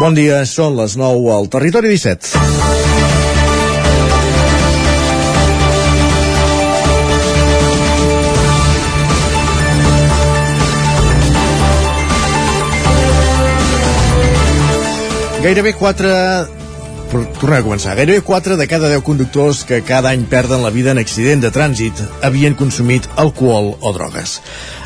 Bon dia, són les 9 al Territori 17. Gairebé 4 tornem a començar. Gairebé 4 de cada 10 conductors que cada any perden la vida en accident de trànsit havien consumit alcohol o drogues.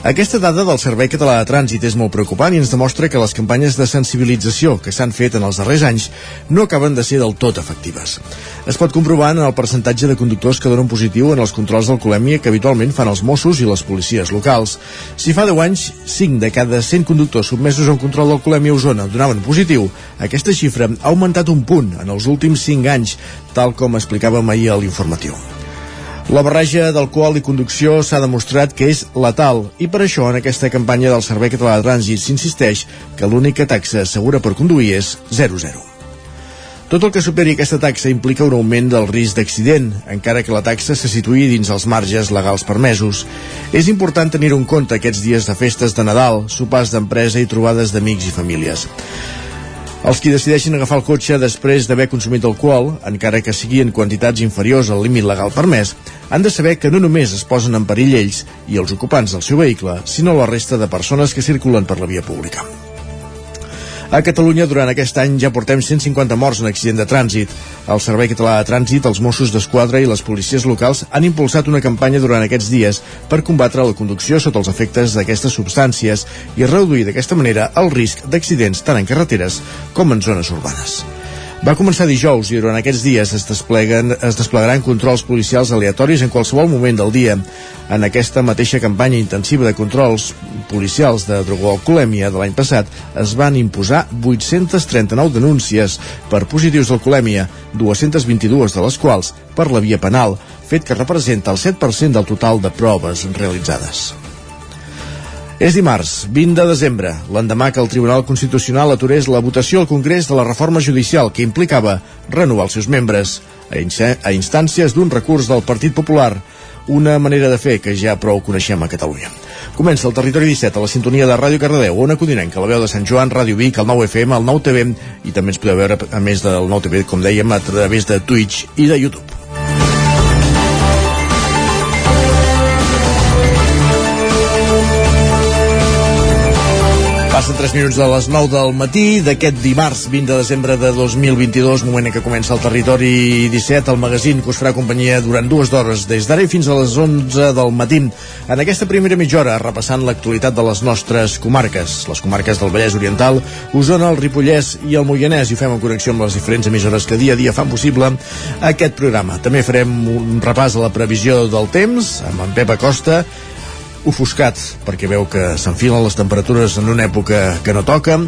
Aquesta dada del Servei Català de Trànsit és molt preocupant i ens demostra que les campanyes de sensibilització que s'han fet en els darrers anys no acaben de ser del tot efectives. Es pot comprovar en el percentatge de conductors que donen positiu en els controls d'alcoholèmia que habitualment fan els Mossos i les policies locals. Si fa 10 anys, 5 de cada 100 conductors sotmesos a un control d'alcoholèmia a Osona donaven positiu, aquesta xifra ha augmentat un punt en els últims 5 anys, tal com explicàvem ahir a l'informatiu. La barreja d'alcohol i conducció s'ha demostrat que és letal i per això en aquesta campanya del Servei Català de Trànsit s'insisteix que l'única taxa segura per conduir és 0-0. Tot el que superi aquesta taxa implica un augment del risc d'accident, encara que la taxa se situï dins els marges legals permesos. És important tenir-ho en compte aquests dies de festes de Nadal, sopars d'empresa i trobades d'amics i famílies. Els qui decideixin agafar el cotxe després d'haver consumit alcohol, encara que sigui en quantitats inferiors al límit legal permès, han de saber que no només es posen en perill ells i els ocupants del seu vehicle, sinó la resta de persones que circulen per la via pública. A Catalunya, durant aquest any, ja portem 150 morts en accident de trànsit. El Servei Català de Trànsit, els Mossos d'Esquadra i les policies locals han impulsat una campanya durant aquests dies per combatre la conducció sota els efectes d'aquestes substàncies i reduir d'aquesta manera el risc d'accidents tant en carreteres com en zones urbanes. Va començar dijous i durant aquests dies es, despleguen, es desplegaran controls policials aleatoris en qualsevol moment del dia. En aquesta mateixa campanya intensiva de controls policials de drogoalcoholèmia de l'any passat es van imposar 839 denúncies per positius d'alcoholèmia, 222 de les quals per la via penal, fet que representa el 7% del total de proves realitzades. És dimarts, 20 de desembre, l'endemà que el Tribunal Constitucional aturés la votació al Congrés de la reforma judicial que implicava renovar els seus membres a, instàncies d'un recurs del Partit Popular, una manera de fer que ja prou coneixem a Catalunya. Comença el Territori 17 a la sintonia de Ràdio Cardedeu, Ona Codinenca, la veu de Sant Joan, Ràdio Vic, el 9 FM, el 9 TV i també ens podeu veure, a més del 9 TV, com dèiem, a través de Twitch i de YouTube. Passen 3 minuts de les 9 del matí d'aquest dimarts 20 de desembre de 2022, moment en què comença el Territori 17, el magazín que us farà companyia durant dues hores, des d'ara i fins a les 11 del matí. En aquesta primera mitja hora, repassant l'actualitat de les nostres comarques, les comarques del Vallès Oriental, Osona, el Ripollès i el Moianès, i fem en connexió amb les diferents emissores que dia a dia fan possible aquest programa. També farem un repàs a la previsió del temps amb en Pep Acosta, ofuscat, perquè veu que s'enfilen les temperatures en una època que no toca,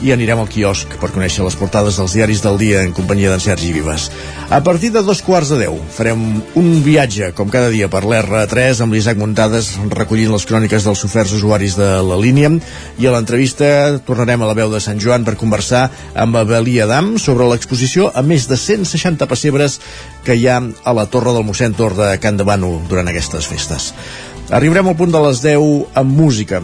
i anirem al quiosc per conèixer les portades dels diaris del dia en companyia d'en Sergi Vives. A partir de dos quarts de deu farem un viatge, com cada dia, per l'R3 amb l'Isaac Muntades recollint les cròniques dels oferts usuaris de la línia i a l'entrevista tornarem a la veu de Sant Joan per conversar amb Abelí Adam sobre l'exposició a més de 160 pessebres que hi ha a la Torre del mossèn Tor de Can de Bano durant aquestes festes. Arribarem al punt de les 10 amb música.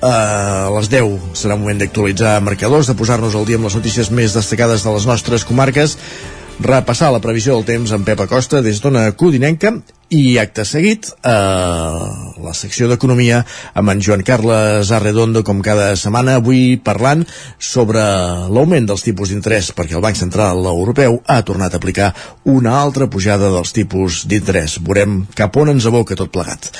Uh, a les 10 serà moment d'actualitzar marcadors, de posar-nos al dia amb les notícies més destacades de les nostres comarques, repassar la previsió del temps amb Pep Acosta des d'Ona Codinenca i acte seguit eh, la secció d'Economia amb en Joan Carles Arredondo com cada setmana avui parlant sobre l'augment dels tipus d'interès perquè el Banc Central Europeu ha tornat a aplicar una altra pujada dels tipus d'interès veurem cap on ens aboca tot plegat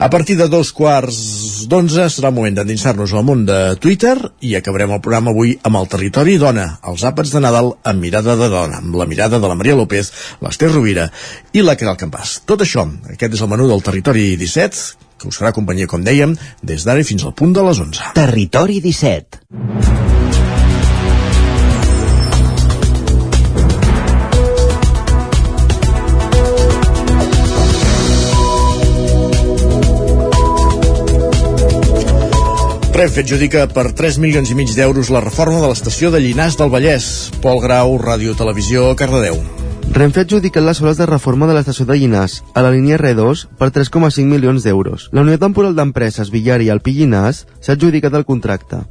a partir de dos quarts d'onze serà el moment d'endinsar-nos al món de Twitter i acabarem el programa avui amb el territori dona, els àpats de Nadal amb mirada de dona, amb la mirada de la Maria López, l'Ester Rovira i la Caral Campàs. Tot això, aquest és el menú del Territori 17, que us farà companyia, com dèiem, des d'ara fins al punt de les 11. Territori 17. Renfe adjudica per 3 milions i mig d'euros la reforma de l'estació de Llinars del Vallès. Pol Grau, Ràdio Televisió, Cardedeu. Renfe adjudicat les obres de reforma de l'estació de Llinars a la línia R2 per 3,5 milions d'euros. La Unió Temporal d'Empreses Villar i Alpí Llinars s'ha adjudicat el contracte.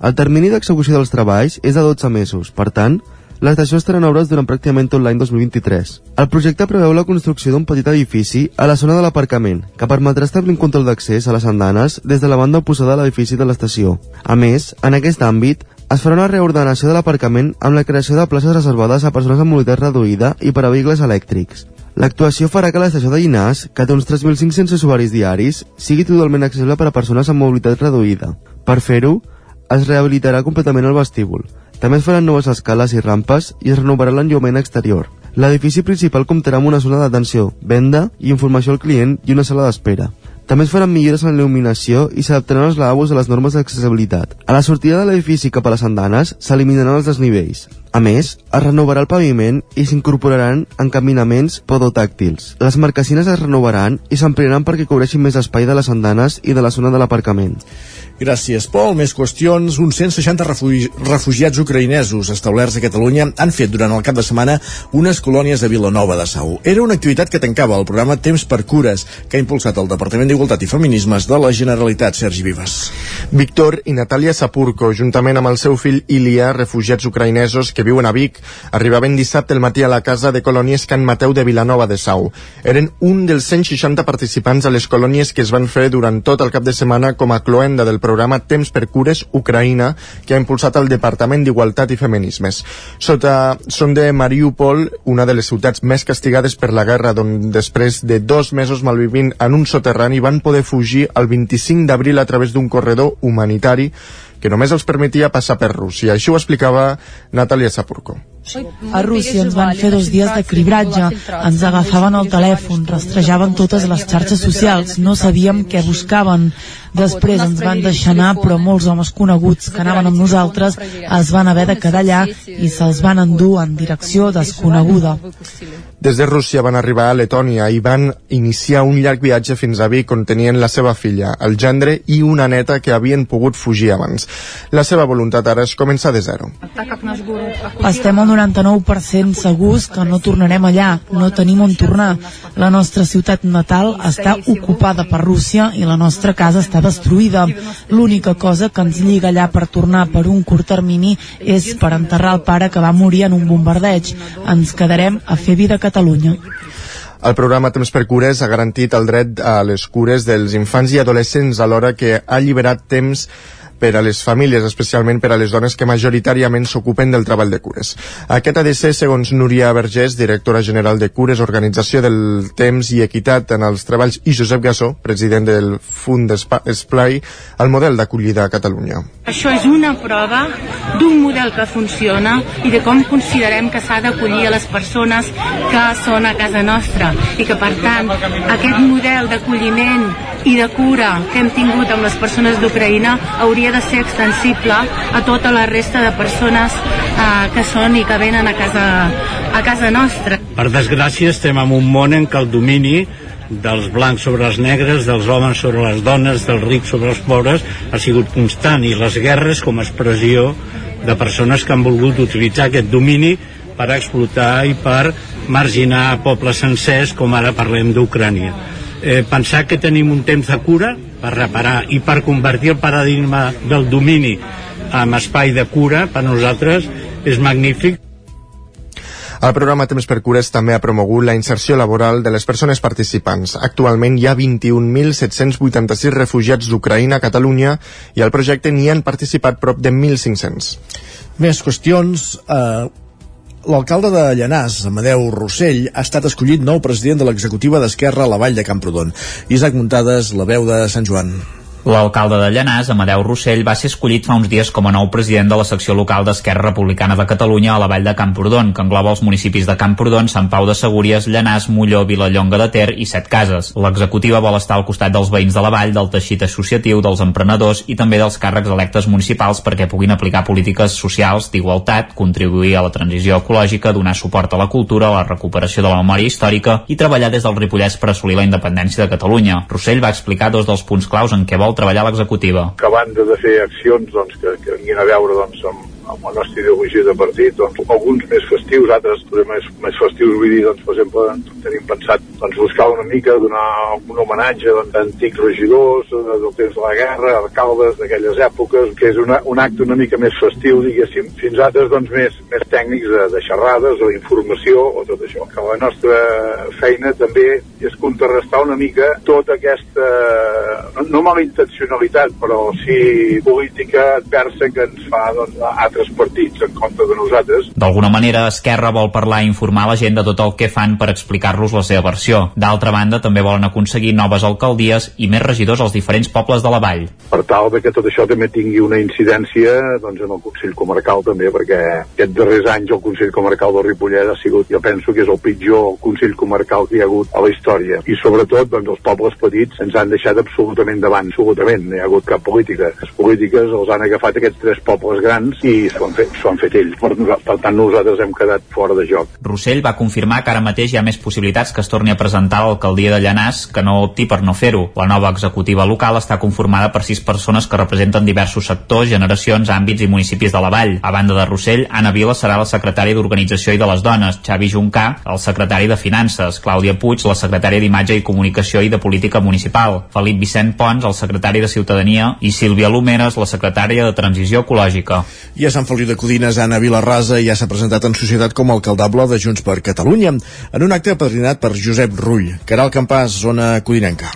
El termini d'execució dels treballs és de 12 mesos, per tant, l'estació estarà en obres durant pràcticament tot l'any 2023. El projecte preveu la construcció d'un petit edifici a la zona de l'aparcament, que permetrà establir un control d'accés a les andanes des de la banda oposada a l'edifici de l'estació. A més, en aquest àmbit, es farà una reordenació de l'aparcament amb la creació de places reservades a persones amb mobilitat reduïda i per a vehicles elèctrics. L'actuació farà que l'estació de Llinars, que té uns 3.500 usuaris diaris, sigui totalment accessible per a persones amb mobilitat reduïda. Per fer-ho, es rehabilitarà completament el vestíbul. També es faran noves escales i rampes i es renovarà l'enllumament exterior. L'edifici principal comptarà amb una zona d'atenció, venda i informació al client i una sala d'espera. També es faran millores en la il·luminació i s'adaptaran els lavabos a les normes d'accessibilitat. A la sortida de l'edifici cap a les andanes s'eliminaran els desnivells. A més, es renovarà el paviment i s'incorporaran encaminaments podotàctils. Les marquesines es renovaran i s'ampliaran perquè cobreixin més espai de les andanes i de la zona de l'aparcament. Gràcies, Pol. Més qüestions. Uns 160 refugi refugiats ucraïnesos establerts a Catalunya han fet durant el cap de setmana unes colònies a Vilanova de Sau. Era una activitat que tancava el programa Temps per Cures, que ha impulsat el Departament d'Igualtat i Feminismes de la Generalitat, Sergi Vives. Víctor i Natàlia Sapurko, juntament amb el seu fill Ilia, refugiats ucraïnesos que viuen a Vic, arribaven dissabte al matí a la casa de colònies Can Mateu de Vilanova de Sau. Eren un dels 160 participants a les colònies que es van fer durant tot el cap de setmana com a cloenda del programa programa Temps per Cures Ucraïna que ha impulsat el Departament d'Igualtat i Feminismes. Sota, són de Mariupol, una de les ciutats més castigades per la guerra, d'on després de dos mesos malvivint en un soterrani van poder fugir el 25 d'abril a través d'un corredor humanitari que només els permetia passar per Rússia. Això ho explicava Natalia Sapurko. A Rússia ens van fer dos dies de cribratge, ens agafaven el telèfon, rastrejaven totes les xarxes socials, no sabíem què buscaven. Després ens van deixar anar, però molts homes coneguts que anaven amb nosaltres es van haver de quedar allà i se'ls van endur en direcció desconeguda. Des de Rússia van arribar a Letònia i van iniciar un llarg viatge fins a Vic on tenien la seva filla, el gendre i una neta que havien pogut fugir abans. La seva voluntat ara és començar de zero. Estem al 99% segurs que no tornarem allà, no tenim on tornar. La nostra ciutat natal està ocupada per Rússia i la nostra casa està destruïda. L'única cosa que ens lliga allà per tornar per un curt termini és per enterrar el pare que va morir en un bombardeig. Ens quedarem a fer vida a Catalunya. El programa Temps per Cures ha garantit el dret a les cures dels infants i adolescents alhora que ha alliberat temps per a les famílies, especialment per a les dones que majoritàriament s'ocupen del treball de cures. Aquest ha de ser, segons Núria Vergés, directora general de Cures, Organització del Temps i Equitat en els Treballs, i Josep Gassó, president del Fund Esplai, el model d'acollida a Catalunya. Això és una prova d'un model que funciona i de com considerem que s'ha d'acollir a les persones que són a casa nostra i que, per tant, aquest model d'acolliment i de cura que hem tingut amb les persones d'Ucraïna hauria hauria de ser extensible a tota la resta de persones eh, que són i que venen a casa, a casa nostra. Per desgràcia estem en un món en què el domini dels blancs sobre els negres, dels homes sobre les dones, dels rics sobre els pobres, ha sigut constant i les guerres com a expressió de persones que han volgut utilitzar aquest domini per explotar i per marginar pobles sencers, com ara parlem d'Ucrània. Eh, pensar que tenim un temps de cura per reparar i per convertir el paradigma del domini en espai de cura per nosaltres és magnífic el programa Temps per Cures també ha promogut la inserció laboral de les persones participants. Actualment hi ha 21.786 refugiats d'Ucraïna a Catalunya i al projecte n'hi han participat prop de 1.500. Més qüestions. Eh, L'alcalde de Llanàs, Amadeu Rossell, ha estat escollit nou president de l'executiva d'Esquerra a la Vall de Camprodon. Isaac Muntades, la veu de Sant Joan. L'alcalde de Llanàs, Amadeu Rossell, va ser escollit fa uns dies com a nou president de la secció local d'Esquerra Republicana de Catalunya a la Vall de Camprodon, que engloba els municipis de Camprodon, Sant Pau de Segúries, Llanàs, Molló, Vilallonga de Ter i Set Cases. L'executiva vol estar al costat dels veïns de la vall, del teixit associatiu, dels emprenedors i també dels càrrecs electes municipals perquè puguin aplicar polítiques socials d'igualtat, contribuir a la transició ecològica, donar suport a la cultura, a la recuperació de la memòria històrica i treballar des del Ripollès per assolir la independència de Catalunya. Rossell va explicar dos dels punts claus en què vol treballar l'executiva. Que a banda de fer accions doncs, que, que vinguin a veure doncs, amb, amb la nostra ideologia de partit, doncs, alguns més festius, altres més, més festius, vull dir, doncs, per exemple, tenim pensat doncs, buscar una mica, donar un homenatge doncs, a antics regidors del temps de la guerra, alcaldes d'aquelles èpoques, que és una, un acte una mica més festiu, diguéssim, fins altres doncs, més, més tècnics de, de xerrades o d'informació o tot això. Que la nostra feina també és contrarrestar una mica tota aquesta, no, no malintencionalitat, però sí política adversa que ens fa doncs, altres partits en contra de nosaltres. D'alguna manera, Esquerra vol parlar i informar la gent de tot el que fan per explicar-los la seva versió. D'altra banda, també volen aconseguir noves alcaldies i més regidors als diferents pobles de la vall. Per tal de que tot això també tingui una incidència doncs, en el Consell Comarcal també, perquè aquests darrers anys el Consell Comarcal del Ripollet ha sigut, jo penso que és el pitjor Consell Comarcal que hi ha hagut a la història. I sobretot, doncs, els pobles petits ens han deixat absolutament davant, absolutament. No hi ha hagut cap política. Les polítiques els han agafat aquests tres pobles grans i s'ho han, fet, han fet ells. Per, per tant, nosaltres hem quedat fora de joc. Rossell va confirmar que ara mateix hi ha més possibilitats que es torni a presentar a l'alcaldia de Llanàs que no opti per no fer-ho. La nova executiva local està conformada per sis persones que representen diversos sectors, generacions, àmbits i municipis de la vall. A banda de Rossell, Anna Vila serà la secretària d'Organització i de les Dones, Xavi Juncà, el secretari de Finances, Clàudia Puig, la secretària d'Imatge i Comunicació i de Política Municipal, Felip Vicent Pons, el secretari de Ciutadania i Sílvia Lumeres, la secretària de Transició Ecològica. I a Sant Feliu de Codines, Anna Vilarrasa ja s'ha presentat en societat com a alcaldable de Junts per Catalunya, en un acte apadrinat per Josep Rull. Caral Campàs, zona codinenca.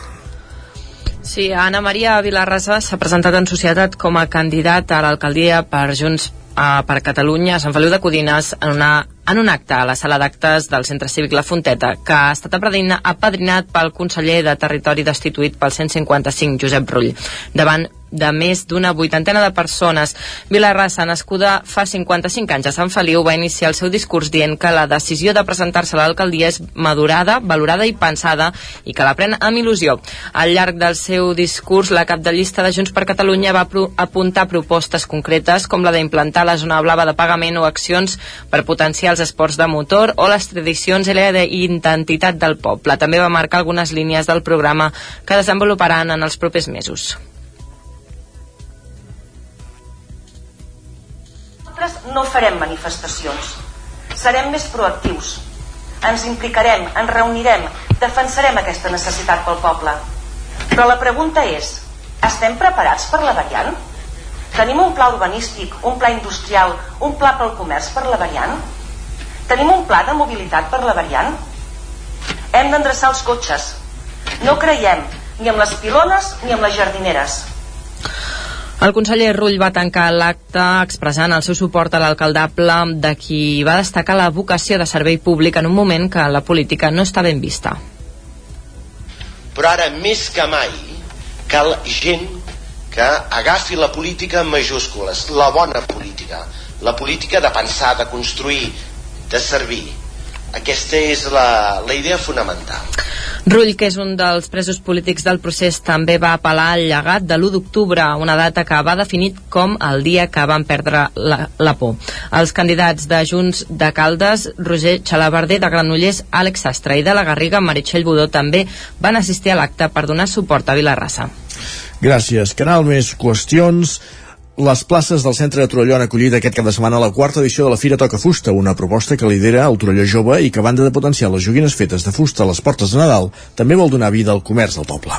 Sí, Anna Maria Vilarrasa s'ha presentat en societat com a candidat a l'alcaldia per Junts uh, per Catalunya a Sant Feliu de Codines en, una, en un acte a la sala d'actes del Centre Cívic La Fonteta que ha estat apadrinat pel conseller de Territori destituït pel 155, Josep Rull, davant de més d'una vuitantena de persones. Vilarrassa, nascuda fa 55 anys a Sant Feliu, va iniciar el seu discurs dient que la decisió de presentar-se a l'alcaldia és madurada, valorada i pensada i que la pren amb il·lusió. Al llarg del seu discurs, la cap de llista de Junts per Catalunya va pro apuntar propostes concretes com la d'implantar la zona blava de pagament o accions per potenciar els esports de motor o les tradicions i la identitat del poble. També va marcar algunes línies del programa que desenvoluparan en els propers mesos. Nosaltres no farem manifestacions. Serem més proactius. Ens implicarem, ens reunirem, defensarem aquesta necessitat pel poble. Però la pregunta és, estem preparats per la variant? Tenim un pla urbanístic, un pla industrial, un pla pel comerç per la variant? Tenim un pla de mobilitat per la variant? Hem d'endreçar els cotxes. No creiem ni amb les pilones ni amb les jardineres. El conseller Rull va tancar l'acte expressant el seu suport a l'alcaldable de qui va destacar la vocació de servei públic en un moment que la política no està ben vista. Però ara, més que mai, cal gent que agafi la política en majúscules, la bona política, la política de pensar, de construir, de servir. Aquesta és la, la idea fonamental. Rull, que és un dels presos polítics del procés, també va apel·lar al llegat de l'1 d'octubre, una data que va definit com el dia que van perdre la, la por. Els candidats de Junts de Caldes, Roger Xalabarder de Granollers, Àlex Sastre i de la Garriga, Meritxell Budó, també van assistir a l'acte per donar suport a Vilarrassa. Gràcies. Canal Més Qüestions les places del centre de Torelló han acollit aquest cap de setmana la quarta edició de la Fira Toca Fusta, una proposta que lidera el Torelló Jove i que, a banda de potenciar les joguines fetes de fusta a les portes de Nadal, també vol donar vida al comerç del poble.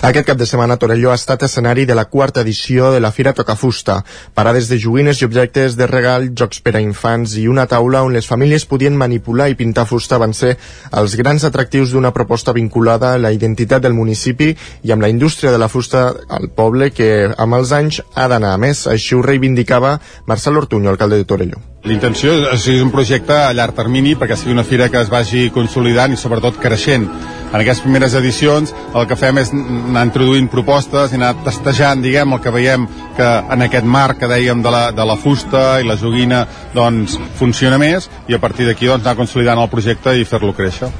Aquest cap de setmana Torelló ha estat escenari de la quarta edició de la Fira Toca Fusta. Parades de joguines i objectes de regal, jocs per a infants i una taula on les famílies podien manipular i pintar fusta van ser els grans atractius d'una proposta vinculada a la identitat del municipi i amb la indústria de la fusta al poble que amb els anys ha d'anar més més. Així ho reivindicava Marcel Ortuño, alcalde de Torelló. L'intenció és que un projecte a llarg termini perquè sigui una fira que es vagi consolidant i sobretot creixent. En aquestes primeres edicions el que fem és anar introduint propostes i anar testejant, diguem, el que veiem que en aquest marc que dèiem de la, de la fusta i la joguina doncs funciona més i a partir d'aquí doncs anar consolidant el projecte i fer-lo créixer.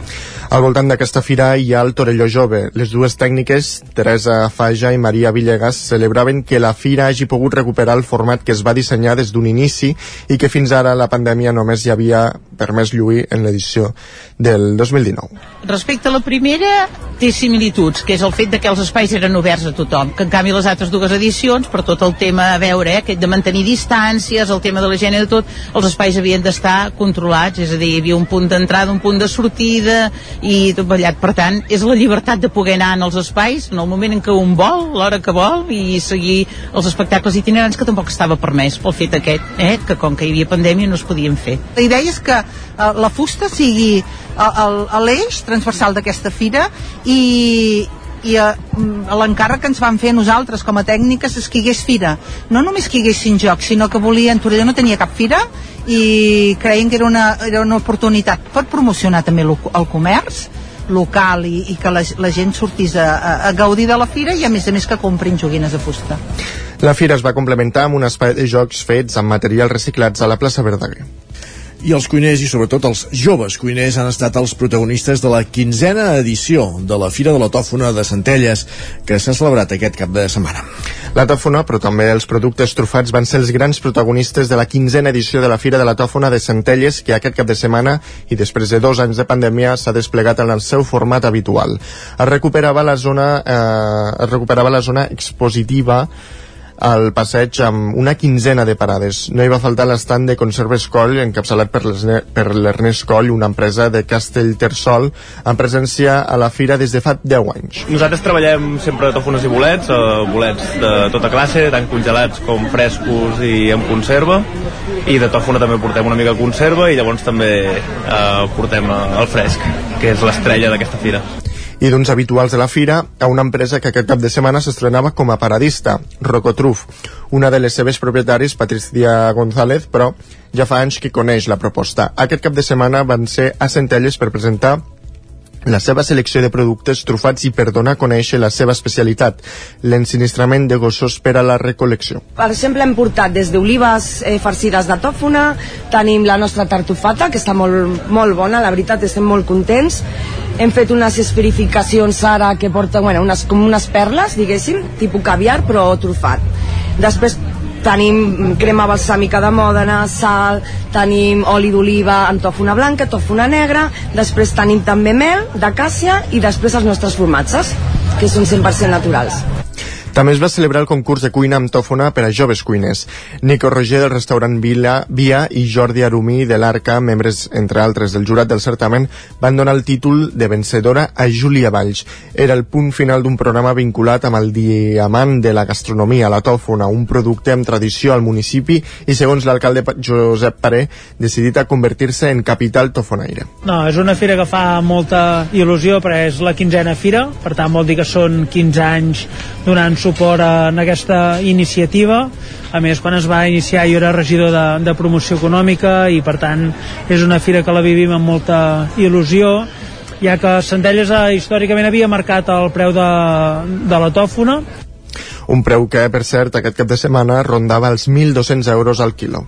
Al voltant d'aquesta fira hi ha el Torelló Jove. Les dues tècniques, Teresa Faja i Maria Villegas, celebraven que la fira hagi pogut recuperar el format que es va dissenyar des d'un inici i que fins ara la pandèmia només hi havia permès lluir en l'edició del 2019. Respecte a la primera, té similituds, que és el fet de que els espais eren oberts a tothom, que en canvi les altres dues edicions, per tot el tema a veure, eh, aquest de mantenir distàncies, el tema de la i de tot, els espais havien d'estar controlats, és a dir, hi havia un punt d'entrada, un punt de sortida i tot ballat. Per tant, és la llibertat de poder anar en els espais en el moment en què un vol, l'hora que vol, i seguir els espectacles itinerants que tampoc estava permès pel fet aquest, eh, que com que hi havia pandèmia no es podien fer. La idea és que eh, la fusta sigui l'eix transversal d'aquesta fira i, i eh, l'encàrrec que ens van fer nosaltres com a tècniques és que hi hagués fira. No només que hi haguessin jocs sinó que volien, Torelló no tenia cap fira i creien que era una, era una oportunitat. Per promocionar també el, el comerç local i, i que la, la gent sortís a, a, a gaudir de la fira i a més a més que comprin joguines de fusta. La fira es va complementar amb un espai de jocs fets amb materials reciclats a la plaça Verdaguer i els cuiners i sobretot els joves cuiners han estat els protagonistes de la quinzena edició de la Fira de la Tòfona de Centelles que s'ha celebrat aquest cap de setmana. La tòfona, però també els productes trufats van ser els grans protagonistes de la quinzena edició de la Fira de la Tòfona de Centelles que aquest cap de setmana i després de dos anys de pandèmia s'ha desplegat en el seu format habitual. Es recuperava la zona, eh, es recuperava la zona expositiva al passeig amb una quinzena de parades. No hi va faltar l'estant de Conserves Coll, encapçalat per l'Ernest Coll, una empresa de Castellterçol, en presència a la fira des de fa 10 anys. Nosaltres treballem sempre tofunes i bolets, eh, bolets de tota classe, tant congelats com frescos i en conserva, i de tòfona també portem una mica de conserva i llavors també eh, portem el fresc, que és l'estrella d'aquesta fira i d'uns habituals de la fira a una empresa que aquest cap de setmana s'estrenava com a paradista, Rocotruf. Una de les seves propietaris, Patricia González, però ja fa anys que coneix la proposta. Aquest cap de setmana van ser a Centelles per presentar la seva selecció de productes trufats i per donar a conèixer la seva especialitat, l'ensinistrament de gossos per a la recol·lecció. Per exemple, hem portat des d'olives eh, farcides de tòfona, tenim la nostra tartufata, que està molt, molt bona, la veritat, estem molt contents. Hem fet unes esperificacions ara que porten, bueno, unes, com unes perles, diguéssim, tipus caviar, però trufat. Després tenim crema balsàmica de Mòdena, sal, tenim oli d'oliva amb tòfona blanca, tòfona negra, després tenim també mel de càssia i després els nostres formatges, que són 100% naturals. També es va celebrar el concurs de cuina amb tòfona per a joves cuiners. Nico Roger del restaurant Vila, Via i Jordi Arumí de l'Arca, membres, entre altres, del jurat del certamen, van donar el títol de vencedora a Júlia Valls. Era el punt final d'un programa vinculat amb el diamant de la gastronomia, la tòfona, un producte amb tradició al municipi i, segons l'alcalde Josep Paré, decidit a convertir-se en capital tofonaire. No, és una fira que fa molta il·lusió perquè és la quinzena fira, per tant vol dir que són 15 anys donant suport en aquesta iniciativa a més quan es va iniciar jo era regidor de, de promoció econòmica i per tant és una fira que la vivim amb molta il·lusió ja que Centelles eh, històricament havia marcat el preu de, de la tòfona un preu que, per cert, aquest cap de setmana rondava els 1.200 euros al quilo.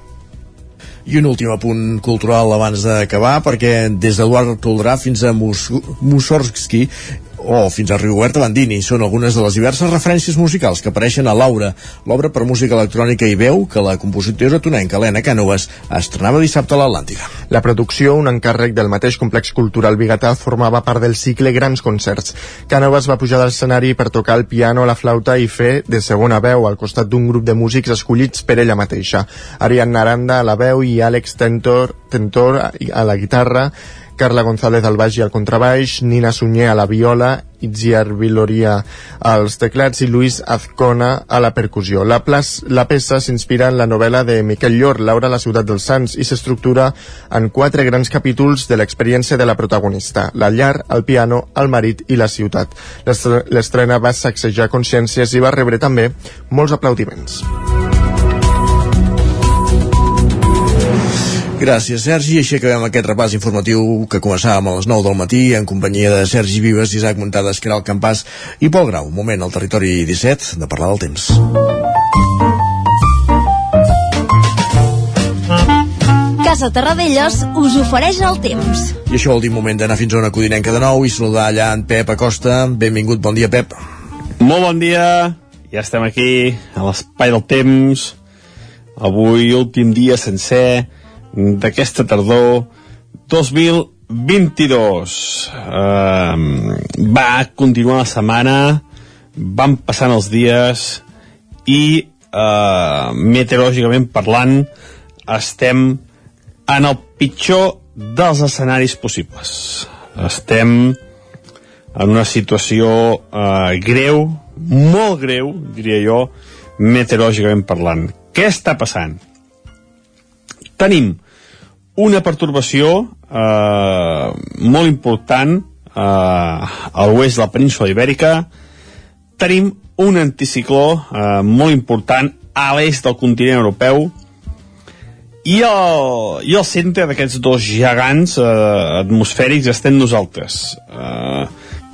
I un últim apunt cultural abans d'acabar, perquè des d'Eduard Toldrà fins a Mus Mussorgsky o fins a Rigoberta Bandini són algunes de les diverses referències musicals que apareixen a Laura, l'obra per música electrònica i veu que la compositora tonenca Helena Cànovas estrenava dissabte a l'Atlàntica. La producció, un encàrrec del mateix complex cultural bigatà, formava part del cicle Grans Concerts. Cànovas va pujar de l'escenari per tocar el piano, la flauta i fer de segona veu al costat d'un grup de músics escollits per ella mateixa. Ariadna Aranda a la veu i Àlex Tentor, Tentor a la guitarra, Carla González al baix i al contrabaix, Nina Sunyer a la viola, Itziar Viloria als teclats i Luis Azcona a la percussió. La, plas, la peça s'inspira en la novel·la de Miquel Llor, Laura, la ciutat dels Sants, i s'estructura en quatre grans capítols de l'experiència de la protagonista, la llar, el piano, el marit i la ciutat. L'estrena va sacsejar consciències i va rebre també molts aplaudiments. Gràcies, Sergi. Així acabem aquest repàs informatiu que començàvem a les 9 del matí en companyia de Sergi Vives, Isaac Muntades, Caral Campàs i Pol Grau. Un moment al territori 17 de parlar del temps. Casa Terradellos us ofereix el temps. I això vol dir moment d'anar fins a una codinenca de nou i saludar allà en Pep Acosta. Benvingut, bon dia, Pep. Molt bon dia. Ja estem aquí, a l'espai del temps. Avui, últim dia sencer d'aquesta tardor 2022. Uh, va continuar la setmana, van passant els dies i uh, meteorològicament parlant estem en el pitjor dels escenaris possibles. Estem en una situació eh, greu, molt greu, diria jo, meteorològicament parlant. Què està passant? Tenim una pertorbació eh, molt important eh, a l'oest de la península ibèrica, tenim un anticicló eh, molt important a l'est del continent europeu, i el, i el centre d'aquests dos gegants eh, atmosfèrics estem nosaltres. Eh,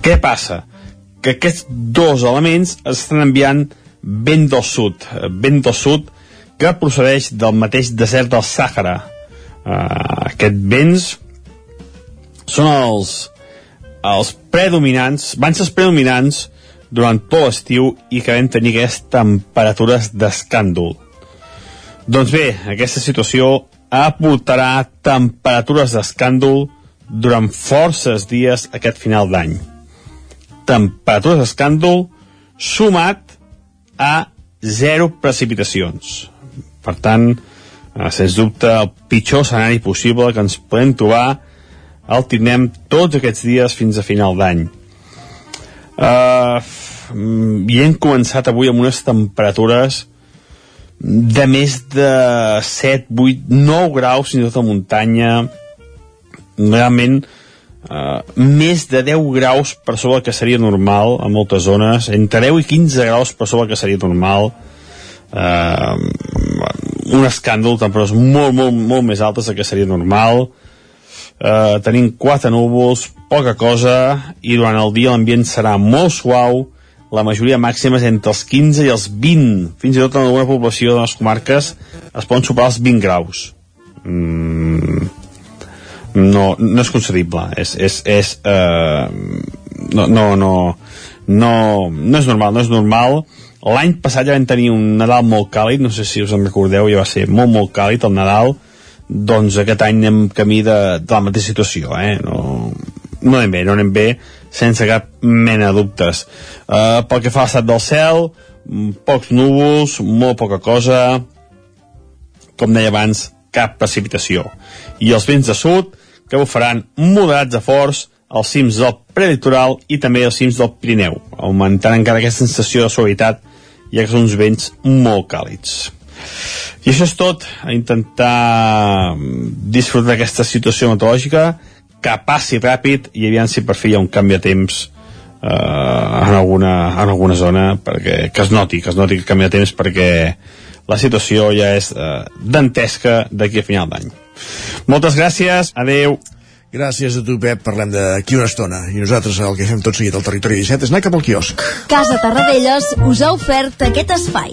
què passa? Que aquests dos elements estan enviant vent del sud, eh, vent del sud que procedeix del mateix desert del Sàhara. Uh, aquests vents són els, els predominants, van ser els predominants durant tot l'estiu i que vam tenir aquestes temperatures d'escàndol. Doncs bé, aquesta situació aportarà temperatures d'escàndol durant forces dies aquest final d'any. Temperatures d'escàndol sumat a zero precipitacions. Per tant, eh, sens dubte, el pitjor escenari possible que ens podem trobar el tindrem tots aquests dies fins a final d'any. Uh, I hem començat avui amb unes temperatures de més de 7, 8, 9 graus fins i tot a muntanya realment uh, més de 10 graus per sobre el que seria normal a moltes zones entre 10 i 15 graus per sobre el que seria normal uh, un escàndol temperatures molt, molt, molt més altes del que seria normal uh, tenim quatre núvols poca cosa i durant el dia l'ambient serà molt suau la majoria màxima és entre els 15 i els 20. Fins i tot en alguna població de les comarques es poden superar els 20 graus. Mm, no, no és concedible. És, és, és, uh, no, no, no, no, no és normal, no és normal. L'any passat ja vam tenir un Nadal molt càlid, no sé si us en recordeu, ja va ser molt, molt càlid el Nadal, doncs aquest any anem camí de, de la mateixa situació, eh? No, no anem bé, no anem bé, sense cap mena de dubtes. Uh, pel que fa a l'estat del cel, mm, pocs núvols, molt poca cosa, com deia abans, cap precipitació. I els vents de sud, que bufaran moderats a forts als cims del prelitoral i també als cims del Pirineu, augmentant encara aquesta sensació de suavitat ja que són uns vents molt càlids. I això és tot, a intentar mm, disfrutar d'aquesta situació meteorològica, que passi ràpid i aviam si per fi hi ha un canvi de temps eh, en, alguna, en alguna zona perquè, que es noti, que es noti el canvi de temps perquè la situació ja és eh, dantesca d'aquí a final d'any. Moltes gràcies, adeu. Gràcies a tu, Pep. Parlem d'aquí una estona. I nosaltres el que fem tot seguit al Territori 17 és anar cap al quiosc. Casa Tarradellas us ha ofert aquest espai.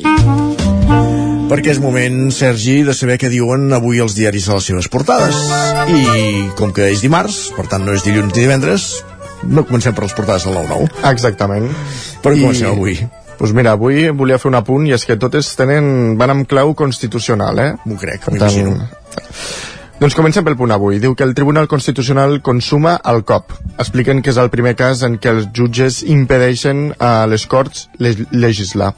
Perquè és moment, Sergi, de saber què diuen avui els diaris a les seves portades. I com que és dimarts, per tant no és dilluns ni divendres, no comencem per les portades del 9-9. Exactament. Per on comencem avui? Doncs pues mira, avui volia fer un apunt i és que totes tenen, van amb clau constitucional, eh? M'ho crec, m'imagino. Doncs comencem pel punt avui. Diu que el Tribunal Constitucional consuma el cop. Expliquen que és el primer cas en què els jutges impedeixen a les Corts legislar.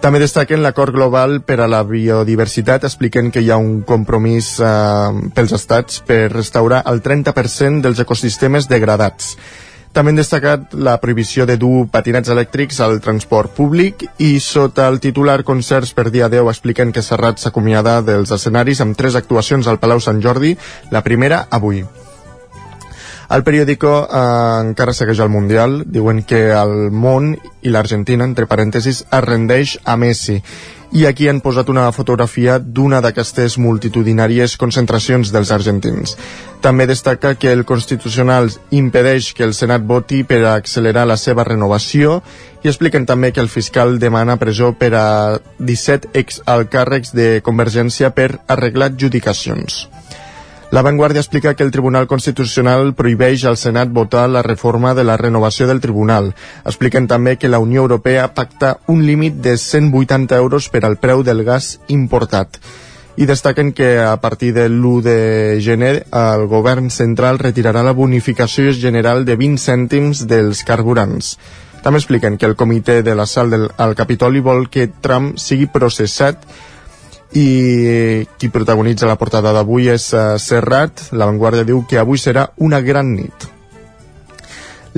També destaquen l'acord global per a la biodiversitat, expliquen que hi ha un compromís eh, pels estats per restaurar el 30% dels ecosistemes degradats. També han destacat la prohibició de dur patinets elèctrics al transport públic i sota el titular Concerts per dia 10 expliquen que Serrat s'acomiada dels escenaris amb tres actuacions al Palau Sant Jordi, la primera avui. El periòdico eh, encara segueix el Mundial, diuen que el món i l'Argentina, entre parèntesis, es rendeix a Messi. I aquí han posat una fotografia d'una d'aquestes multitudinàries concentracions dels argentins. També destaca que el Constitucional impedeix que el Senat voti per a accelerar la seva renovació i expliquen també que el fiscal demana presó per a 17 exalcàrrecs de Convergència per arreglar adjudicacions. La Vanguardia explica que el Tribunal Constitucional prohibeix al Senat votar la reforma de la renovació del Tribunal. Expliquen també que la Unió Europea pacta un límit de 180 euros per al preu del gas importat. i destaquen que a partir de l'1 de gener el govern central retirarà la bonificació general de 20 cèntims dels carburants. També expliquen que el comitè de l'assalt del, al Capitoli vol que Trump sigui processat i qui protagonitza la portada d'avui és uh, Serrat. La Vanguardia diu que avui serà una gran nit.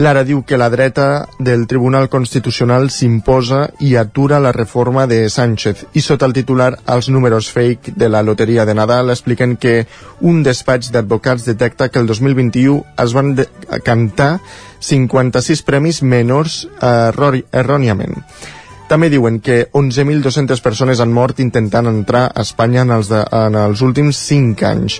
Lara diu que la dreta del Tribunal Constitucional s'imposa i atura la reforma de Sánchez i sota el titular els números fake de la loteria de Nadal expliquen que un despatx d'advocats detecta que el 2021 es van cantar 56 premis menors eh, erròniament. També diuen que 11.200 persones han mort intentant entrar a Espanya en els, de, en els últims 5 anys.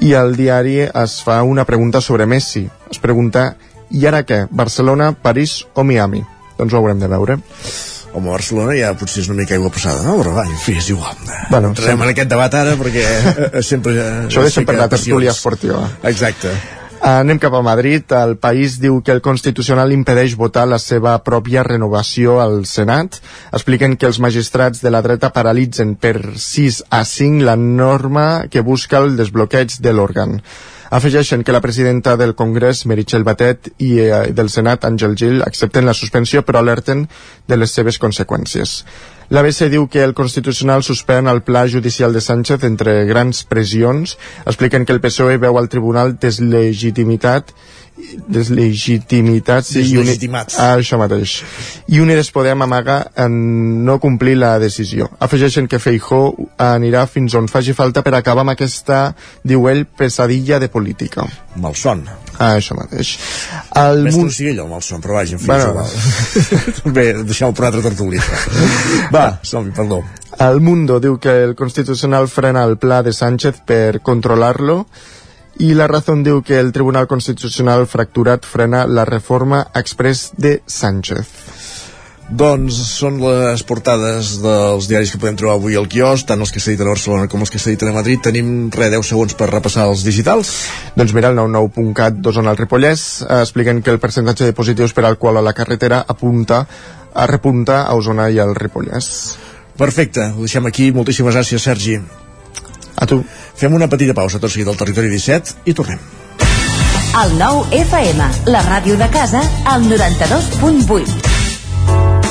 I al diari es fa una pregunta sobre Messi. Es pregunta i ara què? Barcelona, París o Miami? Doncs ho haurem de veure. Home, Barcelona ja potser és una mica aigua passada, no? Però va, en fi, és igual. Bueno, Entrem sempre... en aquest debat ara perquè eh, sempre... Això deixem per la tertúlia esportiva. Exacte. Anem cap a Madrid. El país diu que el Constitucional impedeix votar la seva pròpia renovació al Senat. Expliquen que els magistrats de la dreta paralitzen per 6 a 5 la norma que busca el desbloqueig de l'òrgan. Afegeixen que la presidenta del Congrés, Meritxell Batet, i eh, del Senat, Àngel Gil, accepten la suspensió però alerten de les seves conseqüències. L'ABC diu que el Constitucional suspèn el pla judicial de Sánchez entre grans pressions. Expliquen que el PSOE veu al tribunal deslegitimitat deslegitimitats i Deslegitimats. ah, això mateix. I Unides Podem amaga en no complir la decisió. Afegeixen que Feijó anirà fins on faci falta per acabar amb aquesta diu ell, pesadilla de política. Malson. Ah, això mateix. El més sigui ell el malson però vaja, en fi, bueno. bé, deixem-ho per altra tertúlia va, som perdó el Mundo diu que el Constitucional frena el pla de Sánchez per controlar-lo i la Razón diu que el Tribunal Constitucional fracturat frena la reforma express de Sánchez. Doncs són les portades dels diaris que podem trobar avui al quiosc, tant els que s'editen a Barcelona com els que s'editen a Madrid. Tenim re 10 segons per repassar els digitals. Doncs mira, el 99.cat d'Osona al Ripollès eh, expliquen que el percentatge de positius per alcohol a la carretera apunta a repunta a Osona i al Ripollès. Perfecte, ho deixem aquí. Moltíssimes gràcies, Sergi. A tu. Fem una petita pausa tot seguit al Territori 17 i tornem. El nou FM, la ràdio de casa, al 92.8.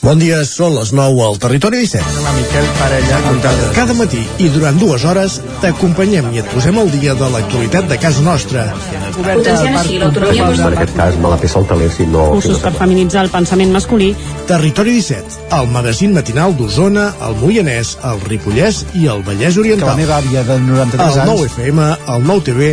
Bon dia, són les 9 al Territori 17. La Miquel Parella comptada. Cada matí i durant dues hores t'acompanyem i et posem al dia de l'actualitat de casa nostra. Potenciant així l'autonomia Per aquest cas me la peça el taler si no... Cursos per feminitzar el pensament masculí. Territori 17, el magazín matinal d'Osona, el Moianès, el Ripollès i el Vallès Oriental. Que la meva àvia de 93 el anys... 9 FM, el 9 TV,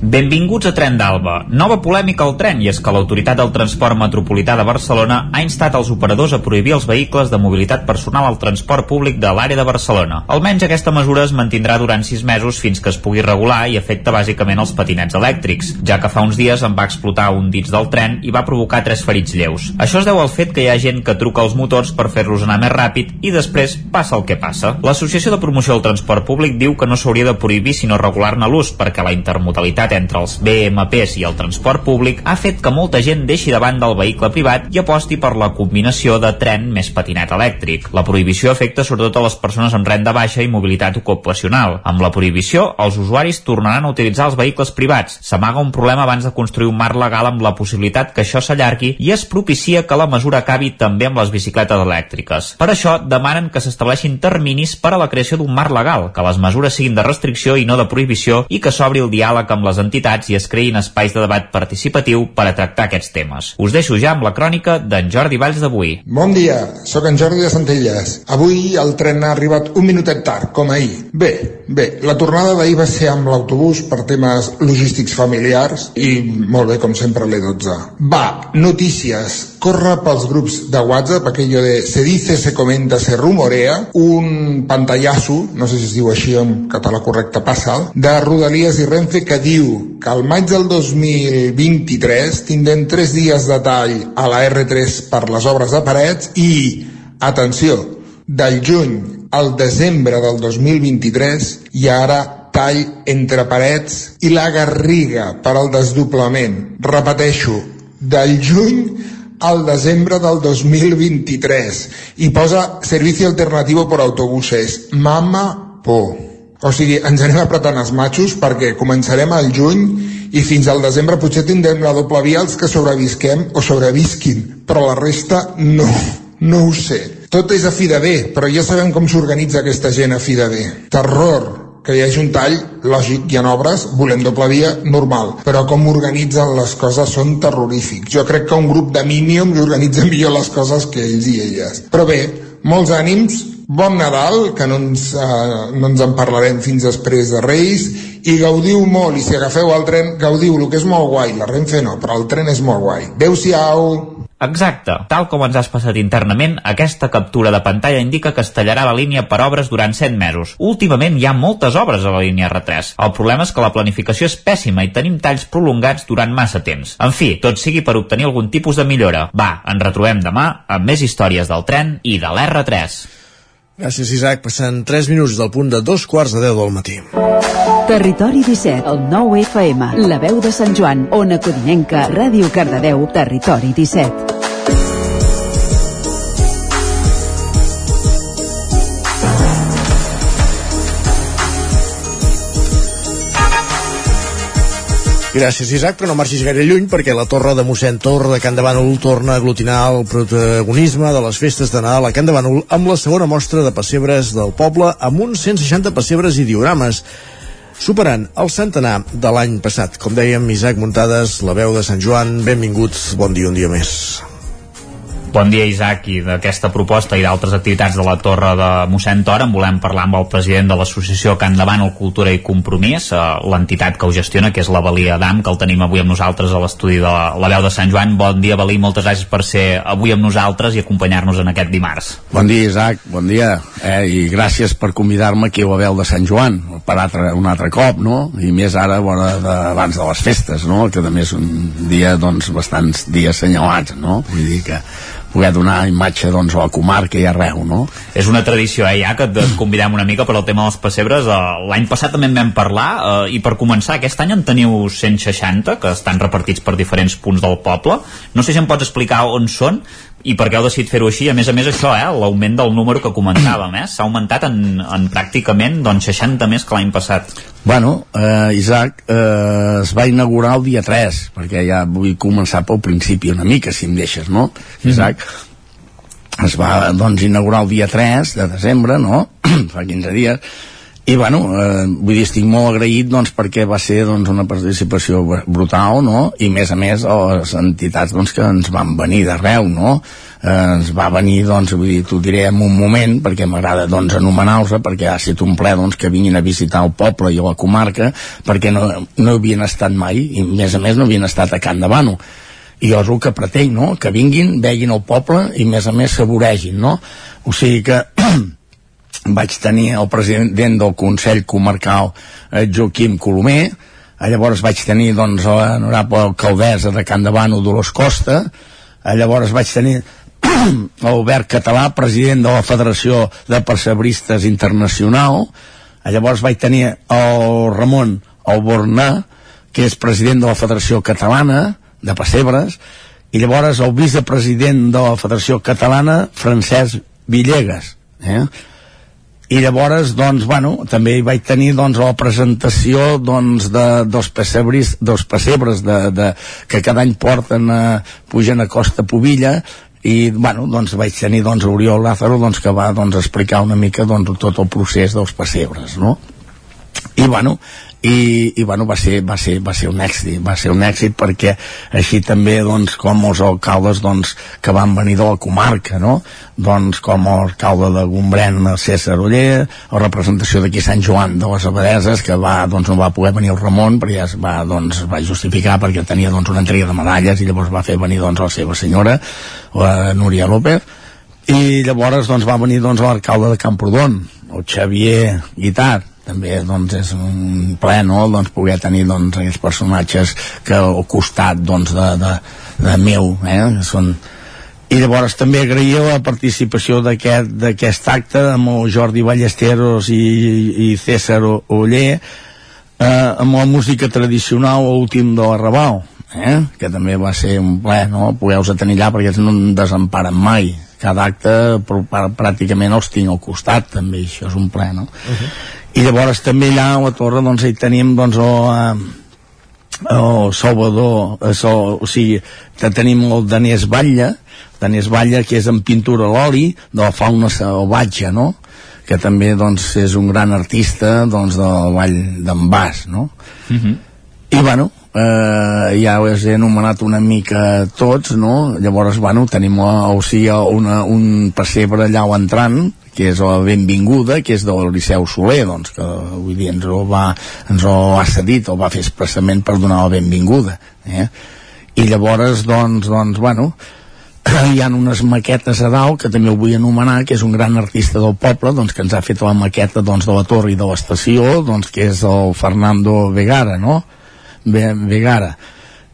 Benvinguts a Tren d'Alba. Nova polèmica al tren i és que l'Autoritat del Transport Metropolità de Barcelona ha instat els operadors a prohibir els vehicles de mobilitat personal al transport públic de l'àrea de Barcelona. Almenys aquesta mesura es mantindrà durant sis mesos fins que es pugui regular i afecta bàsicament els patinets elèctrics, ja que fa uns dies en va explotar un dits del tren i va provocar tres ferits lleus. Això es deu al fet que hi ha gent que truca als motors per fer-los anar més ràpid i després passa el que passa. L'Associació de Promoció del Transport Públic diu que no s'hauria de prohibir sinó regular-ne l'ús perquè la intermodalitat entre els BMPs i el transport públic ha fet que molta gent deixi de banda el vehicle privat i aposti per la combinació de tren més patinet elèctric. La prohibició afecta sobretot a les persones amb renda baixa i mobilitat ocupacional. Amb la prohibició, els usuaris tornaran a utilitzar els vehicles privats. S'amaga un problema abans de construir un marc legal amb la possibilitat que això s'allargui i es propicia que la mesura acabi també amb les bicicletes elèctriques. Per això, demanen que s'estableixin terminis per a la creació d'un marc legal, que les mesures siguin de restricció i no de prohibició i que s'obri el diàleg amb les entitats i es creïn espais de debat participatiu per a tractar aquests temes. Us deixo ja amb la crònica d'en Jordi Valls d'avui. Bon dia, sóc en Jordi de Centelles. Avui el tren ha arribat un minutet tard, com ahir. Bé, bé, la tornada d'ahir va ser amb l'autobús per temes logístics familiars i molt bé, com sempre, l'E12. Va, notícies. Corre pels grups de WhatsApp aquello de se dice, se comenta, se rumorea, un pantallasso, no sé si es diu així en català correcte, passa, de Rodalies i Renfe que diu que al maig del 2023 tindrem tres dies de tall a la R3 per les obres de parets i, atenció, del juny al desembre del 2023 hi ha ara tall entre parets i la Garriga per al desdoblament. Repeteixo, del juny al desembre del 2023 i posa servici alternativo per autobuses. Mama por. O sigui, ens anem apretant els matxos perquè començarem al juny i fins al desembre potser tindrem la doble via els que sobrevisquem o sobrevisquin, però la resta no, no ho sé. Tot és a fi de bé, però ja sabem com s'organitza aquesta gent a fi de bé. Terror, que hi hagi un tall, lògic, hi ha obres, volem doble via, normal. Però com organitzen les coses són terrorífics. Jo crec que un grup de Minions organitza millor les coses que ells i elles. Però bé, molts ànims, bon Nadal, que no ens, eh, no ens en parlarem fins després de Reis, i gaudiu molt, i si agafeu el tren, gaudiu, el que és molt guai, la Renfe no, però el tren és molt guai. Adéu-siau! Exacte. Tal com ens has passat internament, aquesta captura de pantalla indica que es tallarà la línia per obres durant 7 mesos. Últimament hi ha moltes obres a la línia R3. El problema és que la planificació és pèssima i tenim talls prolongats durant massa temps. En fi, tot sigui per obtenir algun tipus de millora. Va, ens retrobem demà amb més històries del tren i de l'R3. Gràcies, Isaac. Passen 3 minuts del punt de dos quarts de 10 del matí. Territori 17, el 9 FM, la veu de Sant Joan, Ona Codinenca, Ràdio Cardedeu, Territori 17. Gràcies, Isaac, però no marxis gaire lluny perquè la torre de mossèn Torre de Can de Bànol torna a aglutinar el protagonisme de les festes de Nadal a Can de Bànol amb la segona mostra de pessebres del poble amb uns 160 pessebres i diorames superant el centenar de l'any passat. Com dèiem, Isaac Muntades, la veu de Sant Joan, benvinguts, bon dia un dia més. Bon dia, Isaac, i d'aquesta proposta i d'altres activitats de la Torre de mossèn Tor en volem parlar amb el president de l'associació Can Davant el Cultura i Compromís, eh, l'entitat que ho gestiona, que és la Valia Dam, que el tenim avui amb nosaltres a l'estudi de la veu de Sant Joan. Bon dia, Valí, moltes gràcies per ser avui amb nosaltres i acompanyar-nos en aquest dimarts. Bon dia, Isaac, bon dia, eh, i gràcies per convidar-me aquí a la veu de Sant Joan, per altre, un altre cop, no? I més ara, bona, de, abans de les festes, no? Que també és un dia, doncs, bastants dies senyalats, no? Vull dir que poder donar imatge doncs, a la comarca i arreu, no? És una tradició, eh, ja que et convidem una mica per al tema dels pessebres. Eh, L'any passat també en vam parlar eh, i per començar, aquest any en teniu 160 que estan repartits per diferents punts del poble. No sé si em pots explicar on són i per què heu decidit fer-ho així. A més a més, això, eh, l'augment del número que comentàvem, eh, s'ha augmentat en, en pràcticament doncs, 60 més que l'any passat. Bueno, eh, Isaac, eh, es va inaugurar el dia 3, perquè ja vull començar pel principi una mica, si em deixes, no? Mm. Isaac, es va doncs, inaugurar el dia 3 de desembre, no? Fa 15 dies, i bueno, eh, vull dir, estic molt agraït doncs, perquè va ser doncs, una participació brutal no? i a més a més les entitats doncs, que ens van venir d'arreu no? eh, ens va venir doncs, vull dir, t'ho diré en un moment perquè m'agrada doncs, anomenar-los perquè ha estat un ple doncs, que vinguin a visitar el poble i la comarca perquè no, no havien estat mai i a més a més no havien estat a Can Davano i jo és el que pretenc, no? que vinguin, veguin el poble i a més a més s'avoregin no? o sigui que vaig tenir el president del Consell Comarcal eh, Joaquim Colomer. Llavors vaig tenir doncs l'honorable alcaldessa de Can Davano Dolors Costa. Llavors vaig tenir Albert Català president de la Federació de Persebristes Internacional. Llavors vaig tenir el Ramon Albornà que és president de la Federació Catalana de Pessebres. I llavors el vicepresident de la Federació Catalana Francesc Villegas eh? I llavors, doncs, bueno, també hi vaig tenir doncs, la presentació doncs, de, dels, pessebres, dels pessebres de, de, que cada any porten a, pugen a Costa Pobilla i bueno, doncs vaig tenir doncs, Oriol Lázaro doncs, que va doncs, explicar una mica doncs, tot el procés dels pessebres no? i bueno, i, i bueno, va ser, va, ser, va ser un èxit va ser un èxit perquè així també doncs, com els alcaldes doncs, que van venir de la comarca no? doncs com l'alcalde de Gombrèn César Oller, la representació d'aquí Sant Joan de les Abadeses que va, doncs, no va poder venir el Ramon perquè ja es va, doncs, va justificar perquè tenia doncs, una entrega de medalles i llavors va fer venir doncs, la seva senyora la Núria López i llavors doncs, va venir doncs, l'alcalde de Camprodon el Xavier Guitar també doncs, és un ple no? doncs, poder tenir doncs, aquests personatges que al costat doncs, de, de, de meu eh? són i llavors també agrair la participació d'aquest acte amb el Jordi Ballesteros i, i César Oller eh, amb la música tradicional últim de la Raval eh? que també va ser un ple no? poder-vos tenir allà perquè no em desemparen mai cada acte pràcticament els tinc al costat també, això és un ple no? Uh -huh i llavors també allà a la torre doncs hi tenim doncs el, eh, el Salvador el, o sigui, tenim el Danés Batlle Danés Batlle que és en pintura a l'oli de la fauna salvatge no? que també doncs, és un gran artista doncs, del Vall d'en Bas no? Uh -huh. i bueno eh, ja us he anomenat una mica tots, no? Llavors, bueno, tenim o sigui, una, un pessebre allà entrant, que és la benvinguda, que és del Liceu Soler, doncs, que vull dir, ens ho va, ens ho ha cedit, o va fer expressament per donar la benvinguda. Eh? I llavors, doncs, doncs, bueno, hi ha unes maquetes a dalt que també ho vull anomenar, que és un gran artista del poble, doncs, que ens ha fet la maqueta doncs, de la torre i de l'estació, doncs, que és el Fernando Vegara, no? Vegara.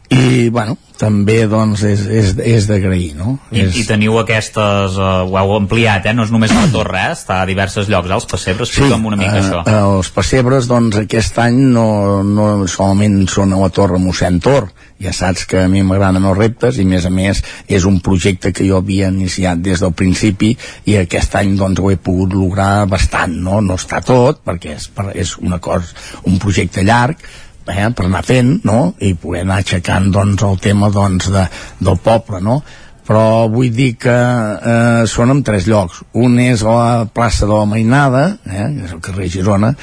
I, bueno, també doncs és, és, és d'agrair no? I, és... I teniu aquestes uh, ho heu ampliat, eh? no és només la torre eh? està a diversos llocs, eh? els pessebres explica'm sí, una mica uh, això uh, els pessebres doncs aquest any no, no solament són a la torre mossèn Tor ja saps que a mi m'agraden els reptes i a més a més és un projecte que jo havia iniciat des del principi i aquest any doncs ho he pogut lograr bastant, no? No està tot perquè és, és una cosa, un projecte llarg eh, per anar fent no? i poder anar aixecant doncs, el tema doncs, de, del poble no? però vull dir que eh, són en tres llocs un és a la plaça de la Mainada eh, que és el carrer Girona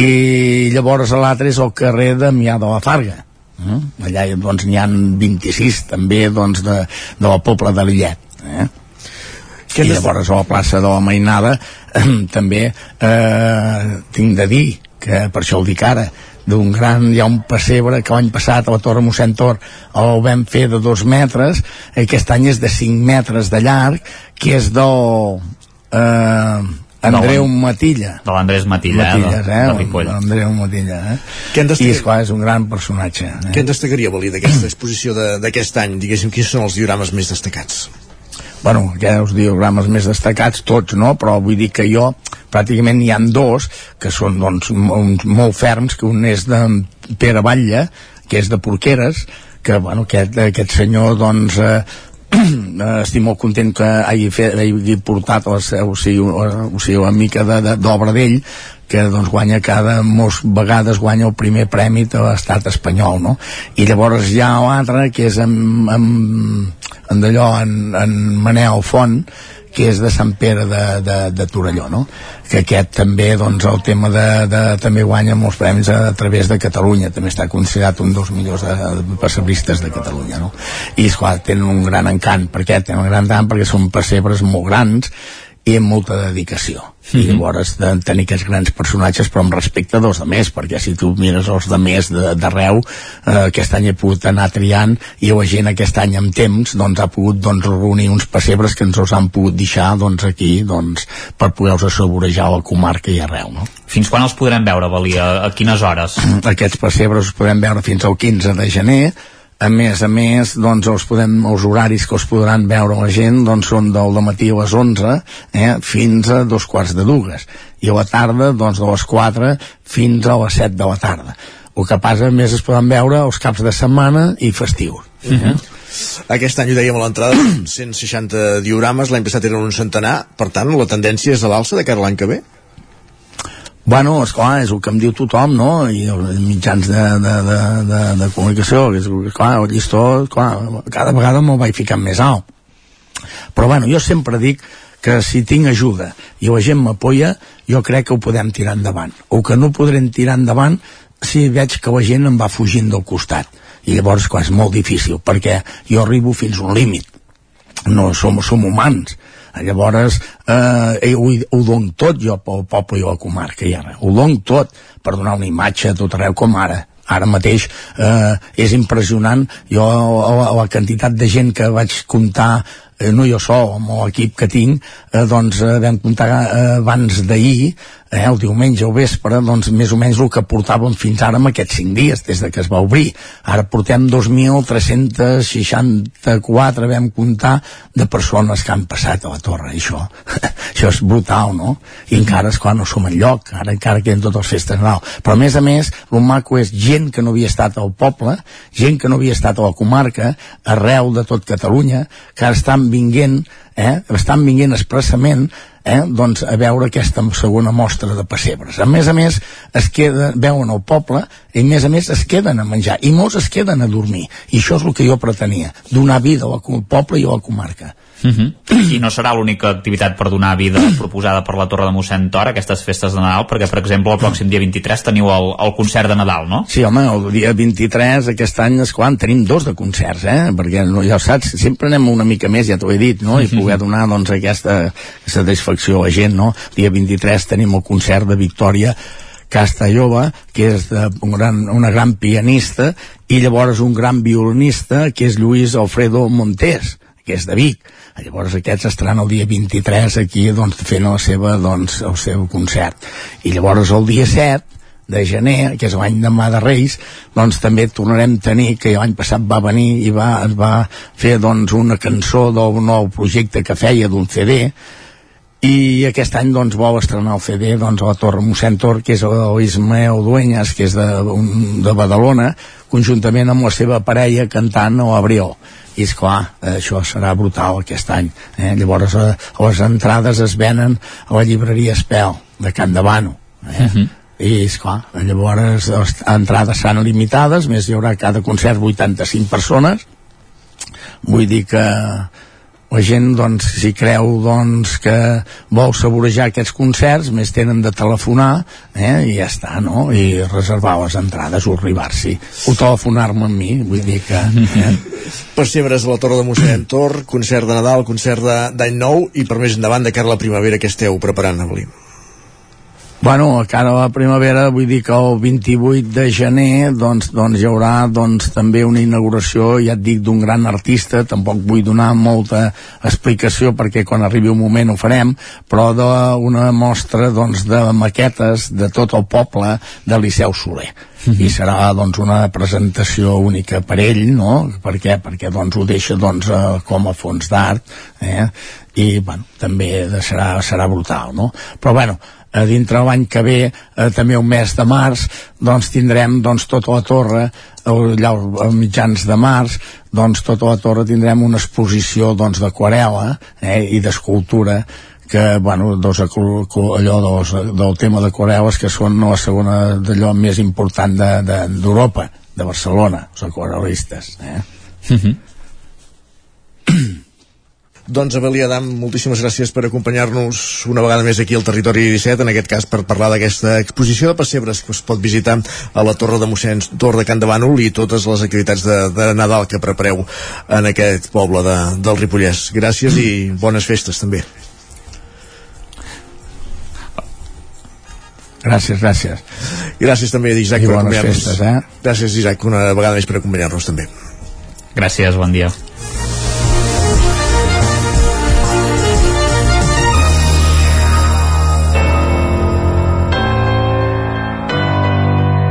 i llavors l'altre és el carrer de Mià de la Farga eh? allà doncs n'hi han 26 també doncs, de, de la Pobla de l'Illet eh? I llavors a la plaça de la Mainada eh, també eh, tinc de dir que per això ho dic ara d'un gran, hi ha un pessebre que l'any passat a la Torre mossèn Tor el vam fer de dos metres aquest any és de 5 metres de llarg que és del eh, Andreu Matilla de l'Andrés Matilla, Matilles, eh, eh? de, de Ripoll Andreu Matilla eh? Què en i destaca- esclar, és un gran personatge eh? Què en destacaria, Valí, d'aquesta exposició de- d'aquest any? Diguéssim, quins són els diorames més destacats? Bueno, que els diogrames més destacats, tots, no? Però vull dir que jo, pràcticament hi han dos, que són, doncs, uns molt ferms, que un és de Pere Batlle, que és de Porqueres, que, bueno, aquest, aquest senyor, doncs, eh, eh, estic molt content que hagi, fet, hagi portat o sigui, o sigui, una mica de- de- d'obra d'ell que doncs guanya cada molts vegades guanya el primer premi de l'estat espanyol no? i llavors hi ha l'altre que és en, en d'allò en, en Manel Font que és de Sant Pere de, de, de Torelló no? que aquest també doncs el tema de, de també guanya molts premis a, a través de Catalunya també està considerat un dels millors de, pessebristes de Catalunya no? i esclar, tenen un gran encant per què? tenen un gran encant perquè són pessebres molt grans i amb molta dedicació i llavors de tenir aquests grans personatges però amb respecte dels de més perquè si tu mires els de més de- d'arreu eh, aquest any he pogut anar triant i la gent aquest any amb temps doncs ha pogut doncs, reunir uns pessebres que ens els han pogut deixar doncs, aquí doncs, per poder-los assaborejar a la comarca i arreu no? Fins quan els podrem veure, Valí? A, a quines hores? aquests pessebres els podem veure fins al 15 de gener a més a més, doncs, els, podem, els horaris que els podran veure la gent doncs, són del matí a les 11 eh, fins a dos quarts de dues. I a la tarda doncs, de les 4 fins a les 7 de la tarda. El que passa més es poden veure els caps de setmana i festius. Uh Aquest any ho dèiem a l'entrada, 160 diorames, l'any passat eren un centenar, per tant, la tendència és a l'alça de cara l'any que ve? Bueno, esclar, és el que em diu tothom, no? I els mitjans de, de, de, de, de comunicació, que és, clar, el llistó, clar, cada vegada me'l vaig ficant més alt. Però bueno, jo sempre dic que si tinc ajuda i la gent m'apoya, jo crec que ho podem tirar endavant. O que no podrem tirar endavant si veig que la gent em va fugint del costat. I llavors, clar, és molt difícil, perquè jo arribo fins a un límit. No som, som humans. Llavors, eh, ho, ho dono tot jo pel poble i la comarca, i ara. Ho dono tot per donar una imatge a tot arreu com ara ara mateix eh, és impressionant jo la, la quantitat de gent que vaig comptar eh, no jo sol, amb l'equip que tinc eh, doncs eh, vam comptar eh, abans d'ahir eh, el diumenge o vespre doncs més o menys el que portàvem fins ara amb aquests 5 dies des de que es va obrir. Ara portem 2.364 vam comptar de persones que han passat a la torre. Això, això és brutal no? i encara quan no som en lloc ara encara queden totes les festes Nadal. Però a més a més el maco és gent que no havia estat al poble gent que no havia estat a la comarca arreu de tot Catalunya que estan vinguent eh, estan vinguent expressament eh, doncs a veure aquesta segona mostra de pessebres. A més a més, es queda, veuen el poble i a més a més es queden a menjar i molts es queden a dormir. I això és el que jo pretenia, donar vida al poble i a la comarca. Uh -huh. I no serà l'única activitat per donar vida proposada per la Torre de mossèn Tor, aquestes festes de Nadal, perquè, per exemple, el pròxim dia 23 teniu el, el concert de Nadal, no? Sí, home, el dia 23 aquest any, és quan tenim dos de concerts, eh? Perquè, no, ja ho saps, sempre anem una mica més, ja t'ho he dit, no? I poder donar, doncs, aquesta satisfacció a la gent, no? El dia 23 tenim el concert de Victòria Castellova, que és de, un gran, una gran pianista, i llavors un gran violinista, que és Lluís Alfredo Montés, que és de Vic. Llavors aquests estaran el dia 23 aquí doncs, fent la seva, doncs, el seu concert. I llavors el dia 7 de gener, que és l'any demà de Reis, doncs també tornarem a tenir, que l'any passat va venir i va, es va fer doncs, una cançó d'un nou projecte que feia d'un CD, i aquest any doncs, vol estrenar el CD doncs, a la Torre mossèn Tor, que és l'Ismael Dueñas, que és de, un, de Badalona, conjuntament amb la seva parella cantant a l'Abrió i és clar, això serà brutal aquest any eh? llavors eh, les entrades es venen a la llibreria Espel de Can Davano eh? Mhm. i és clar, llavors les entrades seran limitades, més hi haurà cada concert 85 persones vull dir que la gent doncs, si creu doncs, que vol saborejar aquests concerts més tenen de telefonar eh, i ja està, no? i reservar les entrades o arribar-s'hi o telefonar-me amb mi vull dir que eh? Pessebres a la Torre de Mossèn Tor, concert de Nadal, concert d'any nou i per més endavant de cara a la primavera que esteu preparant avui. Bueno, a cara a la primavera, vull dir que el 28 de gener doncs, doncs hi haurà doncs, també una inauguració, ja et dic, d'un gran artista, tampoc vull donar molta explicació perquè quan arribi un moment ho farem, però d'una mostra doncs, de maquetes de tot el poble de Liceu Soler. i serà doncs, una presentació única per ell, no? Per què? Perquè doncs, ho deixa doncs, eh, com a fons d'art eh? i bueno, també serà, serà brutal, no? Però bueno, a dintre l'any que ve, eh, també un mes de març, doncs tindrem doncs, tota la torre, allà a mitjans de març, doncs tota la torre tindrem una exposició doncs, d'aquarela eh, i d'escultura que, bueno, dos, allò dos, del tema d'aquarel·les que són la segona d'allò més important de- de- d'Europa, de, de Barcelona, els aquarel·listes. Eh? Doncs Abel i Adam, moltíssimes gràcies per acompanyar-nos una vegada més aquí al Territori 17, en aquest cas per parlar d'aquesta exposició de pessebres que es pot visitar a la Torre de Mossèn Tor de Can de Bànol i totes les activitats de, de Nadal que prepareu en aquest poble de, del Ripollès. Gràcies i bones festes també. Gràcies, gràcies. I gràcies també d'Isaac I per acompanyar-nos. eh? Gràcies Isaac una vegada més per acompanyar-nos també. Gràcies, bon dia.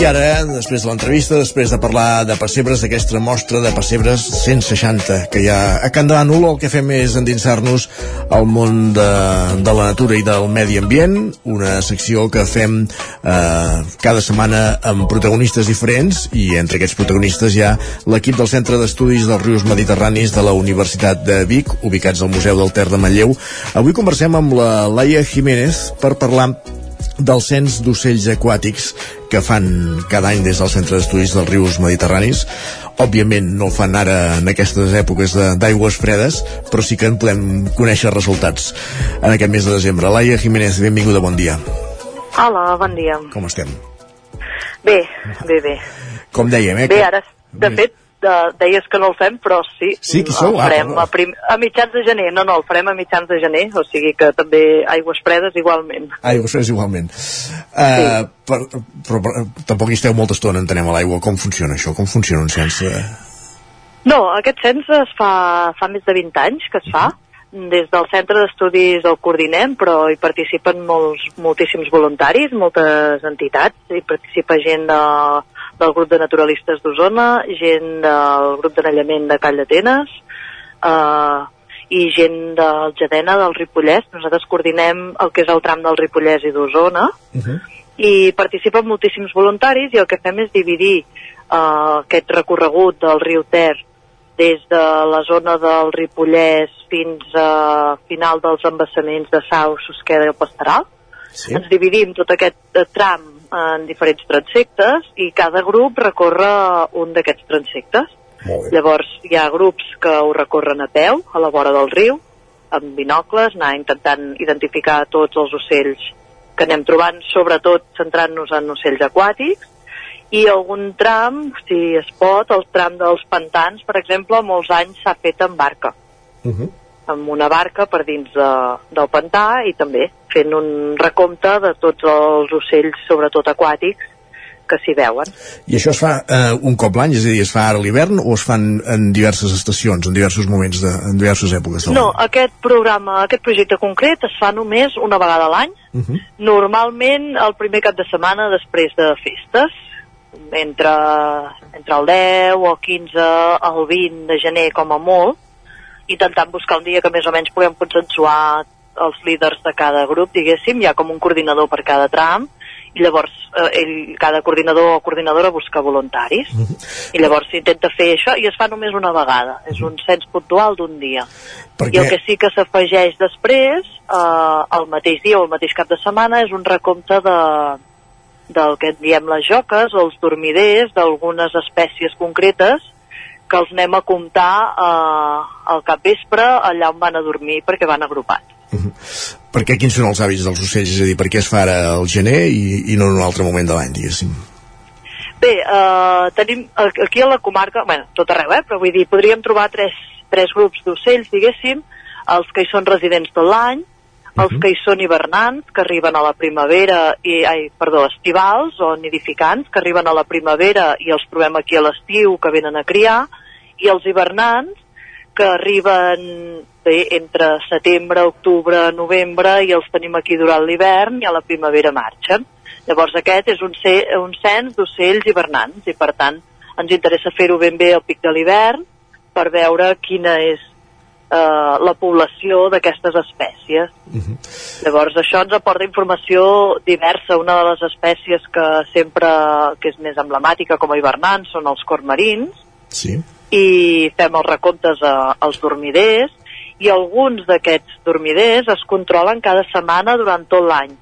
I ara, després de l'entrevista, després de parlar de pessebres, d'aquesta mostra de pessebres 160 que hi ha a Can de Bànol, el que fem és endinsar-nos al món de, de la natura i del medi ambient, una secció que fem eh, cada setmana amb protagonistes diferents i entre aquests protagonistes hi ha l'equip del Centre d'Estudis dels Rius Mediterranis de la Universitat de Vic, ubicats al Museu del Ter de Manlleu. Avui conversem amb la Laia Jiménez per parlar del cens d'ocells aquàtics que fan cada any des del Centre d'Estudis dels Rius Mediterranis. Òbviament no ho fan ara en aquestes èpoques d'aigües fredes, però sí que en podem conèixer resultats en aquest mes de desembre. Laia Jiménez, benvinguda, bon dia. Hola, bon dia. Com estem? Bé, bé, bé. Com dèiem, eh? Bé, ara, de fet, de, deies que no el fem, però sí. Sí, qui sou? El Ah, farem perdó. a, prim, a mitjans de gener. No, no, el farem a mitjans de gener, o sigui que també aigües fredes igualment. Aigües fredes igualment. Uh, per, però, però tampoc hi esteu molta estona, entenem, a l'aigua. Com funciona això? Com funciona un cens? Eh, No, aquest cens es fa, fa més de 20 anys que es fa. Des del centre d'estudis el coordinem, però hi participen molts, moltíssims voluntaris, moltes entitats, hi participa gent de, del grup de naturalistes d'Osona, gent del grup d'anellament de Call d'Atenes, eh, i gent del Jadena, del Ripollès. Nosaltres coordinem el que és el tram del Ripollès i d'Osona, i participen moltíssims voluntaris i el que fem és dividir uh, aquest recorregut del riu Ter des de la zona del Ripollès fins a final dels embassaments de Sau, Susqueda i el Pastoral. Sí. Ens dividim tot aquest eh, tram en diferents transectes i cada grup recorre un d'aquests transectes. Llavors hi ha grups que ho recorren a peu, a la vora del riu, amb binocles, anar intentant identificar tots els ocells que anem trobant, sobretot centrant-nos en ocells aquàtics, i algun tram, si es pot, el tram dels pantans, per exemple, molts anys s'ha fet en barca, amb una barca per dins de, del pantà i també fent un recompte de tots els ocells, sobretot aquàtics, que s'hi veuen. I això es fa eh, un cop l'any, és a dir, es fa ara l'hivern o es fan en diverses estacions, en diversos moments, de, en diverses èpoques No, aquest programa, aquest projecte concret es fa només una vegada a l'any, Uh -huh. normalment el primer cap de setmana després de festes, entre, entre el 10 o el 15 al 20 de gener com a molt, intentant buscar un dia que més o menys puguem consensuar els líders de cada grup, diguéssim, hi ha com un coordinador per cada tram, i llavors eh, ell, cada coordinador o coordinadora busca voluntaris i llavors s'intenta fer això i es fa només una vegada, és un cens puntual d'un dia. Perquè- i el que sí que s'afegeix després eh, el mateix dia o el mateix cap de setmana és un recompte de, del que en diem les joques els dormiders d'algunes espècies concretes que els anem a comptar eh, al capvespre allà on van a dormir perquè van agrupats Per què quins són els hàbits dels ocells? És a dir, per què es fa ara al gener i, i no en un altre moment de l'any, diguéssim? Bé, eh, tenim aquí a la comarca, bueno, tot arreu, eh, però vull dir, podríem trobar tres, tres grups d'ocells, diguéssim, els que hi són residents tot l'any, els que hi són hivernants, que arriben a la primavera, i, ai, perdó, estivals o nidificants, que arriben a la primavera i els trobem aquí a l'estiu, que venen a criar, i els hivernants, que arriben bé, entre setembre, octubre, novembre, i els tenim aquí durant l'hivern, i a la primavera marxen. Llavors aquest és un, ce un cens d'ocells hivernants, i per tant ens interessa fer-ho ben bé al pic de l'hivern, per veure quina és eh, la població d'aquestes espècies. Llavors això ens aporta informació diversa. Una de les espècies que sempre que és més emblemàtica com a hivernants són els cormarins Sí. I fem els recomptes a, als dormiders i alguns d'aquests dormiders es controlen cada setmana durant tot l'any.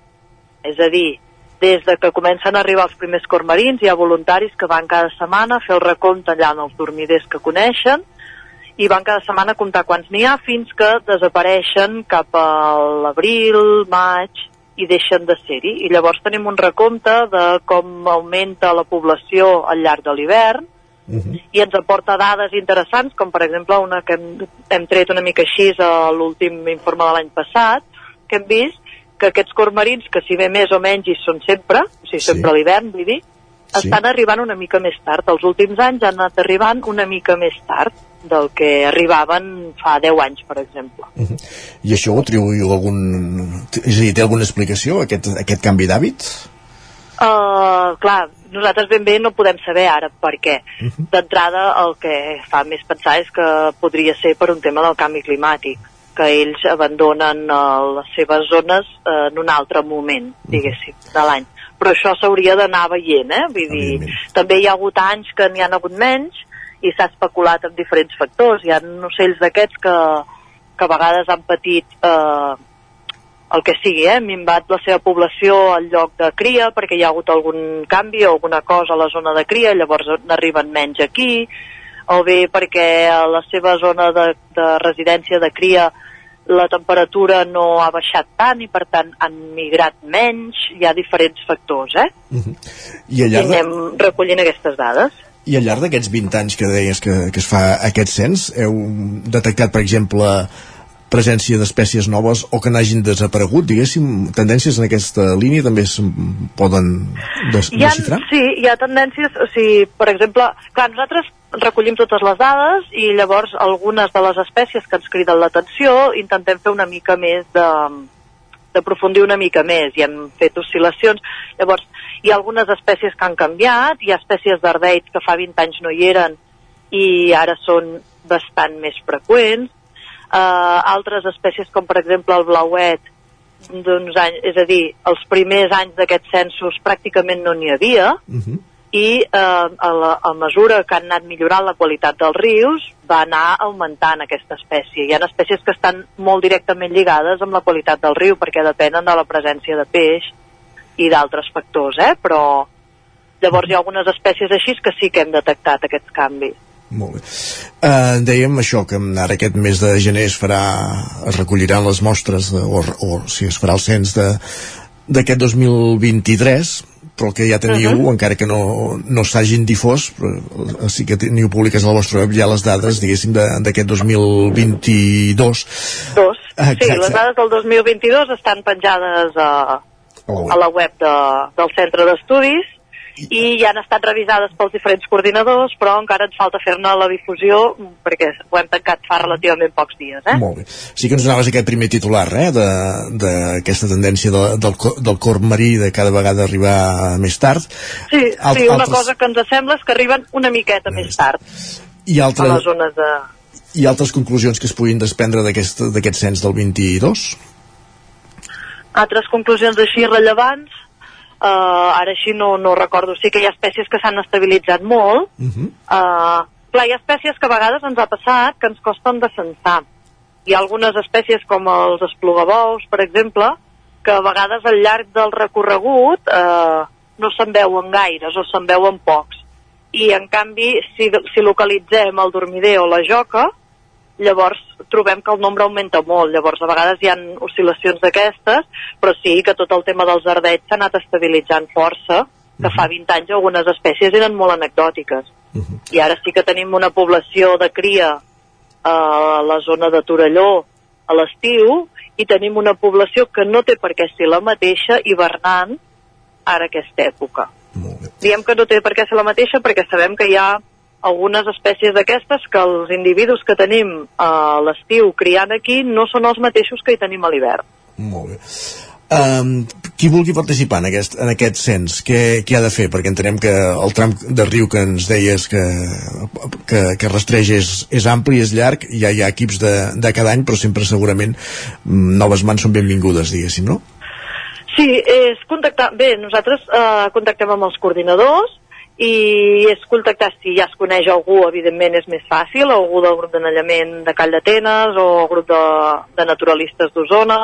És a dir, des de que comencen a arribar els primers cormarins hi ha voluntaris que van cada setmana a fer el recompte allà en els dormiders que coneixen i van cada setmana a comptar quants n'hi ha fins que desapareixen cap a l'abril, maig i deixen de ser-hi. I llavors tenim un recompte de com augmenta la població al llarg de l'hivern i ens aporta dades interessants, com per exemple una que hem, hem tret una mica així a l'últim informe de l'any passat, que hem vist que aquests cormarins, que si bé més o menys hi són sempre, o sigui, sempre a l'hivern, vull dir, Sí. estan arribant una mica més tard. Els últims anys han anat arribant una mica més tard del que arribaven fa 10 anys, per exemple. I això ho atribuïu a algun... És a dir, té alguna explicació, aquest, aquest canvi d'hàbits? Uh, clar, nosaltres ben bé no podem saber ara per què. D'entrada, el que fa més pensar és que podria ser per un tema del canvi climàtic, que ells abandonen uh, les seves zones uh, en un altre moment, diguéssim, de l'any. Però això s'hauria d'anar veient, eh? Vull dir, també hi ha hagut anys que n'hi han hagut menys i s'ha especulat amb diferents factors. Hi ha ocells d'aquests que, que a vegades han patit eh, el que sigui, eh, minvat la seva població al lloc de cria perquè hi ha hagut algun canvi o alguna cosa a la zona de cria, llavors n'arriben menys aquí, o bé perquè a la seva zona de, de residència de cria la temperatura no ha baixat tant i per tant han migrat menys, hi ha diferents factors, eh? I al I llarg, de, anem recollint aquestes dades. i al llarg d'aquests 20 anys que deies que, que es fa aquest cens, heu detectat, per exemple, presència d'espècies noves o que n'hagin desaparegut, diguéssim, tendències en aquesta línia també es poden des Hi ha, desxifrar? sí, hi ha tendències, o sigui, per exemple, clar, nosaltres recollim totes les dades i llavors algunes de les espècies que ens criden l'atenció intentem fer una mica més de d'aprofundir una mica més i hem fet oscil·lacions. Llavors, hi ha algunes espècies que han canviat, hi ha espècies d'ardeits que fa 20 anys no hi eren i ara són bastant més freqüents. Uh, altres espècies com per exemple el blauet d'uns anys, és a dir, els primers anys d'aquests censos pràcticament no n'hi havia i eh, a, la, a mesura que han anat millorant la qualitat dels rius va anar augmentant aquesta espècie. Hi ha espècies que estan molt directament lligades amb la qualitat del riu perquè depenen de la presència de peix i d'altres factors, eh? però llavors hi ha algunes espècies així que sí que hem detectat aquests canvis. Molt bé. Uh, dèiem això, que ara aquest mes de gener es farà, es recolliran les mostres, de, o, o si es farà el cens d'aquest 2023, però que ja teniu, uh -huh. encara que no, no s'hagin difós, però sí que teniu públiques a la vostra web ja les dades, diguéssim, d'aquest 2022. Dos. Sí, Exacte. les dades del 2022 estan penjades a, a la web de, del centre d'estudis i ja han estat revisades pels diferents coordinadors, però encara ens falta fer-ne la difusió perquè ho hem tancat fa relativament pocs dies. Eh? Molt bé. Sí que ens donaves aquest primer titular, eh, de- d'aquesta tendència de, del, del corp marí de cada vegada arribar més tard. Sí, Alt- sí, una altres- cosa que ens sembla és que arriben una miqueta més tard I, a altres, les zones de... I altres conclusions que es puguin desprendre d'aquest cens del 22? Altres conclusions així rellevants, uh, ara així no, no recordo, sí que hi ha espècies que s'han estabilitzat molt, Uh -huh. uh, clar, hi ha espècies que a vegades ens ha passat que ens costen de censar. Hi ha algunes espècies com els esplugabous, per exemple, que a vegades al llarg del recorregut eh, no se'n veuen gaires o se'n veuen pocs. I en canvi, si, si localitzem el dormider o la joca, llavors trobem que el nombre augmenta molt. Llavors, a vegades hi ha oscil·lacions d'aquestes, però sí que tot el tema dels ardets s'ha anat estabilitzant força, que fa 20 anys algunes espècies eren molt anecdòtiques. I ara sí que tenim una població de cria a la zona de Torelló a l'estiu i tenim una població que no té per què ser la mateixa hivernant ara aquesta època. Diem que no té per què ser la mateixa perquè sabem que hi ha algunes espècies d'aquestes que els individus que tenim a l'estiu criant aquí no són els mateixos que hi tenim a l'hivern. Molt bé. Um, qui vulgui participar en aquest, en aquest cens, què, què ha de fer? Perquè entenem que el tram de riu que ens deies que, que, que rastreja és, és ampli, és llarg, ja hi ha equips de, de cada any, però sempre segurament mm, noves mans són benvingudes, diguéssim, no? Sí, és contactar... Bé, nosaltres eh, contactem amb els coordinadors i és contactar si ja es coneix algú, evidentment és més fàcil, algú del grup d'anellament de Call d'Atenes o el grup de, de naturalistes d'Osona,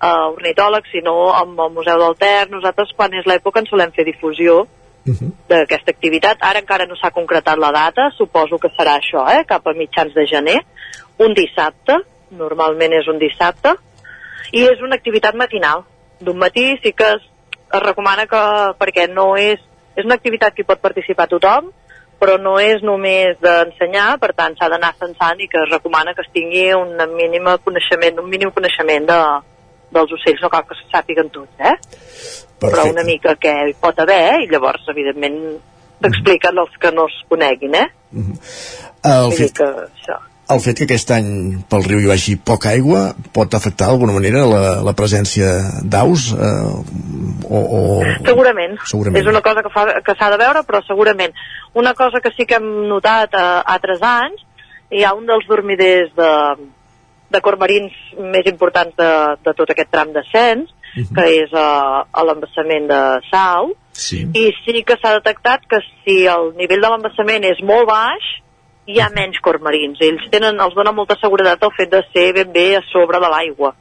eh, ornitòlegs, si no amb el Museu del Ter. Nosaltres, quan és l'època, en solem fer difusió d'aquesta activitat. Ara encara no s'ha concretat la data, suposo que serà això, eh, cap a mitjans de gener, un dissabte, normalment és un dissabte, i és una activitat matinal. D'un matí sí que es, es recomana que, perquè no és, és una activitat que pot participar tothom, però no és només d'ensenyar, per tant s'ha d'anar censant i que es recomana que es tingui un mínim coneixement, un mínim coneixement de, dels ocells, no cal que se sàpiguen tots, eh? però una mica què hi pot haver i llavors, evidentment, t'expliquen els que no es coneguin, eh? El Vull dir fet, que això. El fet que aquest any pel riu hi vagi poca aigua pot afectar d'alguna manera la, la presència d'aus eh, o, o... Segurament. Segurament. És una cosa que, fa, que s'ha de veure, però segurament. Una cosa que sí que hem notat a altres anys, hi ha un dels dormiders de, de cormarins més importants de, de tot aquest tram d'ascens, que és a, a l'embassament de Sau, sí. i sí que s'ha detectat que si el nivell de l'embassament és molt baix, hi ha menys cormarins. Ells tenen, els dona molta seguretat el fet de ser ben bé a sobre de l'aigua.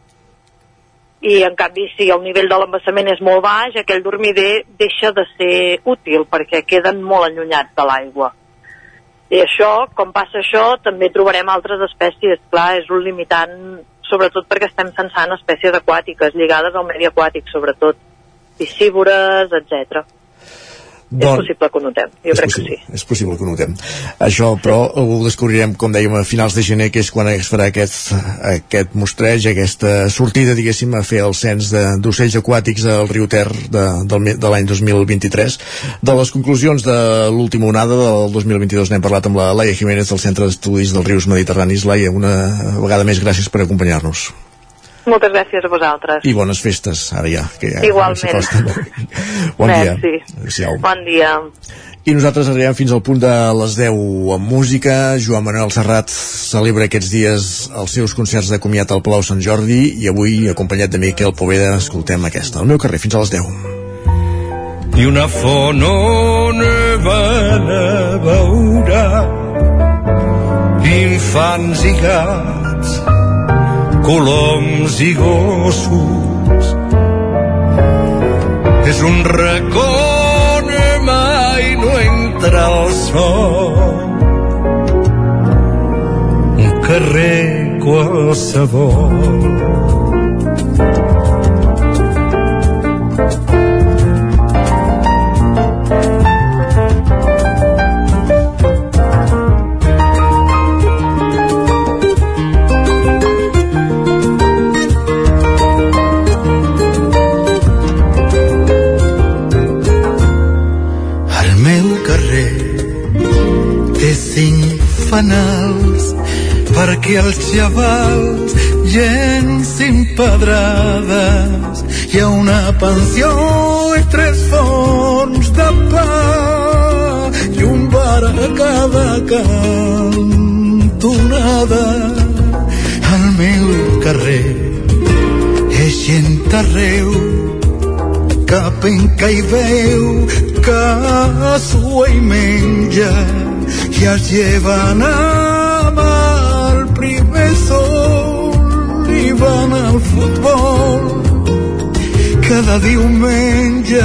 I en canvi, si el nivell de l'embassament és molt baix, aquell dormider deixa de ser útil perquè queden molt allunyats de l'aigua. I això, com passa això, també trobarem altres espècies. Clar, és un limitant, sobretot perquè estem censant espècies aquàtiques, lligades al medi aquàtic, sobretot piscívores, etc. és possible que ho notem, jo és crec possible, que sí. És possible que ho notem. Això, però, ho descobrirem, com dèiem, a finals de gener, que és quan es farà aquest, aquest mostreig, aquesta sortida, diguéssim, a fer el cens de- d'ocells aquàtics al riu Ter de, me- de l'any 2023. De les conclusions de l'última onada del 2022 n'hem parlat amb la Laia Jiménez del Centre d'Estudis dels Rius Mediterranis. Laia, una vegada més gràcies per acompanyar-nos. Moltes gràcies a vosaltres. I bones festes, ara ja. Que ja Igualment. Bon dia. Merci. Bon dia. I nosaltres arribem fins al punt de les 10 amb música. Joan Manuel Serrat celebra aquests dies els seus concerts de comiat al Palau Sant Jordi i avui, acompanyat de Miquel Poveda, escoltem aquesta. Al meu carrer, fins a les 10. i una font on van a veure infants i gats coloms i gossos. És un racó on mai no entra el sol. Un carrer qualsevol fanals perquè els xavals llencin pedrades. Hi ha una pensió i tres forns de pa i un bar a cada cantonada. El meu carrer és gent arreu que penca i veu que sua i menja i es lleven amb el primer sol i van al futbol cada diumenge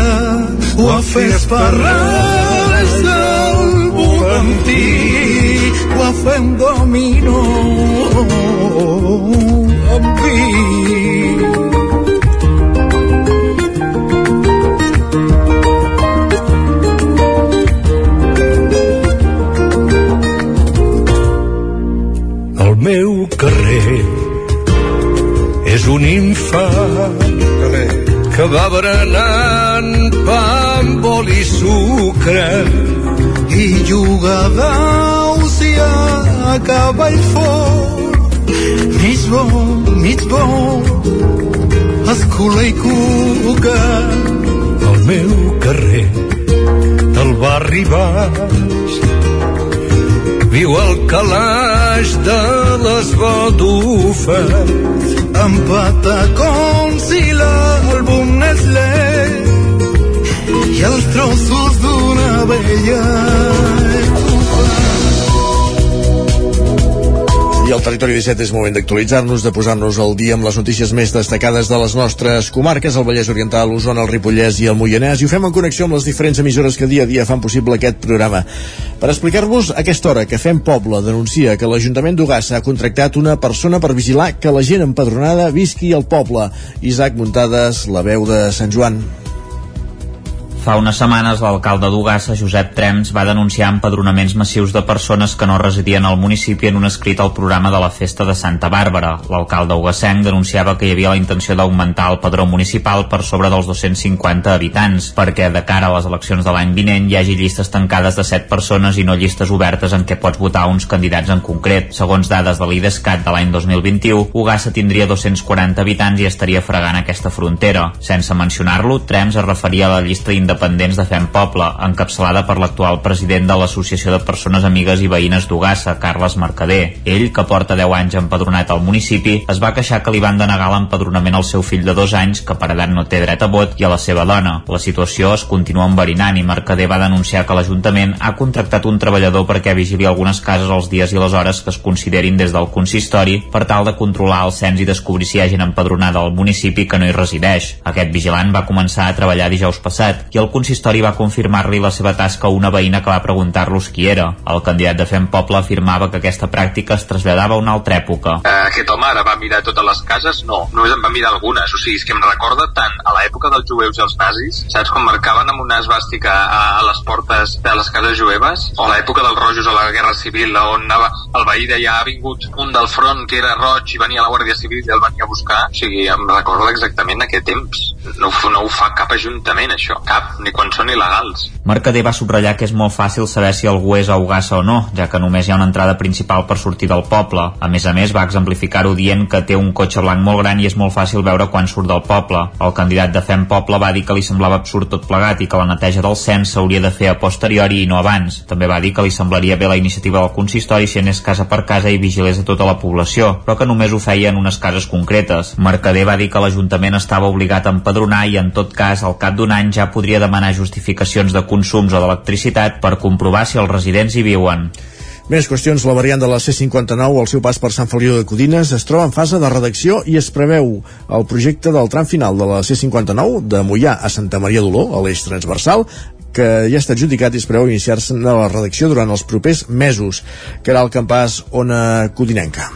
ho ha fet per res del Bugantí ho ha fet un dominó. Amb vi carrer. És un infant que va berenant pa amb oli i sucre i juga daus i a cavall fort mig bo, mig bo escula i cuca. Al meu carrer del barri baix viu el calaix de les badufes amb patacons i l'àlbum Nestlé? I els trossos d'una vella I al Territori 17 és moment d'actualitzar-nos, de posar-nos al dia amb les notícies més destacades de les nostres comarques, el Vallès Oriental, l'Osona, el Ripollès i el Moianès, i ho fem en connexió amb les diferents emissores que dia a dia fan possible aquest programa. Per explicar-vos, aquesta hora que fem poble denuncia que l'Ajuntament d'Ugassa ha contractat una persona per vigilar que la gent empadronada visqui al poble. Isaac Muntades, la veu de Sant Joan. Fa unes setmanes l'alcalde d'Ugassa, Josep Trems, va denunciar empadronaments massius de persones que no residien al municipi en un escrit al programa de la Festa de Santa Bàrbara. L'alcalde ugassenc denunciava que hi havia la intenció d'augmentar el padró municipal per sobre dels 250 habitants, perquè de cara a les eleccions de l'any vinent hi hagi llistes tancades de 7 persones i no llistes obertes en què pots votar uns candidats en concret. Segons dades de l'IDESCAT de l'any 2021, Ugassa tindria 240 habitants i estaria fregant aquesta frontera. Sense mencionar-lo, Trems es referia a la llista independents de Fem Poble, encapçalada per l'actual president de l'Associació de Persones Amigues i Veïnes d'Ugassa, Carles Mercader. Ell, que porta 10 anys empadronat al municipi, es va queixar que li van denegar l'empadronament al seu fill de dos anys, que per edat no té dret a vot, i a la seva dona. La situació es continua enverinant i Mercader va denunciar que l'Ajuntament ha contractat un treballador perquè vigili algunes cases els dies i les hores que es considerin des del consistori per tal de controlar el cens i descobrir si hi ha gent empadronada al municipi que no hi resideix. Aquest vigilant va començar a treballar dijous passat i el consistori va confirmar-li la seva tasca a una veïna que va preguntar-los qui era. El candidat de Fem Poble afirmava que aquesta pràctica es traslladava a una altra època. Eh, aquest home ara va mirar totes les cases? No, només en va mirar algunes. O sigui, és que em recorda tant a l'època dels jueus i els nazis, saps, quan marcaven amb una esbàstica a, a les portes de les cases jueves, o a l'època dels rojos a la Guerra Civil, on anava, el veí deia ha vingut un del front que era roig i venia la Guàrdia Civil i el venia a buscar. O sigui, em recorda exactament aquest temps. No, no ho fa cap ajuntament, això. Cap, ni quan són il·legals. Mercader va subratllar que és molt fàcil saber si algú és a Ugassa o no, ja que només hi ha una entrada principal per sortir del poble. A més a més, va exemplificar-ho dient que té un cotxe blanc molt gran i és molt fàcil veure quan surt del poble. El candidat de Fem Poble va dir que li semblava absurd tot plegat i que la neteja del cens s'hauria de fer a posteriori i no abans. També va dir que li semblaria bé la iniciativa del consistori si anés casa per casa i vigilés a tota la població, però que només ho feia en unes cases concretes. Mercader va dir que l'Ajuntament estava obligat a empadronar i en tot cas al cap d'un any ja podria demanar justificacions de consums o d'electricitat per comprovar si els residents hi viuen. Més qüestions, la variant de la C-59 al seu pas per Sant Feliu de Codines es troba en fase de redacció i es preveu el projecte del tram final de la C-59 de Mollà a Santa Maria d'Oló, a l'eix transversal, que ja està adjudicat i es preveu iniciar-se en la redacció durant els propers mesos, que era el campàs Ona Codinenca.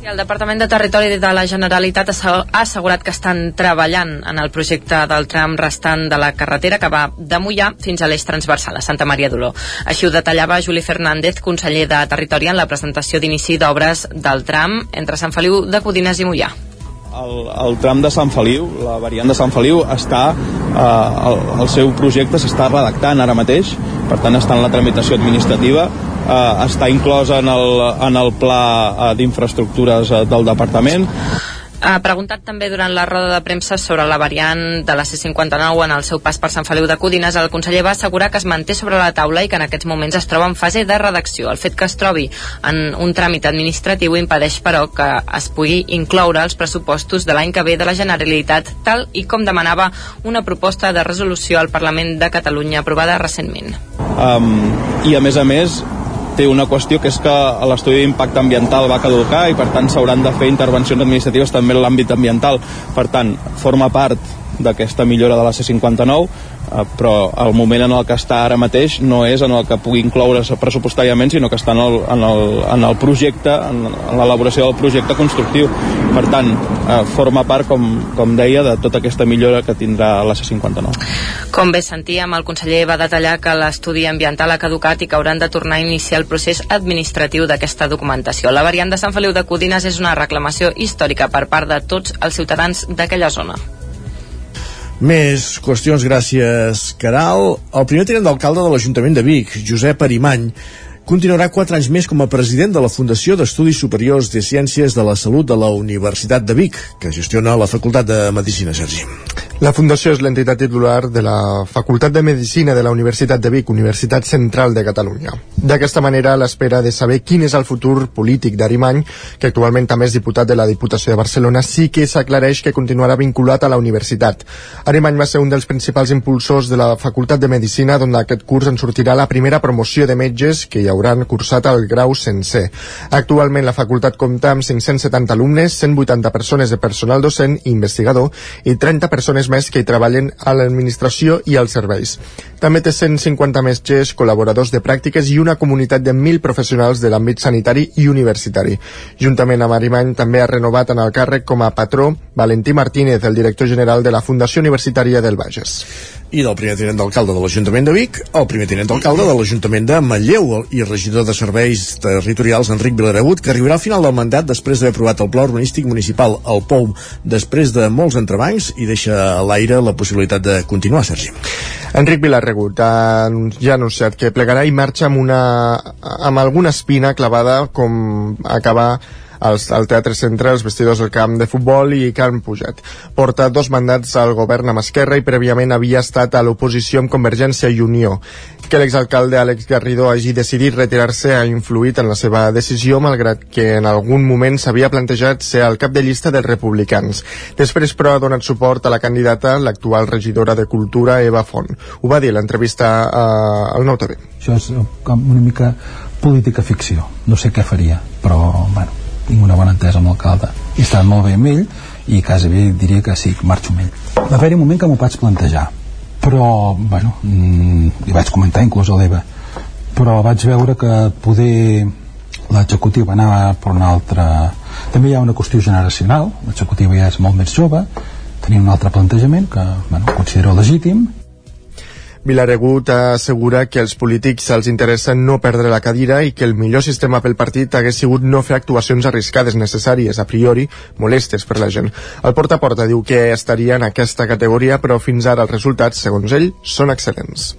I el Departament de Territori de la Generalitat ha assegurat que estan treballant en el projecte del tram restant de la carretera que va de Mollà fins a l'eix transversal a Santa Maria d'Oló. Així ho detallava Juli Fernández, conseller de Territori, en la presentació d'inici d'obres del tram entre Sant Feliu de Codines i Mollà. El, el tram de Sant Feliu, la variant de Sant Feliu, està, eh, el, el seu projecte s'està redactant ara mateix, per tant està en la tramitació administrativa, eh, està inclòs en el, en el pla eh, d'infraestructures eh, del departament. Ha preguntat també durant la roda de premsa sobre la variant de la C-59 en el seu pas per Sant Feliu de Codines, el conseller va assegurar que es manté sobre la taula i que en aquests moments es troba en fase de redacció. El fet que es trobi en un tràmit administratiu impedeix, però, que es pugui incloure els pressupostos de l'any que ve de la Generalitat, tal i com demanava una proposta de resolució al Parlament de Catalunya aprovada recentment. Um, I a més a més, té una qüestió que és que l'estudi d'impacte ambiental va caducar i per tant s'hauran de fer intervencions administratives també en l'àmbit ambiental. Per tant, forma part d'aquesta millora de la C59 eh, però el moment en el que està ara mateix no és en el que pugui incloure's pressupostàriament sinó que està en el, en el, en el projecte en, l'elaboració del projecte constructiu per tant eh, forma part com, com deia de tota aquesta millora que tindrà la C59 Com bé sentíem, el conseller va detallar que l'estudi ambiental ha caducat i que hauran de tornar a iniciar el procés administratiu d'aquesta documentació. La variant de Sant Feliu de Codines és una reclamació històrica per part de tots els ciutadans d'aquella zona. Més qüestions, gràcies, Caral. El primer tinent d'alcalde de l'Ajuntament de Vic, Josep Arimany, continuarà quatre anys més com a president de la Fundació d'Estudis Superiors de Ciències de la Salut de la Universitat de Vic, que gestiona la Facultat de Medicina, Sergi. La Fundació és l'entitat titular de la Facultat de Medicina de la Universitat de Vic, Universitat Central de Catalunya. D'aquesta manera, l'espera de saber quin és el futur polític d'Arimany, que actualment també és diputat de la Diputació de Barcelona, sí que s'aclareix que continuarà vinculat a la universitat. Arimany va ser un dels principals impulsors de la Facultat de Medicina, d'on aquest curs en sortirà la primera promoció de metges que hi hauran cursat el grau sencer. Actualment la facultat compta amb 570 alumnes, 180 persones de personal docent i investigador i 30 persones més que hi treballen a l'administració i als serveis. També té 150 metges, col·laboradors de pràctiques i una comunitat de 1.000 professionals de l'àmbit sanitari i universitari. Juntament amb Arimany també ha renovat en el càrrec com a patró Valentí Martínez, el director general de la Fundació Universitària del Bages i del primer tinent d'alcalde de l'Ajuntament de Vic, el primer tinent d'alcalde de l'Ajuntament de Manlleu i regidor de Serveis Territorials Enric Vilaregut, que arribarà al final del mandat després d'haver aprovat el Pla Urbanístic Municipal al POU després de molts entrebancs i deixa a l'aire la possibilitat de continuar, Sergi. Enric Vilarregut ha ja anunciat que plegarà i marxa amb, una, amb alguna espina clavada com acabar als, al Teatre Centre, els vestidors del camp de futbol i Carme Pujat. Porta dos mandats al govern amb Esquerra i prèviament havia estat a l'oposició amb Convergència i Unió. Que l'exalcalde Àlex Garrido hagi decidit retirar-se ha influït en la seva decisió, malgrat que en algun moment s'havia plantejat ser el cap de llista dels republicans. Després, però, ha donat suport a la candidata, l'actual regidora de Cultura, Eva Font. Ho va dir l'entrevista eh, al Nou TV. Això és una mica política ficció. No sé què faria, però, bueno, tinc una bona entesa amb l'alcalde. I està molt bé amb ell i quasi bé diria que sí, marxo amb ell. Va haver-hi un moment que m'ho vaig plantejar però, bueno, mm, li vaig comentar inclús a l'Eva però vaig veure que poder l'executiva anava per una altra també hi ha una qüestió generacional l'executiva ja és molt més jove tenia un altre plantejament que bueno, considero legítim Vilaregut assegura que als polítics els interessa no perdre la cadira i que el millor sistema pel partit hagués sigut no fer actuacions arriscades necessàries, a priori, molestes per la gent. El porta a porta diu que estaria en aquesta categoria, però fins ara els resultats, segons ell, són excel·lents.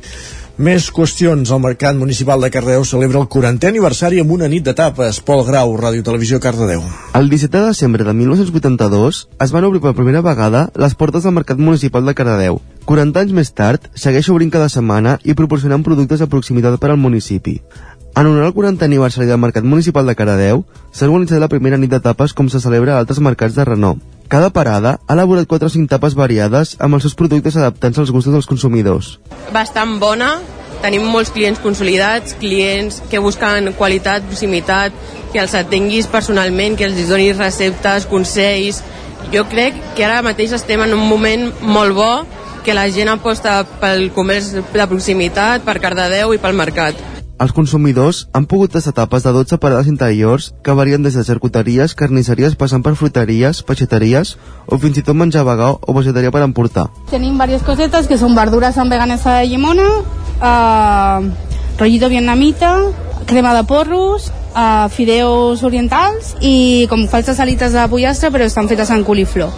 Més qüestions. El Mercat Municipal de Cardedeu celebra el 40è aniversari amb una nit de tapes. Pol Grau, Ràdio Televisió Cardedeu. El 17 de desembre de 1982 es van obrir per primera vegada les portes del Mercat Municipal de Cardedeu. 40 anys més tard, segueix obrint cada setmana i proporcionant productes de proximitat per al municipi. En honor al 40 aniversari del Mercat Municipal de Cardedeu, s'ha organitzat la primera nit de tapes com se celebra a altres mercats de renom. Cada parada ha elaborat 4 o 5 tapes variades amb els seus productes adaptats als gustos dels consumidors. Bastant bona, tenim molts clients consolidats, clients que busquen qualitat, proximitat, que els atenguis personalment, que els donis receptes, consells... Jo crec que ara mateix estem en un moment molt bo que la gent aposta pel comerç de proximitat, per Cardedeu i pel mercat. Els consumidors han pogut tastar tapes de 12 parades interiors que varien des de charcuteries, carnisseries, passant per fruteries, peixateries o fins i tot menjar vegà o vegetarià per emportar. Tenim varias cosetas que son verduras amb veganesa de llimona, uh, rollito vietnamita, crema de porros, uh, fideos orientals i com falses alites de pollastre però estan fetes en coliflor.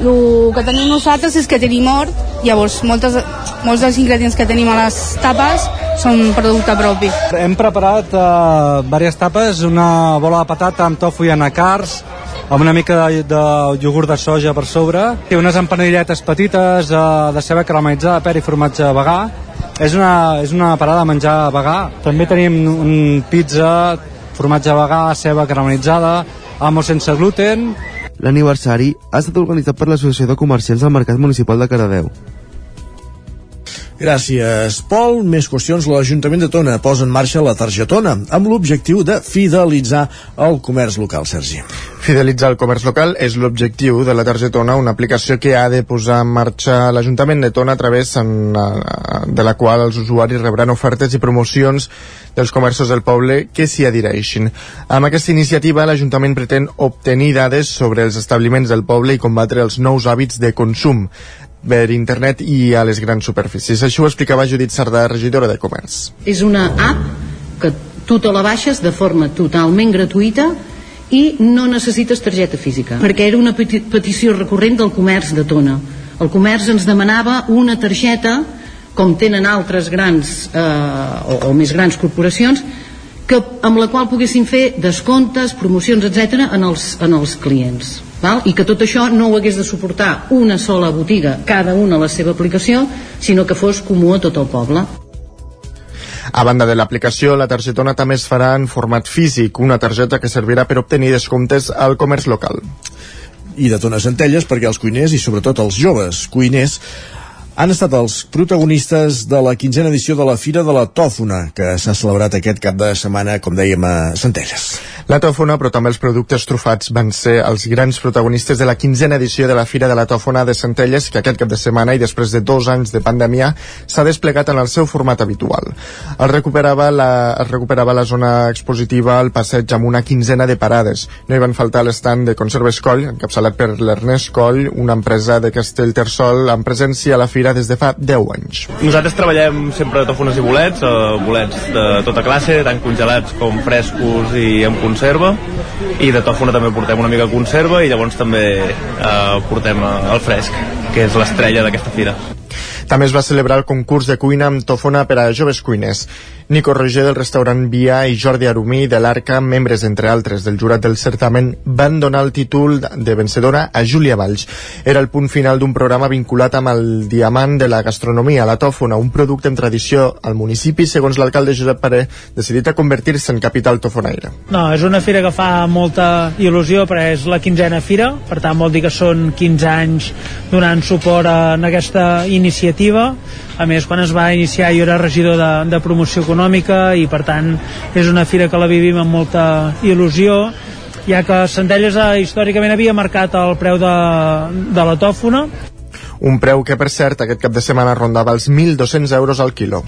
El que tenim nosaltres és que tenim hort, llavors moltes, molts dels ingredients que tenim a les tapes són producte propi. Hem preparat uh, diverses tapes, una bola de patata amb tofu i anacards, amb una mica de, de iogurt de soja per sobre, i unes empanadilletes petites eh, de ceba caramelitzada, per i formatge vegà. És una, és una parada de menjar vegà. També tenim un pizza, formatge vegà, ceba caramelitzada, amo sense gluten, L'aniversari ha estat organitzat per l'Associació de Comerciants del Mercat Municipal de Caradeu. Gràcies, Pol. Més qüestions. L'Ajuntament de Tona posa en marxa la targetona amb l'objectiu de fidelitzar el comerç local, Sergi. Fidelitzar el comerç local és l'objectiu de la targetona, una aplicació que ha de posar en marxa l'Ajuntament de Tona a través en, de la qual els usuaris rebran ofertes i promocions dels comerços del poble que s'hi adhereixin. Amb aquesta iniciativa, l'Ajuntament pretén obtenir dades sobre els establiments del poble i combatre els nous hàbits de consum per internet i a les grans superfícies. Això ho explicava Judit Sardà, regidora de Comerç. És una app que tu te la baixes de forma totalment gratuïta i no necessites targeta física, perquè era una peti petició recurrent del comerç de Tona. El comerç ens demanava una targeta, com tenen altres grans eh, o, o més grans corporacions, que, amb la qual poguessin fer descomptes, promocions, etc en els, en els clients. Val? I que tot això no ho hagués de suportar una sola botiga, cada una a la seva aplicació, sinó que fos comú a tot el poble. A banda de l'aplicació, la targetona també es farà en format físic, una targeta que servirà per obtenir descomptes al comerç local. I de Tona Centelles perquè els cuiners i sobretot els joves cuiners han estat els protagonistes de la quinzena edició de la Fira de la Tòfona, que s'ha celebrat aquest cap de setmana, com dèiem, a Centelles. La tòfona, però també els productes trufats van ser els grans protagonistes de la quinzena edició de la Fira de la Tòfona de Centelles, que aquest cap de setmana i després de dos anys de pandèmia s'ha desplegat en el seu format habitual. Es recuperava la, es recuperava la zona expositiva al passeig amb una quinzena de parades. No hi van faltar l'estand de Conserves Coll, encapçalat per l'Ernest Coll, una empresa de Castellterçol amb presència a la fira des de fa 10 anys. Nosaltres treballem sempre tòfones i bolets, eh, bolets de tota classe, tant congelats com frescos i amb conserva, i de tòfona també portem una mica de conserva i llavors també eh, portem eh, el fresc, que és l'estrella d'aquesta fira. També es va celebrar el concurs de cuina amb tòfona per a joves cuiners. Nico Roger del restaurant Via i Jordi Arumí de l'Arca, membres entre altres del jurat del certamen, van donar el títol de vencedora a Júlia Valls. Era el punt final d'un programa vinculat amb el diamant de la gastronomia, la tòfona, un producte en tradició al municipi, segons l'alcalde Josep Paré, decidit a convertir-se en capital tofonaire. No, és una fira que fa molta il·lusió perquè és la quinzena fira, per tant vol dir que són 15 anys donant suport a, aquesta iniciativa. A més, quan es va iniciar jo era regidor de, de promoció econòmica i per tant és una fira que la vivim amb molta il·lusió ja que Centelles eh, històricament havia marcat el preu de, de la tòfona Un preu que, per cert, aquest cap de setmana rondava els 1.200 euros al quilo.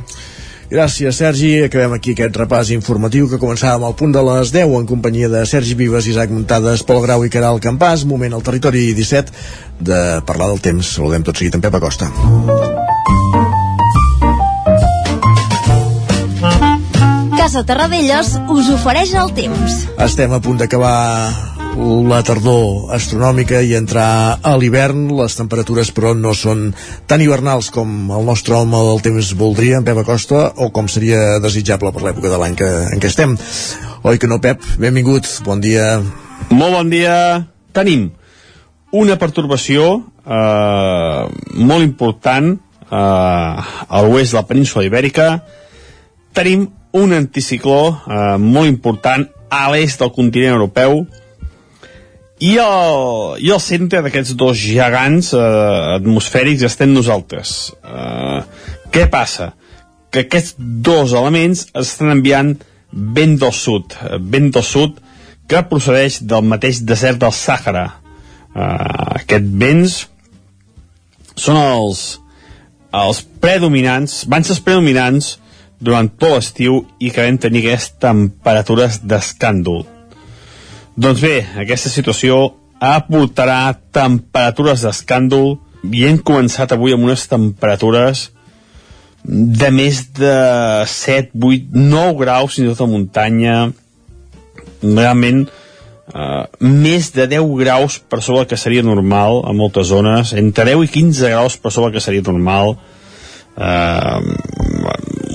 Gràcies, Sergi. Acabem aquí aquest repàs informatiu que començàvem al punt de les 10 en companyia de Sergi Vives, Isaac Muntades, Pol Grau i Caral Campàs. Moment al territori 17 de parlar del temps. Saludem tot seguit en Pep Acosta. Casa Terradellos us ofereix el temps. Estem a punt d'acabar la tardor astronòmica i entrar a l'hivern. Les temperatures, però, no són tan hivernals com el nostre home del temps voldria, en Pep Acosta, o com seria desitjable per l'època de l'any que, en què estem. Oi que no, Pep? Benvingut, bon dia. Molt bon dia. Tenim una pertorbació eh, molt important eh, a l'oest de la península ibèrica. Tenim un anticicló eh, molt important a l'est del continent europeu i el, i centre d'aquests dos gegants eh, atmosfèrics estem nosaltres. Eh, què passa? Que aquests dos elements estan enviant vent del sud, eh, vent del sud que procedeix del mateix desert del Sàhara. Uh, aquests vents són els, els predominants, van ser els predominants durant tot l'estiu i que vam tenir aquestes temperatures d'escàndol. Doncs bé, aquesta situació aportarà temperatures d'escàndol i hem començat avui amb unes temperatures de més de 7, 8, 9 graus fins i tot a muntanya realment Uh, més de 10 graus per sobre el que seria normal a moltes zones, entre 10 i 15 graus per sobre el que seria normal uh,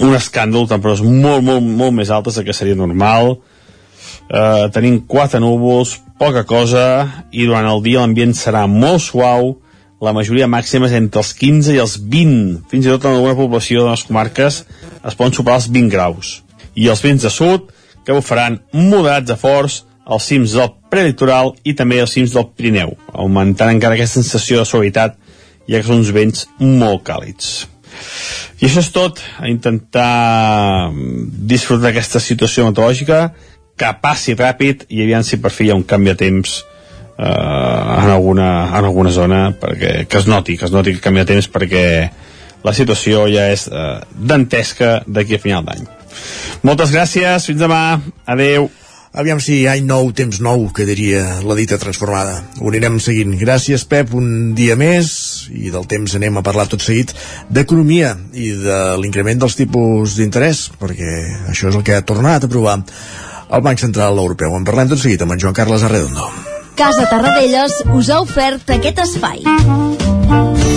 un escàndol temperatures molt, molt, molt més altes del que seria normal uh, tenim quatre núvols poca cosa i durant el dia l'ambient serà molt suau, la majoria màxima és entre els 15 i els 20. Fins i tot en alguna població de les comarques es poden superar els 20 graus. I els vents de sud, que bufaran moderats a forts als cims del prelitoral i també als cims del Pirineu, augmentant encara aquesta sensació de suavitat, ja que són uns vents molt càlids. I això és tot, a intentar disfrutar d'aquesta situació meteorològica, que passi ràpid i aviam si per fi hi ha un canvi de temps eh, en, alguna, en alguna zona perquè, que es noti, que es noti que canvi de temps perquè la situació ja és eh, dantesca d'aquí a final d'any. Moltes gràcies, fins demà, adeu. Aviam si any nou, temps nou, que diria la dita transformada. Ho anirem seguint. Gràcies, Pep, un dia més, i del temps anem a parlar tot seguit d'economia i de l'increment dels tipus d'interès, perquè això és el que ha tornat a provar el Banc Central Europeu. En parlem tot seguit amb en Joan Carles Arredondo. Casa Tarradellas us ha ofert aquest espai.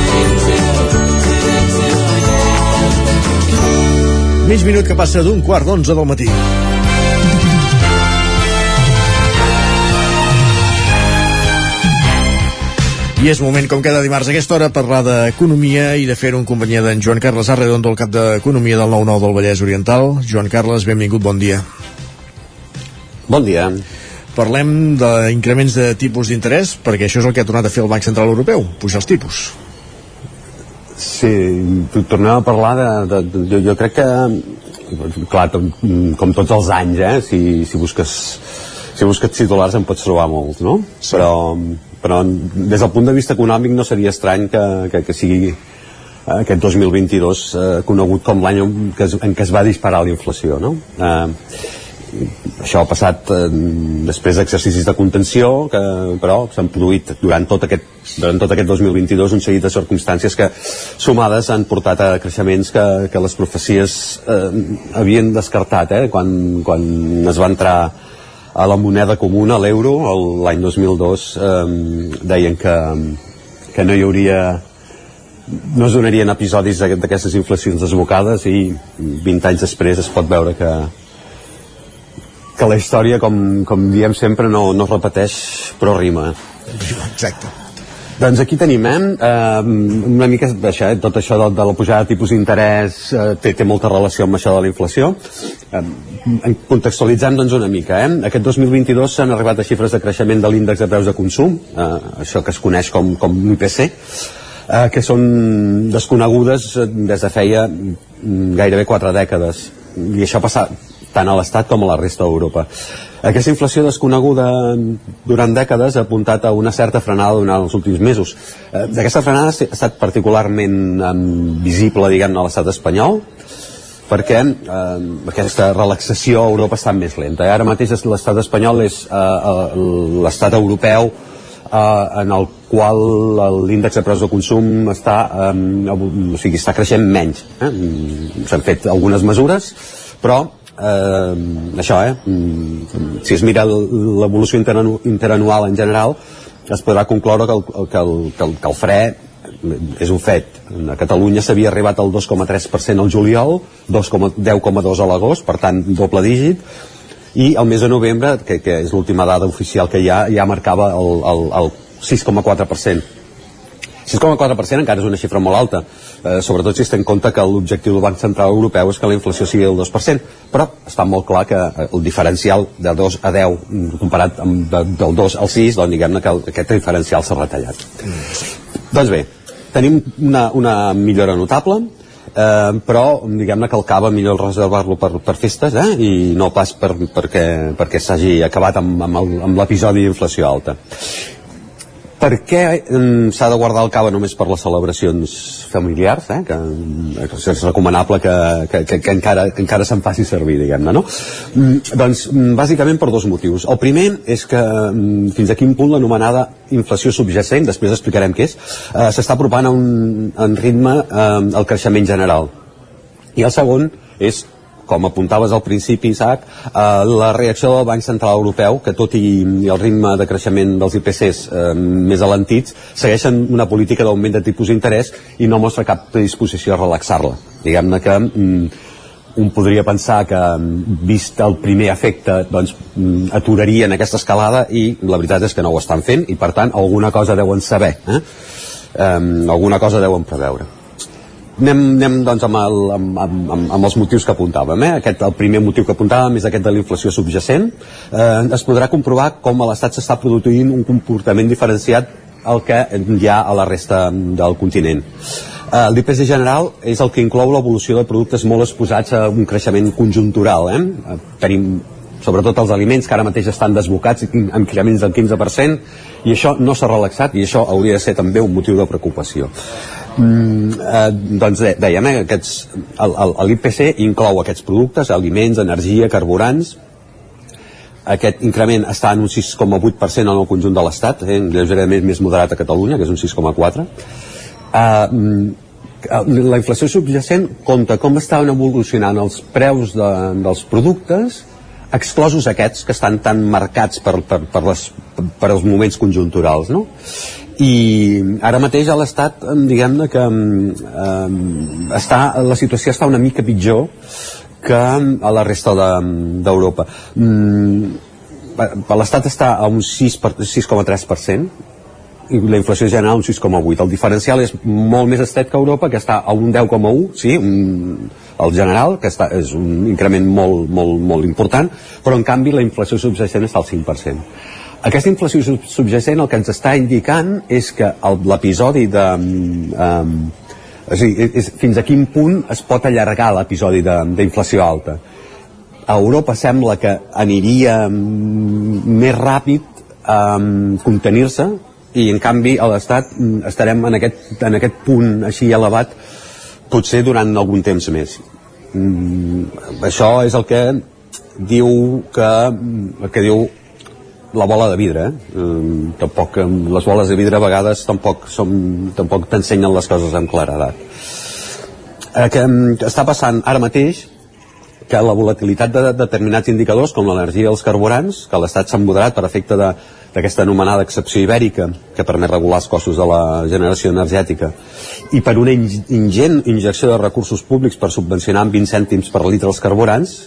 Mig minut que passa d'un quart d'onze del matí. I és moment, com cada dimarts a aquesta hora, parlar d'economia i de fer-ho en companyia d'en Joan Carles Arredondo, el cap d'Economia del 9-9 del Vallès Oriental. Joan Carles, benvingut, bon dia. Bon dia. Parlem d'increments de tipus d'interès, perquè això és el que ha tornat a fer el Banc Central Europeu, pujar els tipus. Sí, tornem a parlar de... de, de jo, jo crec que, clar, com, com tots els anys, eh, si, si busques si busques titulars en pots trobar molts, no? Sí. Però, però des del punt de vista econòmic no seria estrany que, que, que sigui aquest 2022 eh, conegut com l'any en, es, en què es va disparar la inflació, no? Eh, això ha passat eh, després d'exercicis de contenció que però s'han produït durant tot, aquest, durant tot aquest 2022 un seguit de circumstàncies que sumades han portat a creixements que, que les profecies eh, havien descartat eh, quan, quan es va entrar a la moneda comuna, l'euro, l'any 2002 eh, deien que, que no hi hauria no es donarien episodis d'aquestes inflacions desbocades i 20 anys després es pot veure que, que la història, com, com diem sempre, no, no es repeteix, però rima. Exacte. Doncs aquí tenim, eh, una mica això, eh, tot això de, de la pujada de tipus d'interès eh, té, té molta relació amb això de la inflació. Eh, contextualitzant doncs una mica, eh, aquest 2022 s'han arribat a xifres de creixement de l'índex de preus de consum, eh, això que es coneix com, com l'IPC, eh, que són desconegudes des de feia gairebé quatre dècades. I això ha passat, tant a l'Estat com a la resta d'Europa. Aquesta inflació desconeguda durant dècades ha apuntat a una certa frenada durant els últims mesos. Eh, D'aquesta frenada ha estat particularment visible, diguem a l'estat espanyol, perquè eh, aquesta relaxació a Europa està més lenta. Ara mateix l'estat espanyol és eh, l'estat europeu eh, en el qual l'índex de preus de consum està, eh, o sigui, està creixent menys. Eh? S'han fet algunes mesures, però eh, això, eh? si es mira l'evolució interanual en general, es podrà concloure que el, que el, que el, que el fre és un fet. A Catalunya s'havia arribat al 2,3% al juliol, 10,2 a l'agost, per tant, doble dígit, i el mes de novembre, que, que és l'última dada oficial que hi ha, ja marcava el, el, el 6,4%. 6,4% encara és una xifra molt alta, eh, sobretot si es té en compte que l'objectiu del Banc Central Europeu és que la inflació sigui del 2%, però està molt clar que eh, el diferencial de 2 a 10 mm, comparat amb de, del 2 al 6, doncs diguem-ne que aquest diferencial s'ha retallat. Mm. Doncs bé, tenim una, una millora notable, eh, però diguem-ne que el cava millor reservar-lo per, per festes eh, i no pas per, perquè, perquè s'hagi acabat amb, amb l'episodi d'inflació alta per què mm, s'ha de guardar el cava només per les celebracions familiars, eh, que, que és recomanable que, que, que, que encara, que encara se'n faci servir, diguem-ne, no? Mm, doncs, mm, bàsicament per dos motius. El primer és que mm, fins a quin punt l'anomenada inflació subjacent, després explicarem què és, eh, s'està apropant a un, un ritme eh, al creixement general. I el segon és com apuntaves al principi, Isaac, eh, la reacció del Banc Central Europeu, que tot i, i el ritme de creixement dels IPCs eh, més alentits, segueixen una política d'augment de tipus d'interès i no mostra cap predisposició a relaxar-la. Diguem-ne que mm, un podria pensar que mm, vist el primer efecte doncs, mm, aturarien aquesta escalada i la veritat és que no ho estan fent i per tant alguna cosa deuen saber eh? Um, alguna cosa deuen preveure anem, anem doncs amb, el, amb, amb, amb, els motius que apuntàvem eh? Aquest, el primer motiu que apuntàvem és aquest de la inflació subjacent eh, es podrà comprovar com a l'Estat s'està produint un comportament diferenciat al que hi ha a la resta del continent eh, l'IPC general és el que inclou l'evolució de productes molt exposats a un creixement conjuntural eh? tenim sobretot els aliments que ara mateix estan desbocats amb increments del 15% i això no s'ha relaxat i això hauria de ser també un motiu de preocupació Mm, eh, doncs dèiem, eh, aquests, l'IPC inclou aquests productes, aliments, energia, carburants, aquest increment està en un 6,8% en el conjunt de l'Estat, eh, lleugerament més moderat a Catalunya, que és un 6,4%. Eh, mm, la inflació subjacent compta com estaven evolucionant els preus de, dels productes exclosos aquests que estan tan marcats per, per, per, les, per els moments conjunturals no? I ara mateix a l'Estat diguem-ne que eh, està, la situació està una mica pitjor que a la resta d'Europa. De, mm, l'Estat està a un 6,3% i la inflació general un 6,8 el diferencial és molt més estret que Europa que està a un 10,1 sí, un, el general, que està, és un increment molt, molt, molt important però en canvi la inflació subjacent està al 5% aquesta inflació subjacent el que ens està indicant és que l'episodi de... Um, a dir, és, fins a quin punt es pot allargar l'episodi d'inflació alta. A Europa sembla que aniria més ràpid um, contenir-se i en canvi a l'Estat mm, estarem en aquest, en aquest punt així elevat potser durant algun temps més. Mm, això és el que diu que, que diu la bola de vidre eh? Um, tampoc, les boles de vidre a vegades tampoc, som, tampoc t'ensenyen les coses amb claredat eh, que um, està passant ara mateix que la volatilitat de determinats indicadors com l'energia i els carburants que l'Estat s'ha moderat per efecte d'aquesta anomenada excepció ibèrica que permet regular els costos de la generació energètica i per una ingent injecció de recursos públics per subvencionar amb 20 cèntims per litre els carburants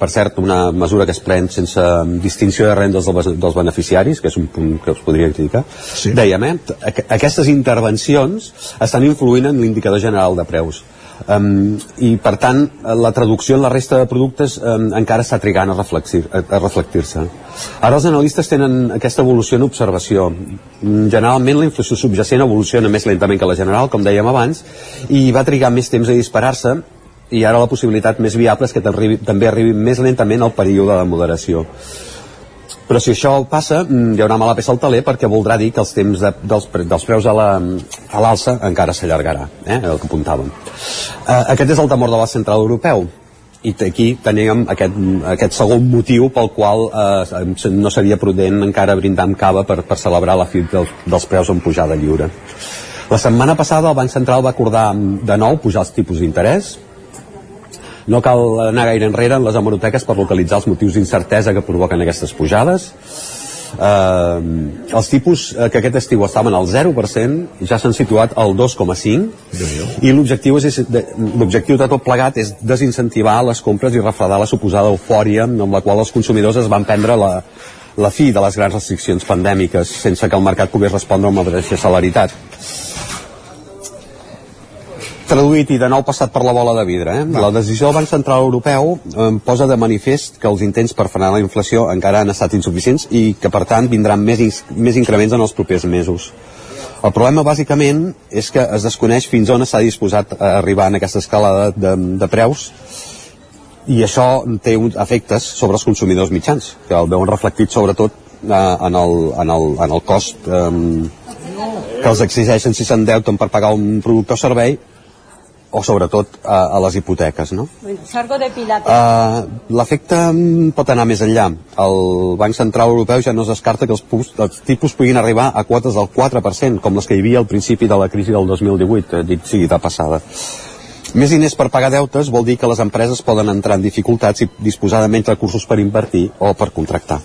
per cert, una mesura que es pren sense distinció de rendes dels beneficiaris, que és un punt que us podria criticar. Sí. Dèiem, eh, aquestes intervencions estan influint en l'indicador general de preus. Um, i per tant la traducció en la resta de productes um, encara està trigant a, reflexir, a, a reflectir-se ara els analistes tenen aquesta evolució en observació generalment la inflació subjacent evoluciona més lentament que la general com dèiem abans i va trigar més temps a disparar-se i ara la possibilitat més viable és que també arribi més lentament al període de moderació. Però si això passa mm, hi haurà mala peça al taler perquè voldrà dir que els temps de, dels, dels preus a l'alça la, encara s'allargarà eh, el que apuntàvem. Eh, aquest és el temor de la central europeu. I aquí teníem aquest, aquest segon motiu pel qual eh, no seria prudent encara brindar amb cava per, per celebrar la fi dels, dels preus en pujada lliure. La setmana passada el Banc Central va acordar de nou pujar els tipus d'interès no cal anar gaire enrere en les hemeroteques per localitzar els motius d'incertesa que provoquen aquestes pujades. Eh, els tipus eh, que aquest estiu estaven al 0% ja s'han situat al 2,5 i l'objectiu és, l'objectiu de tot plegat és desincentivar les compres i refredar la suposada eufòria amb la qual els consumidors es van prendre la, la fi de les grans restriccions pandèmiques sense que el mercat pogués respondre amb la mateixa celeritat traduït i de nou passat per la bola de vidre. Eh? La decisió del Banc Central Europeu eh, posa de manifest que els intents per frenar la inflació encara han estat insuficients i que, per tant, vindran més, més increments en els propers mesos. El problema, bàsicament, és que es desconeix fins on està disposat a arribar en aquesta escala de, de, de preus i això té efectes sobre els consumidors mitjans, que el veuen reflectit sobretot eh, en, el, en, el, en el cost eh, que els exigeixen si s'endeuten per pagar un producte o servei o sobretot a, a les hipoteques no? Salgo de Pilates. Uh, L'efecte pot anar més enllà. El Banc Central Europeu ja no es descarta que els, pus, els tipus puguin arribar a quotes del 4%, com les que hi havia al principi de la crisi del 2018, eh, dit sigui de passada. Més diners per pagar deutes vol dir que les empreses poden entrar en dificultats i disposar de menys recursos per invertir o per contractar.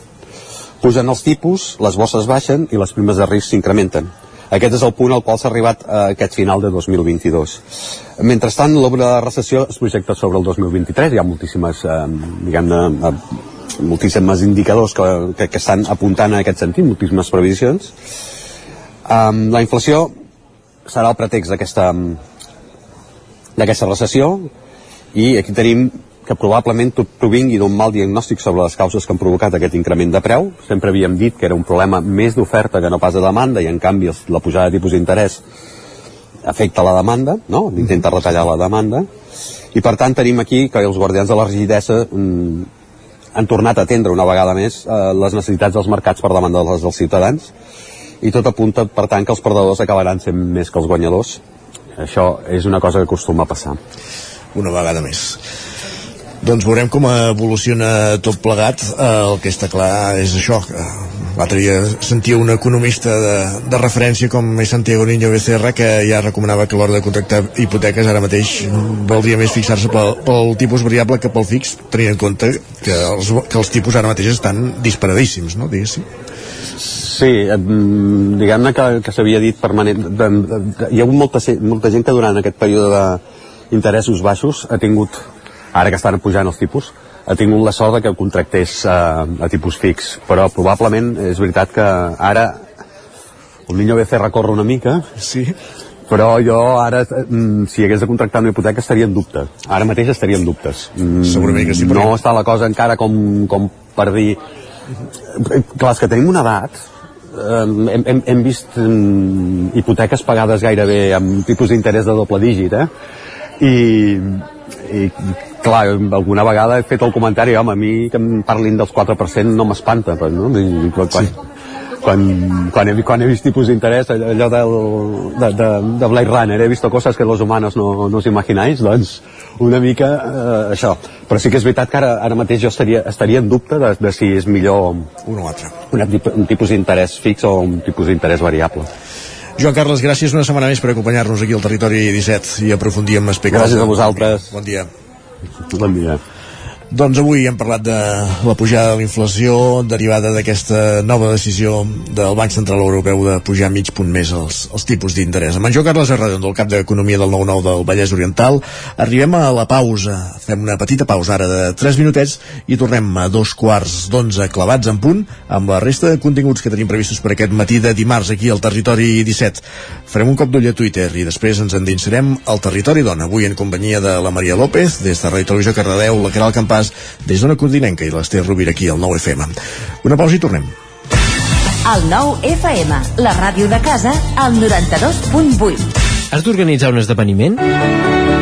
Pugen els tipus, les bosses baixen i les primes de risc s'incrementen. Aquest és el punt al qual s'ha arribat a aquest final de 2022. Mentrestant, l'obra de recessió es projecta sobre el 2023. Hi ha moltíssimes, eh, diguem-ne, eh, moltíssimes indicadors que, que, que estan apuntant en aquest sentit, moltíssimes previsions. Um, la inflació serà el pretext d'aquesta d'aquesta recessió i aquí tenim que probablement tot provingui d'un mal diagnòstic sobre les causes que han provocat aquest increment de preu. Sempre havíem dit que era un problema més d'oferta que no pas de demanda i en canvi la pujada de tipus d'interès afecta la demanda, no? intenta retallar la demanda. I per tant tenim aquí que els guardians de la rigidesa mm, han tornat a atendre una vegada més eh, les necessitats dels mercats per demanda dels, dels ciutadans. I tot apunta per tant que els perdedors acabaran sent més que els guanyadors. Això és una cosa que acostuma a passar. Una vegada més doncs veurem com evoluciona tot plegat. Eh, el que està clar és això. L'altre dia sentia un economista de, de referència com és Santiago Niño Becerra que ja recomanava que l'hora de contractar hipoteques ara mateix valdria més fixar-se pel, pel tipus variable que pel fix, tenint en compte que els, que els tipus ara mateix estan disparadíssims, no? Diguéssim. Sí, diguem-ne que, que s'havia dit permanent... Hi ha hagut molta, molta gent que durant aquest període d'interessos baixos ha tingut ara que estan pujant els tipus, ha tingut la sort que contractés eh, a tipus fix, però probablement és veritat que ara el Niño Becerra corre una mica, sí. però jo ara, mm, si hagués de contractar una hipoteca, estaria en dubte. Ara mateix estaria en dubtes. Mm, Segurament que sí. Però... No està la cosa encara com, com per dir... Clar, és que tenim una edat, eh, hem, hem, hem vist mm, hipoteques pagades gairebé amb tipus d'interès de doble dígit, eh? I, i clar, alguna vegada he fet el comentari, home, a mi que em parlin dels 4% no m'espanta, no? I, quan, sí. quan, quan, he, quan he vist tipus d'interès, allò del, de, de, de Blade Runner, he vist coses que los humanos no, no us imagináis, doncs una mica eh, això. Però sí que és veritat que ara, ara mateix jo estaria, estaria en dubte de, de si és millor un o altre. Un, un tipus d'interès fix o un tipus d'interès variable. Joan Carles, gràcies una setmana més per acompanyar-nos aquí al Territori 17 i aprofundir en aspectes. Gràcies a vosaltres. Bon dia. Bon dia. Doncs avui hem parlat de la pujada de la inflació derivada d'aquesta nova decisió del Banc Central Europeu de pujar mig punt més els, els tipus d'interès. Amb en Joan Carles Arradon, del cap d'Economia del 9-9 del Vallès Oriental, arribem a la pausa. Fem una petita pausa ara de 3 minutets i tornem a dos quarts d'onze clavats en punt amb la resta de continguts que tenim previstos per aquest matí de dimarts aquí al Territori 17. Farem un cop d'ull a Twitter i després ens endinsarem al Territori Dona, avui en companyia de la Maria López, des de Ràdio Televisió Cardedeu, la Caral Campàs Campàs, des d'una continenca i l'Ester Rovira aquí al 9 FM. Una pausa i tornem. El 9 FM, la ràdio de casa, al 92.8. Has d'organitzar un esdeveniment?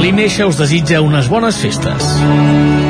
L'Ineixa us desitja unes bones festes.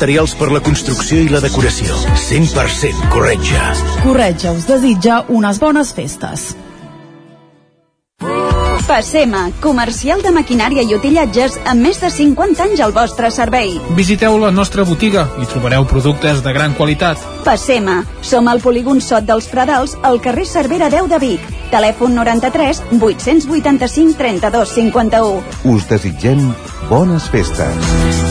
per la construcció i la decoració. 100% Corretja. Corretja us desitja unes bones festes. Passema, comercial de maquinària i utillatges amb més de 50 anys al vostre servei. Visiteu la nostra botiga i trobareu productes de gran qualitat. Passema, som al polígon Sot dels Pradals, al carrer Cervera 10 de Vic. Telèfon 93 885 32 51. Us desitgem bones festes.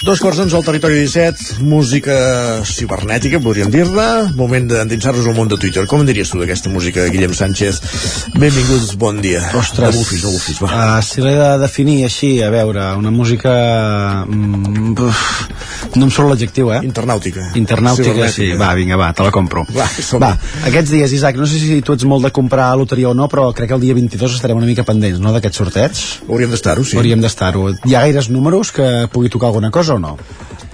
Dos quarts d'onze al territori 17, música cibernètica, podríem dir-ne, moment d'endinsar-nos al món de Twitter. Com en diries tu d'aquesta música, Guillem Sánchez? Benvinguts, bon dia. Ostres. No bufis, no bufis, va. Uh, si l'he de definir així, a veure, una música... Mm, uf, no em surt l'adjectiu, eh? Internàutica. Internàutica, sí. Va, vinga, va, te la compro. Va, va, aquests dies, Isaac, no sé si tu ets molt de comprar loteria o no, però crec que el dia 22 estarem una mica pendents, no?, d'aquest sorteig. Hauríem d'estar-ho, sí. Hauríem d'estar-ho. Hi ha gaires números que pugui tocar alguna cosa no?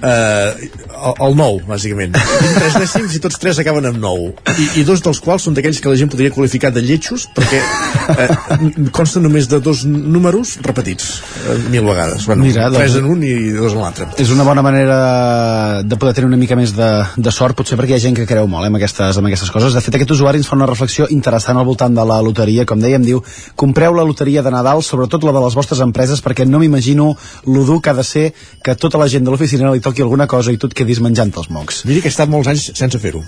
Uh, el, el 9, bàsicament. Tinc tres dècims i tots tres acaben amb 9. I, i dos dels quals són d'aquells que la gent podria qualificar de lletjos, perquè uh, consten només de dos números repetits uh, mil vegades. Bueno, Mira, doncs- tres en un i dos en l'altre. És una bona manera de poder tenir una mica més de, de sort, potser perquè hi ha gent que creu molt eh, en, aquestes, en aquestes coses. De fet, aquest usuari ens fa una reflexió interessant al voltant de la loteria. Com dèiem, diu, compreu la loteria de Nadal, sobretot la de les vostres empreses, perquè no m'imagino lo dur que ha de ser que tota la gent de l'oficina li toqui alguna cosa i tu et quedis menjant els mocs. Miri que he estat molts anys sense fer-ho.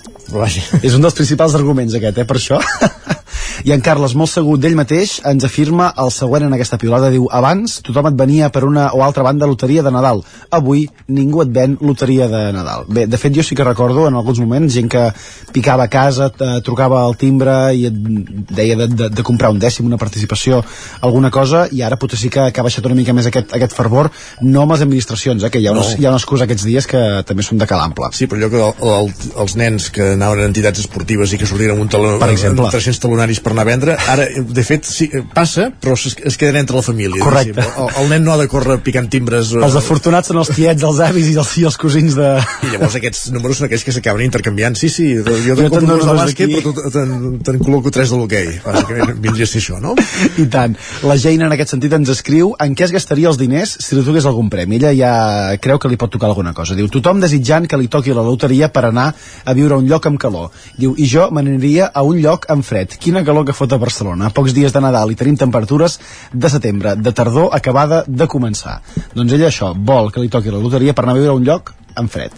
És un dels principals arguments aquest, eh, per això. I en Carles, molt segur d'ell mateix, ens afirma el següent en aquesta piulada. Diu, abans tothom et venia per una o altra banda loteria de Nadal. Avui ningú et ven loteria de Nadal. Bé, de fet, jo sí que recordo en alguns moments gent que picava a casa, eh, trucava al timbre i et deia de, de, de comprar un dècim, una participació, alguna cosa, i ara potser sí que, que ha baixat una mica més aquest, aquest fervor, no amb les administracions, eh, que hi ha, unes, No. hi ha una excusa aquests dies que també són de calample. Sí, però allò que el, el, els nens que anaven a entitats esportives i que sortien amb un taló, Per exemple. amb 300 talonaris per anar a vendre, ara, de fet, sí, passa, però es, es queden entre la família. Correcte. El, el nen no ha de córrer picant timbres. eh, Els afortunats són els tiets, els avis i els, i els cosins de... I llavors aquests números són aquells que s'acaben intercanviant. Sí, sí, jo Jo te'n compro dos de bàsquet, però te'n te'n col·loco tres de l'hoquei. Bàsicament vindria a ser això, no? I tant. La Jane en aquest sentit ens escriu en què es gastaria els diners si li toqués algun premi. Ella ja creu que li pot tocar alguna cosa. Diu, tothom desitjant que li toqui la loteria per anar a viure a un lloc amb calor. Diu, i jo me n'aniria a un lloc amb fred. Quina calor que fot a Barcelona. A pocs dies de Nadal i tenim temperatures de setembre, de tardor acabada de començar. Doncs ella això, vol que li toqui la loteria per anar a viure a un lloc amb fred.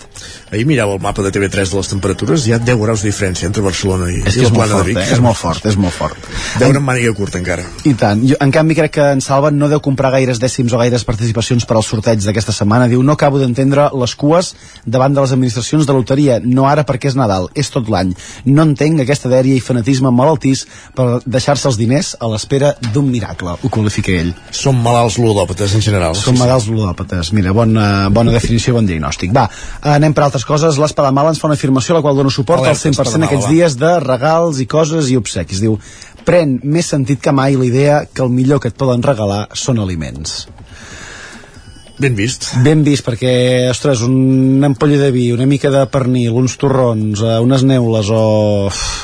Ahir mirava el mapa de TV3 de les temperatures, hi ha 10 graus de diferència entre Barcelona i, És i que és la plana de fort, Vic. eh? és molt fort, és molt fort. Veure amb màniga curta encara. I tant. Jo, en canvi, crec que en Salva no deu comprar gaires dècims o gaires participacions per als sorteig d'aquesta setmana. Diu, no acabo d'entendre les cues davant de les administracions de loteria. No ara perquè és Nadal, és tot l'any. No entenc aquesta dèria i fanatisme malaltís per deixar-se els diners a l'espera d'un miracle, ho qualifica ell. Som malalts ludòpates en general. Som malalts ludòpates. Mira, bona, bona definició, bon diagnòstic. Va, anem per altres coses. L'Espadamala ens fa una afirmació a la qual dono suport Alerta, al 100% Espadamala, aquests dies de regals i coses i obsequis. Diu, pren més sentit que mai la idea que el millor que et poden regalar són aliments. Ben vist. Ben vist, perquè, ostres, una ampolla de vi, una mica de pernil, uns torrons, uh, unes neules o...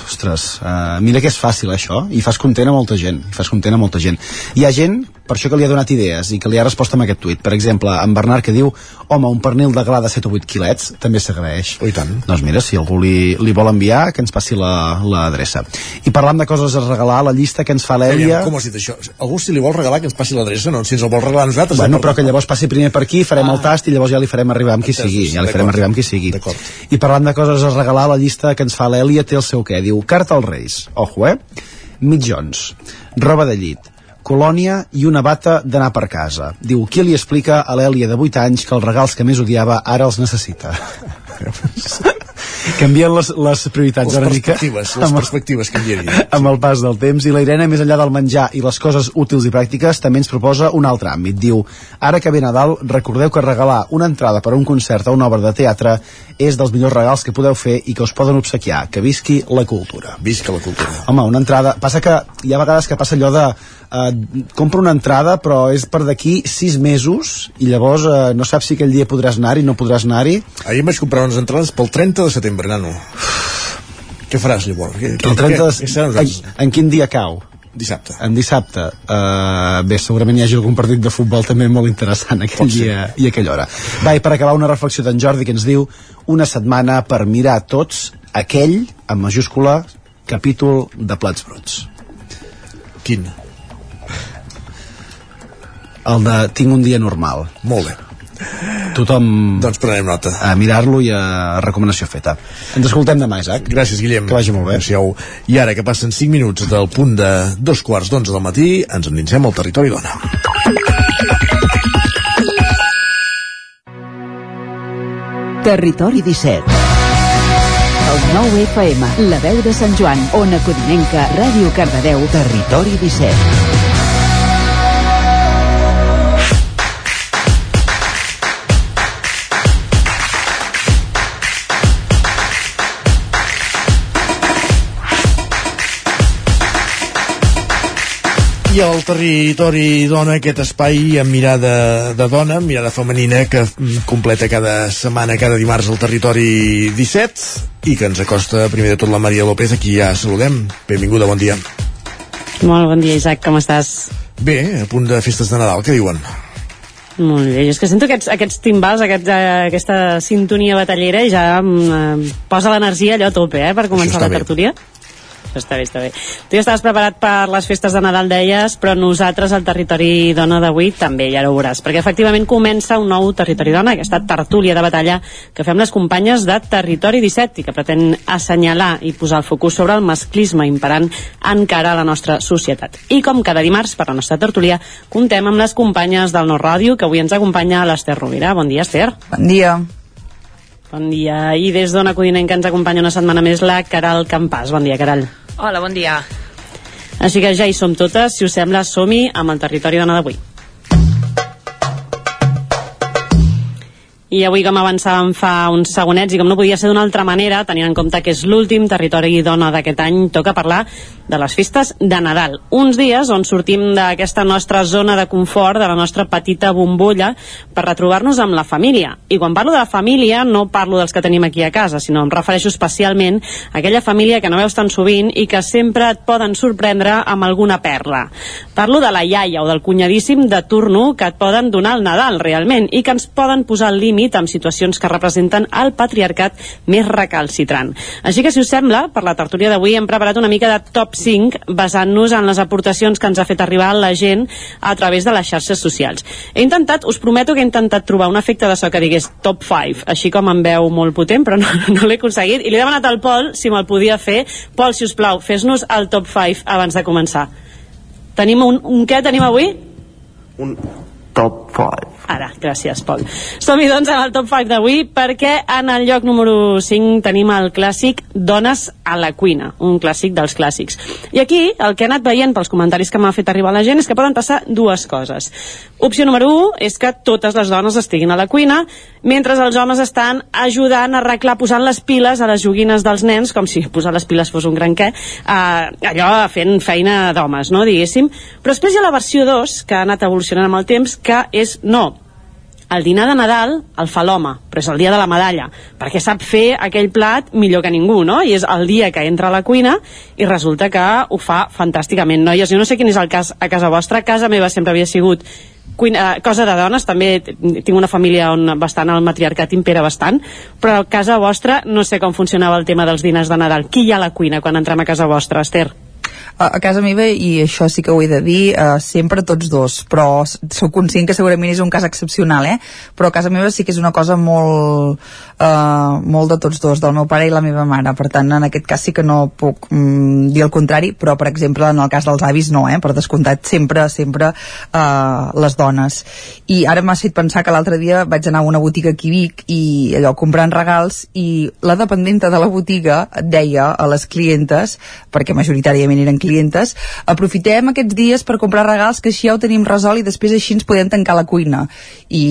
Ostres, uh, mira que és fàcil això, i fas content a molta gent, i fas content a molta gent. Hi ha gent, per això que li ha donat idees i que li ha respost amb aquest tuit. Per exemple, en Bernard que diu home, un pernil de gra de 7 o 8 quilets també s'agraeix. Oh, tant. Doncs mira, si algú li, li vol enviar, que ens passi l'adreça. La, I parlant de coses a regalar, la llista que ens fa l'Èlia... Com has dit això? Algú si li vol regalar que ens passi l'adreça, no? Si ens el vol regalar a nosaltres... Bueno, però que llavors passi primer per aquí, farem ah. el tast i llavors ja li farem arribar amb qui sigui. Ja li farem arribar amb qui sigui. I parlant de coses a regalar, la llista que ens fa l'Èlia té el seu què? Diu, carta als Reis. Ojo, eh? mitjons, roba de llit, colònia i una bata d'anar per casa. Diu, qui li explica a l'Èlia de 8 anys que els regals que més odiava ara els necessita? canvien les, les prioritats les una mica. perspectives, les amb, perspectives canviarien amb el pas del temps. I la Irene més enllà del menjar i les coses útils i pràctiques també ens proposa un altre àmbit. Diu, ara que ve Nadal recordeu que regalar una entrada per a un concert o una obra de teatre és dels millors regals que podeu fer i que us poden obsequiar. Que visqui la cultura. Visca la cultura. Home, una entrada, passa que hi ha vegades que passa allò de eh, compra una entrada però és per d'aquí sis mesos i llavors eh, no saps si aquell dia podràs anar-hi no podràs anar-hi ahir em vaig comprar unes entrades pel 30 de setembre, nano què faràs llavors? Què, el 30 de... en, en quin dia cau? dissabte. En dissabte. Uh, bé, segurament hi hagi algun partit de futbol també molt interessant aquell dia i aquella hora. Va, i per acabar una reflexió d'en Jordi que ens diu una setmana per mirar tots aquell, amb majúscula, capítol de Plats Bruts. Quin? El de Tinc un dia normal. Molt bé. Tothom doncs prenem nota. a mirar-lo i a recomanació feta. Ens escoltem demà Isaac. Gràcies Guillem. Que vagi molt bé. Adéu. i ara que passen 5 minuts del punt de dos quarts d'onze del matí ens endinsem al territori dona. Territori 17 el 9 FM, la veu de Sant Joan, Ona Codinenca, Ràdio Cardedeu, Territori 17. I al territori dona aquest espai amb mirada de dona, amb mirada femenina que completa cada setmana, cada dimarts al territori 17 i que ens acosta primer de tot la Maria López aquí ja saludem, benvinguda, bon dia Molt bon dia Isaac, com estàs? Bé, a punt de festes de Nadal, què diuen? Molt bé, jo és que sento aquests, aquests timbals, aquest, eh, aquesta sintonia batallera i ja eh, posa l'energia allò a tope, eh, per començar la tertúlia. Bé està bé, està bé. Tu ja estaves preparat per les festes de Nadal, deies, però nosaltres, al Territori Dona d'avui, també, ja ho veuràs, perquè efectivament comença un nou Territori Dona, aquesta tertúlia de batalla que fem les companyes de Territori 17 i que pretén assenyalar i posar el focus sobre el masclisme imperant encara a la nostra societat. I com cada dimarts, per la nostra tertúlia, contem amb les companyes del Nou Ràdio, que avui ens acompanya l'Ester Rovira. Bon dia, Ester. Bon dia. Bon dia. I des d'Ona Codinenca ens acompanya una setmana més la Caral Campàs. Bon dia, Caral. Hola, bon dia. Així que ja hi som totes, si us sembla, som-hi amb el territori dona d'avui. I avui, com avançàvem fa uns segonets, i com no podia ser d'una altra manera, tenint en compte que és l'últim territori dona d'aquest any, toca parlar de les festes de Nadal. Uns dies on sortim d'aquesta nostra zona de confort, de la nostra petita bombolla, per retrobar-nos amb la família. I quan parlo de la família, no parlo dels que tenim aquí a casa, sinó em refereixo especialment a aquella família que no veus tan sovint i que sempre et poden sorprendre amb alguna perla. Parlo de la iaia o del cunyadíssim de turno que et poden donar el Nadal, realment, i que ens poden posar al límit límit amb situacions que representen el patriarcat més recalcitrant. Així que, si us sembla, per la tertúlia d'avui hem preparat una mica de top 5 basant-nos en les aportacions que ens ha fet arribar la gent a través de les xarxes socials. He intentat, us prometo que he intentat trobar un efecte de so que digués top 5, així com em veu molt potent, però no, no l'he aconseguit, i li he demanat al Pol si me'l podia fer. Pol, si us plau, fes-nos el top 5 abans de començar. Tenim un, un què tenim avui? Un top 5. Ara, gràcies, Pol. Som-hi, doncs, amb el top 5 d'avui, perquè en el lloc número 5 tenim el clàssic Dones a la cuina, un clàssic dels clàssics. I aquí, el que he anat veient pels comentaris que m'ha fet arribar la gent és que poden passar dues coses. Opció número 1 és que totes les dones estiguin a la cuina, mentre els homes estan ajudant a arreglar, posant les piles a les joguines dels nens, com si posar les piles fos un gran què, eh, allò fent feina d'homes, no?, diguéssim. Però després hi ha la versió 2, que ha anat evolucionant amb el temps, que és no, el dinar de Nadal el fa l'home, però és el dia de la medalla, perquè sap fer aquell plat millor que ningú, no? I és el dia que entra a la cuina i resulta que ho fa fantàsticament. Noies, jo no sé quin és el cas a casa vostra, a casa meva sempre havia sigut cuina, cosa de dones, també tinc una família on bastant el matriarcat impera bastant, però a casa vostra no sé com funcionava el tema dels dinars de Nadal. Qui hi ha a la cuina quan entrem a casa vostra, Esther? A, casa meva, i això sí que ho he de dir, uh, sempre tots dos, però sóc conscient que segurament és un cas excepcional, eh? però a casa meva sí que és una cosa molt, uh, molt de tots dos, del meu pare i la meva mare, per tant en aquest cas sí que no puc mm, dir el contrari, però per exemple en el cas dels avis no, eh? per descomptat sempre, sempre uh, les dones. I ara m'ha fet pensar que l'altre dia vaig anar a una botiga aquí a Vic i allò comprant regals i la dependenta de la botiga deia a les clientes, perquè majoritàriament eren clientes, aprofitem aquests dies per comprar regals que així ja ho tenim resolt i després així ens podem tancar la cuina. I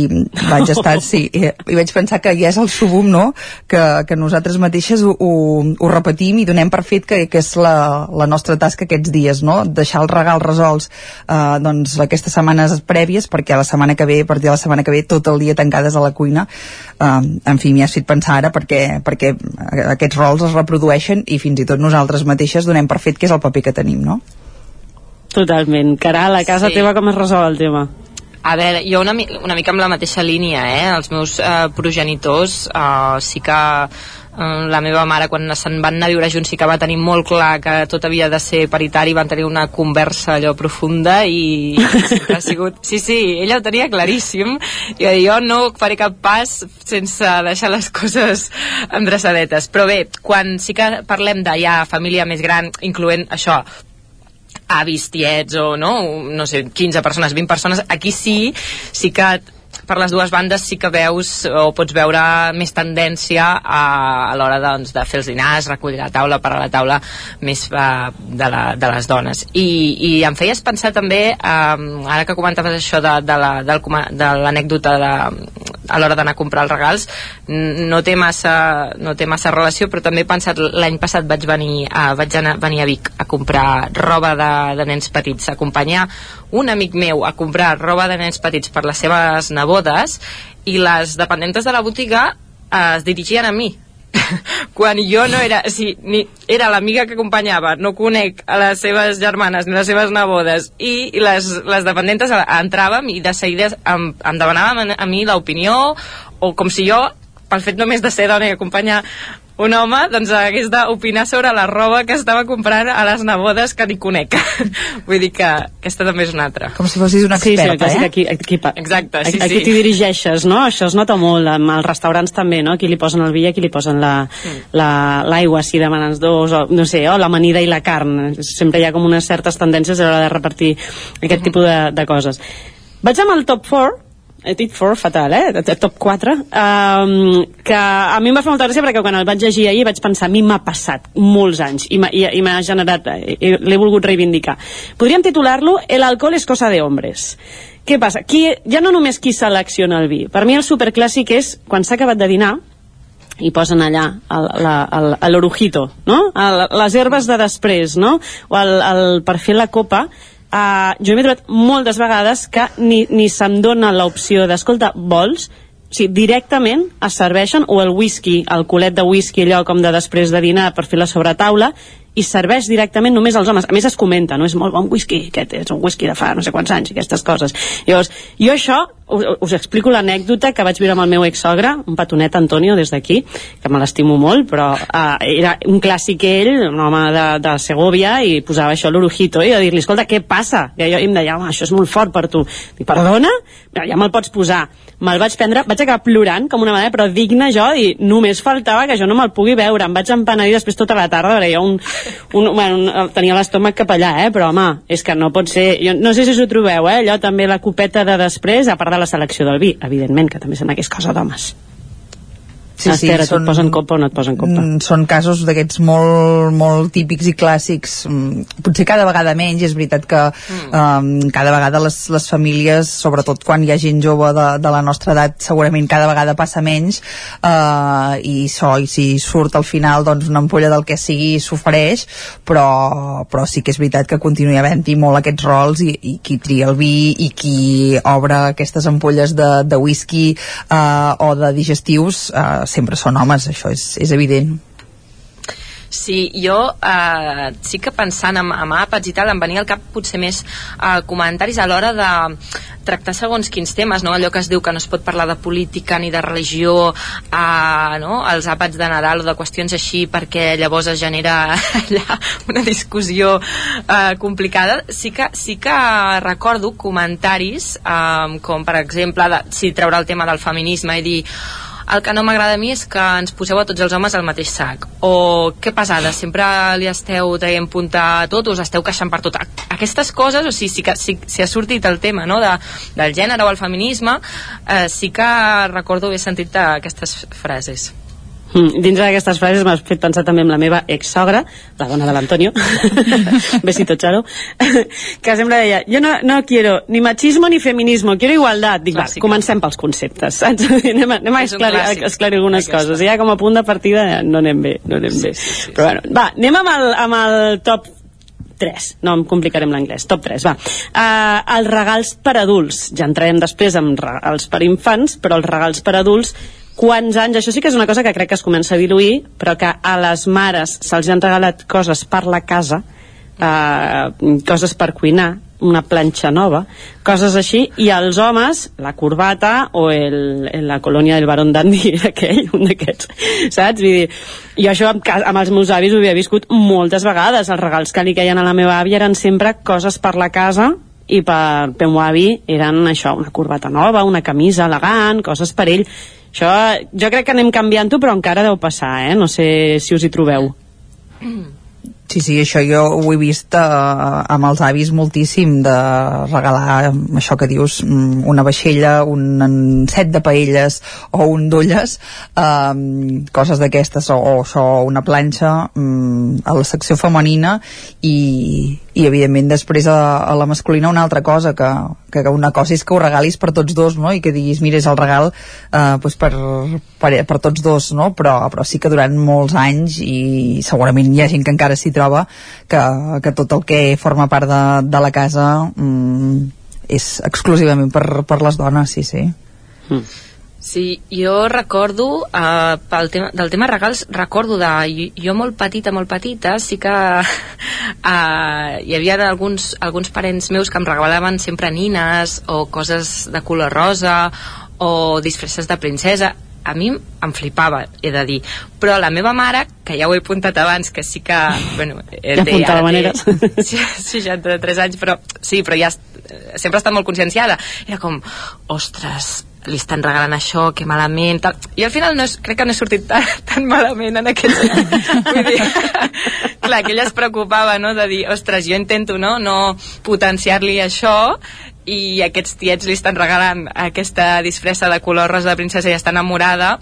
vaig estar, sí, i, vaig pensar que ja és el subum, no?, que, que nosaltres mateixes ho, ho, ho repetim i donem per fet que, que és la, la nostra tasca aquests dies, no?, deixar els regals resolts eh, doncs aquestes setmanes prèvies perquè la setmana que ve, a partir de la setmana que ve, tot el dia tancades a la cuina. Eh, en fi, m'hi has fet pensar ara perquè, perquè aquests rols es reprodueixen i fins i tot nosaltres mateixes donem per fet que és el paper que tenim, no? Totalment. Caral, a casa Sí. teva com es resol el tema? A veure, jo una, una mica amb la mateixa línia, eh? Els meus eh, progenitors eh, sí que la meva mare quan se'n van anar a viure junts sí que va tenir molt clar que tot havia de ser paritari, van tenir una conversa allò profunda i, ha sigut... Sí, sí, ella ho tenia claríssim i va jo no faré cap pas sense deixar les coses endreçadetes. Però bé, quan sí que parlem de ja família més gran, incloent això, avis, tiets o no, no sé, 15 persones, 20 persones, aquí sí, sí que per les dues bandes sí que veus o pots veure més tendència a, a l'hora doncs, de fer els dinars, recollir la taula, per a la taula més uh, de, la, de les dones. I, I em feies pensar també, um, ara que comentaves això de, de la- del coma- de l'anècdota de, a l'hora d'anar a comprar els regals, no té, massa, no té massa relació, però també he pensat, l'any passat vaig venir, a, vaig anar, venir a Vic a comprar roba de, de nens petits, a acompanyar un amic meu a comprar roba de nens petits per les seves nebodes i les dependentes de la botiga eh, es dirigien a mi. Quan jo no era, sí, ni, era l'amiga que acompanyava, no conec a les seves germanes ni les seves nebodes i les, les dependentes entràvem i de seguida em, em demanaven a mi l'opinió o com si jo pel fet només de ser dona i acompanyar un home doncs hagués d'opinar sobre la roba que estava comprant a les nebodes que ni conec vull dir que aquesta també és una altra Com si fossis una Sí, sí, experta, sí, eh? aquí, aquí, aquí, Exacte, sí, aquí sí. t'hi dirigeixes, no? Això es nota molt, amb els restaurants també, no? Aquí li posen el vi i aquí li posen la- la- l'aigua, si demanes dos, o no sé, o l'amanida i la carn. Sempre hi ha com unes certes tendències a l'hora de repartir aquest tipus de, de coses. Vaig amb el top 4, he dit 4 fatal, eh? Top 4, um, que a mi em va fer molta gràcia perquè quan el vaig llegir ahir vaig pensar, a mi m'ha passat molts anys i m'ha generat, eh, l'he volgut reivindicar. Podríem titular-lo El alcohol es cosa de hombres. Què passa? Qui, ja no només qui selecciona el vi. Per mi el superclàssic és quan s'ha acabat de dinar, i posen allà l'orujito, no? El, les herbes de després, no? O el, el, per fer la copa, uh, jo m'he trobat moltes vegades que ni, ni se'm dona l'opció d'escolta, vols? O sigui, directament es serveixen o el whisky, el culet de whisky allò com de després de dinar per fer la sobretaula i serveix directament només als homes. A més es comenta, no? És molt bon whisky, aquest és un whisky de fa no sé quants anys, i aquestes coses. Llavors, jo això, us, us explico l'anècdota que vaig viure amb el meu exsogre, un petonet Antonio des d'aquí, que me l'estimo molt, però uh, era un clàssic ell, un home de, de Segovia, i posava això l'orujito, i a dir-li, escolta, què passa? I jo i em deia, home, això és molt fort per tu. Dic, perdona? Ja me'l pots posar. Me'l vaig prendre, vaig acabar plorant com una manera, però digna jo, i només faltava que jo no me'l pugui veure. Em vaig empenedir després tota la tarda, perquè jo un, un, bueno, un, tenia l'estómac cap allà, eh? però home, és que no pot ser... Jo no sé si us ho trobeu, eh? allò també la copeta de després, a part de la selecció del vi, evidentment, que també sembla que és cosa d'homes. Sí, sí, Esther, són- et posen copa o no et posen copa? Mm, són casos d'aquests molt, molt típics i clàssics mm, potser cada vegada menys és veritat que um, cada vegada les, les famílies sobretot quan hi ha gent jove de, de la nostra edat segurament cada vegada passa menys uh, i això, i si surt al final doncs una ampolla del que sigui s'ofereix però, però sí que és veritat que continua havent-hi molt aquests rols i, i qui tria el vi i qui obre aquestes ampolles de, de whisky uh, o de digestius uh, sempre són homes, això és, és evident. Sí, jo eh, sí que pensant en, en àpats i tal, em venia al cap potser més eh, comentaris a l'hora de tractar segons quins temes, no? allò que es diu que no es pot parlar de política ni de religió eh, no? als àpats de Nadal o de qüestions així perquè llavors es genera allà una discussió eh, complicada. Sí que, sí que recordo comentaris eh, com per exemple de, si treure el tema del feminisme i dir el que no m'agrada a mi és que ens poseu a tots els homes al mateix sac. O què passada, sempre li esteu traient punta a tot, us esteu queixant per tot. Aquestes coses, o sigui, sí que sí ha sortit el tema no, de, del gènere o el feminisme eh, sí que recordo haver sentit aquestes frases Mm, dins d'aquestes frases m'has fet pensar també en la meva ex-sogra, la dona de l'Antonio, besito Charo, que sempre deia, jo no, no quiero ni machismo ni feminismo, quiero igualdad. Dic, va, comencem pels conceptes, saps? anem a, anem a esclarir, a esclarir algunes aquesta. coses. I ja com a punt de partida no anem bé, no anem bé. Però bueno, va, anem amb el, amb el top 3, no em complicarem l'anglès, top 3, va. Uh, els regals per adults, ja entrarem després amb regals per infants, però els regals per adults, quants anys, això sí que és una cosa que crec que es comença a diluir, però que a les mares se'ls han regalat coses per la casa, uh, coses per cuinar, una planxa nova, coses així, i els homes, la corbata o el, la colònia del Baron Dandy, aquell, un d'aquests, saps? Vull dir, jo això amb, amb els meus avis ho havia viscut moltes vegades, els regals que li queien a la meva àvia eren sempre coses per la casa i per meu avi eren això, una corbata nova, una camisa elegant, coses per ell. Això, jo crec que anem canviant-ho, però encara deu passar, eh? No sé si us hi trobeu. Sí, sí, això jo ho he vist eh, amb els avis moltíssim de regalar mm, això que dius, mm, una vaixella, un, set de paelles o un d'olles, eh, coses d'aquestes, o, o això, una planxa mm, a la secció femenina i, i evidentment després a, a la masculina una altra cosa, que, que una cosa és que ho regalis per tots dos, no? i que diguis, mira, és el regal eh, doncs per, per, per tots dos, no? però, però sí que durant molts anys i segurament hi ha gent que encara s'hi troba que, que tot el que forma part de, de la casa mm, és exclusivament per, per les dones, sí, sí. Sí, jo recordo, eh, pel tema, del tema regals, recordo de jo, molt petita, molt petita, sí que eh, hi havia alguns, alguns parents meus que em regalaven sempre nines o coses de color rosa o disfresses de princesa. A mi em flipava, he de dir. Però la meva mare, que ja ho he apuntat abans que sí que, bueno, eh, Ja té- apuntava maneres. 63 anys però sí, però ja est- sempre està molt conscienciada. Era com, ostres li estan regalant això, que malament tal. i al final no és, crec que no he sortit tan, tan malament en aquest vull dir, clar, que ella es preocupava no, de dir, ostres, jo intento no, no potenciar-li això i aquests tiets li estan regalant aquesta disfressa de color rosa de princesa i està enamorada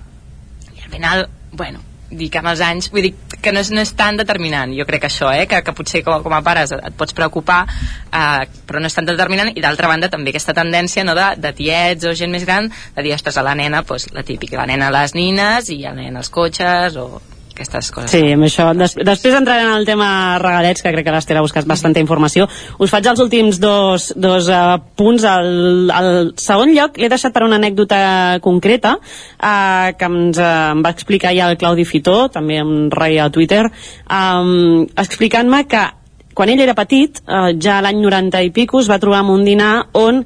i al final, bueno, que amb els anys, vull dir que no és, no és tan determinant, jo crec que això, eh, que, que potser com, com a pares et, pots preocupar, eh, però no és tan determinant, i d'altra banda també aquesta tendència no, de, de tiets o gent més gran, de dir, ostres, a la nena, pues, la típica, la nena a les nines i el nen als cotxes, o aquestes coses. Sí, amb això. Des després entrarem en el tema regalets, que crec que l'Ester ha buscat bastanta informació. Us faig els últims dos, dos uh, punts. El, el segon lloc l'he deixat per una anècdota concreta uh, que ens uh, em va explicar ja el Claudi Fitó, també em reia a Twitter, um, explicant-me que quan ell era petit, uh, ja l'any 90 i pico, es va trobar en un dinar on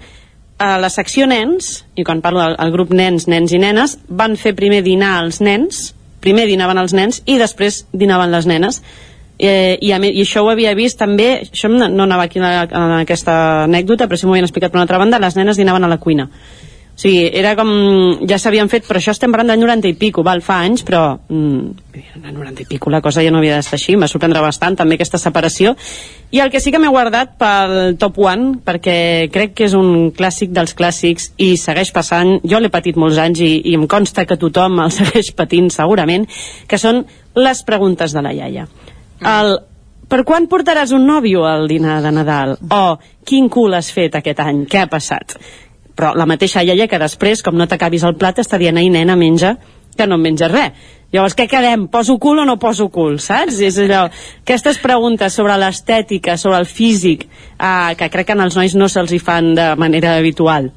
a la secció nens, i quan parlo del el grup nens, nens i nenes, van fer primer dinar als nens, primer dinaven els nens i després dinaven les nenes. Eh, i, a mi, i això ho havia vist també això no anava aquí en, la, en aquesta anècdota però sí m'ho havien explicat per una altra banda les nenes dinaven a la cuina O sigui, era com... Ja s'havien fet, però això estem parlant de 90 i pico, val, fa anys, però... Mm, 90 i pico la cosa ja no havia d'estar així, m'ha sorprendre bastant també aquesta separació. I el que sí que m'he guardat pel top one, perquè crec que és un clàssic dels clàssics i segueix passant, jo l'he patit molts anys i, i em consta que tothom el segueix patint segurament, que són les preguntes de la iaia. El per quan portaràs un nòvio al dinar de Nadal? O quin cul has fet aquest any? Què ha passat? Però la mateixa iaia que després, com no t'acabis el plat, està dient, ai nena, menja, que no menges res. Llavors, què quedem? Poso cul o no poso cul, saps? És allò, aquestes preguntes sobre l'estètica, sobre el físic, eh, que crec que als nois no se'ls hi fan de manera habitual,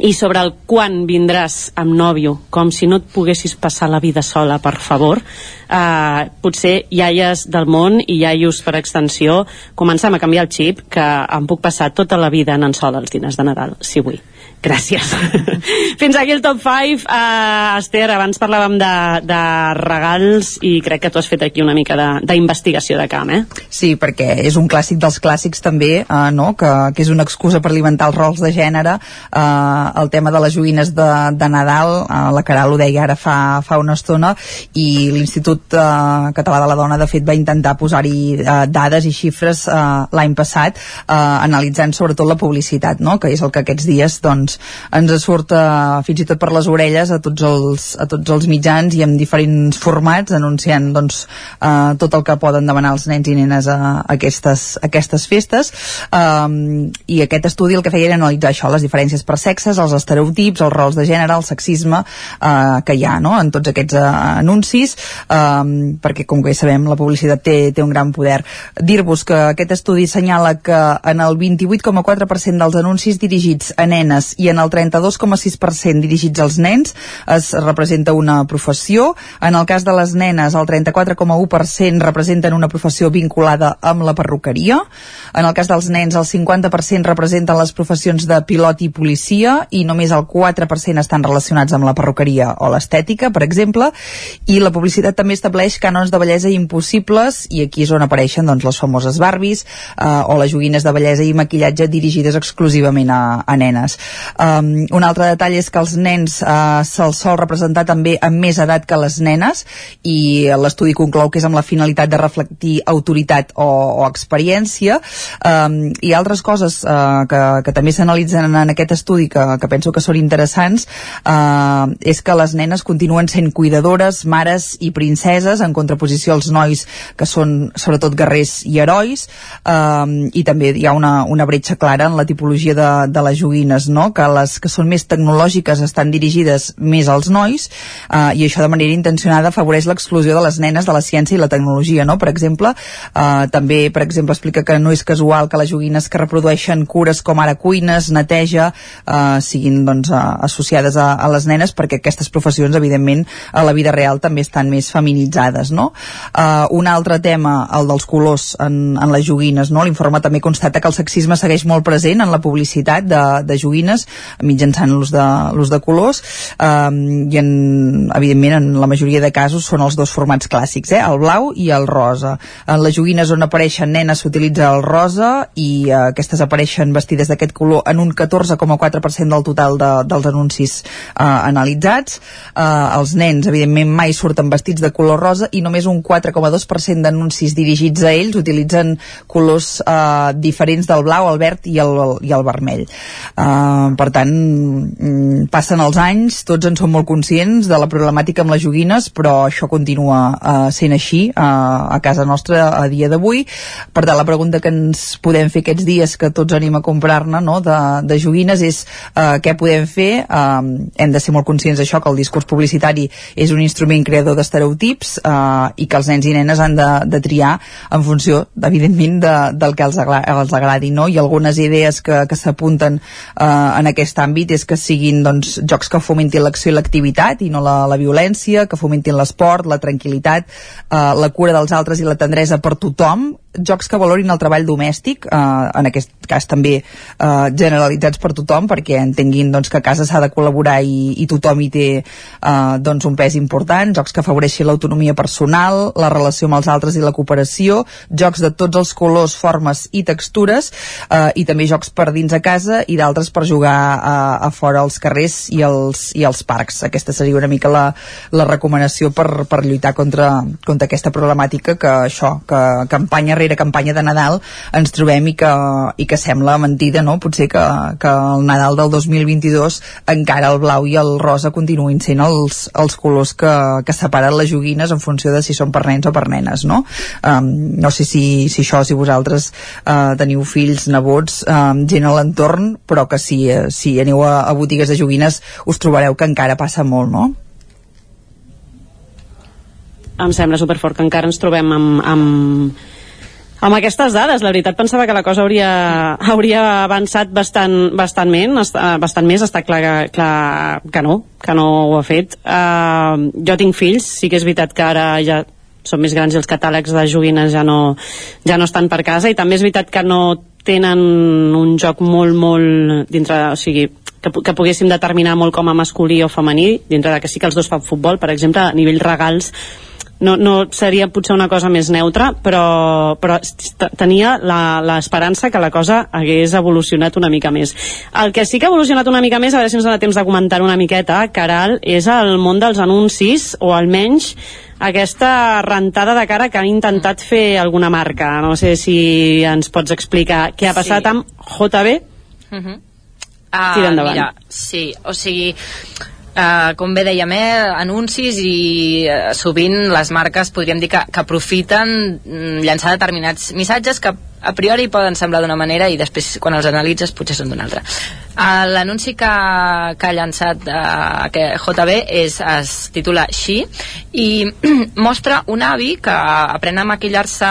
i sobre el quan vindràs amb nòvio, com si no et poguessis passar la vida sola, per favor, eh, potser iaies del món i iaios per extensió, comencem a canviar el xip, que em puc passar tota la vida anant sola als diners de Nadal, si vull. Gràcies. Fins aquí el top 5. Uh, Esther, abans parlàvem de, de regals i crec que tu has fet aquí una mica d'investigació de, de camp, eh? Sí, perquè és un clàssic dels clàssics també, uh, no? que, que és una excusa per alimentar els rols de gènere. Uh, el tema de les joguines de, de Nadal, uh, la Caral ho deia ara fa, fa una estona, i l'Institut uh, Català de la Dona, de fet, va intentar posar-hi uh, dades i xifres uh, l'any passat, uh, analitzant sobretot la publicitat, no? que és el que aquests dies doncs, ens surt uh, fins i tot per les orelles a tots els, a tots els mitjans i en diferents formats anunciant doncs, uh, tot el que poden demanar els nens i nenes a, a aquestes, a aquestes festes um, i aquest estudi el que feia era analitzar això, les diferències per sexes, els estereotips, els rols de gènere, el sexisme uh, que hi ha no? en tots aquests uh, anuncis um, perquè com que ja sabem la publicitat té, té un gran poder. Dir-vos que aquest estudi assenyala que en el 28,4% dels anuncis dirigits a nenes i en el 32,6% dirigits als nens es representa una professió. En el cas de les nenes, el 34,1% representen una professió vinculada amb la perruqueria. En el cas dels nens, el 50% representen les professions de pilot i policia i només el 4% estan relacionats amb la perruqueria o l'estètica, per exemple. I la publicitat també estableix cànons de bellesa impossibles i aquí és on apareixen doncs, les famoses Barbies eh, o les joguines de bellesa i maquillatge dirigides exclusivament a, a nenes. Um, un altre detall és que els nens uh, se'ls sol representar també amb més edat que les nenes i l'estudi conclou que és amb la finalitat de reflectir autoritat o, o experiència um, i altres coses uh, que, que també s'analitzen en aquest estudi que, que penso que són interessants uh, és que les nenes continuen sent cuidadores, mares i princeses en contraposició als nois que són sobretot guerrers i herois um, i també hi ha una, una bretxa clara en la tipologia de, de les joguines no? Que les que són més tecnològiques estan dirigides més als nois eh, i això de manera intencionada afavoreix l'exclusió de les nenes de la ciència i la tecnologia, no? Per exemple, eh, també, per exemple, explica que no és casual que les joguines que reprodueixen cures com ara cuines, neteja, eh, siguin doncs, associades a, a les nenes perquè aquestes professions, evidentment, a la vida real també estan més feminitzades, no? Eh, un altre tema, el dels colors en, en les joguines, no? L'informe també constata que el sexisme segueix molt present en la publicitat de, de joguines mitjançant l'ús de, de colors um, i en, evidentment en la majoria de casos són els dos formats clàssics, eh? el blau i el rosa. En les joguines on apareixen nenes s'utilitza el rosa i uh, aquestes apareixen vestides d'aquest color en un 14,4% del total de, dels anuncis uh, analitzats. Uh, els nens, evidentment, mai surten vestits de color rosa i només un 4,2% d'anuncis dirigits a ells utilitzen colors uh, diferents del blau, el verd i el, i el vermell. Uh, per tant, mm, passen els anys, tots en som molt conscients de la problemàtica amb les joguines, però això continua uh, sent així uh, a casa nostra a dia d'avui. Per tant, la pregunta que ens podem fer aquests dies que tots anem a comprar-ne no, de, de joguines és uh, què podem fer? Uh, hem de ser molt conscients d'això, que el discurs publicitari és un instrument creador d'estereotips uh, i que els nens i nenes han de, de triar en funció, evidentment, de, del que els, els agradi, no? I algunes idees que, que s'apunten uh, en aquest àmbit és que siguin doncs, jocs que fomentin l'acció i l'activitat i no la, la violència, que fomentin l'esport, la tranquil·litat, eh, la cura dels altres i la tendresa per tothom jocs que valorin el treball domèstic, eh, en aquest cas també eh, generalitzats per tothom, perquè entenguin doncs, que a casa s'ha de col·laborar i, i tothom hi té eh, doncs, un pes important, jocs que afavoreixin l'autonomia personal, la relació amb els altres i la cooperació, jocs de tots els colors, formes i textures, eh, i també jocs per dins a casa i d'altres per jugar a, a fora als carrers i als, i als parcs. Aquesta seria una mica la, la recomanació per, per lluitar contra, contra aquesta problemàtica que això, que campanya rere campanya de Nadal ens trobem i que, i que sembla mentida, no? Potser que, que el Nadal del 2022 encara el blau i el rosa continuïn sent els, els colors que, que separen les joguines en funció de si són per nens o per nenes, no? Um, no sé si, si això, si vosaltres uh, teniu fills, nebots, um, gent a l'entorn, però que si, si aneu a, a botigues de joguines us trobareu que encara passa molt, no? em sembla superfort que encara ens trobem amb, amb, amb aquestes dades, la veritat pensava que la cosa hauria, hauria avançat bastant, bastant, men, bastant més, està clar, que, clar que no, que no ho ha fet. Uh, jo tinc fills, sí que és veritat que ara ja són més grans i els catàlegs de joguines ja no, ja no estan per casa i també és veritat que no tenen un joc molt, molt dintre, o sigui, que, que poguéssim determinar molt com a masculí o femení, dintre de que sí que els dos fan futbol, per exemple, a nivell regals no, no seria potser una cosa més neutra, però, però tenia l'esperança que la cosa hagués evolucionat una mica més. El que sí que ha evolucionat una mica més, a veure si ens dona temps de comentar una miqueta, Caral, és el món dels anuncis, o almenys aquesta rentada de cara que ha intentat fer alguna marca. No sé si ens pots explicar què ha passat sí. amb JB. Uh -huh. uh, Tira endavant. Mira, sí, o sigui eh, com bé dèiem, eh, anuncis i eh, sovint les marques podríem dir que, que aprofiten mm, llançar determinats missatges que a priori poden semblar d'una manera i després quan els analitzes potser són d'una altra. Uh, L'anunci que, que ha llançat uh, que JB és, es titula Xi i mostra un avi que aprèn a maquillar-se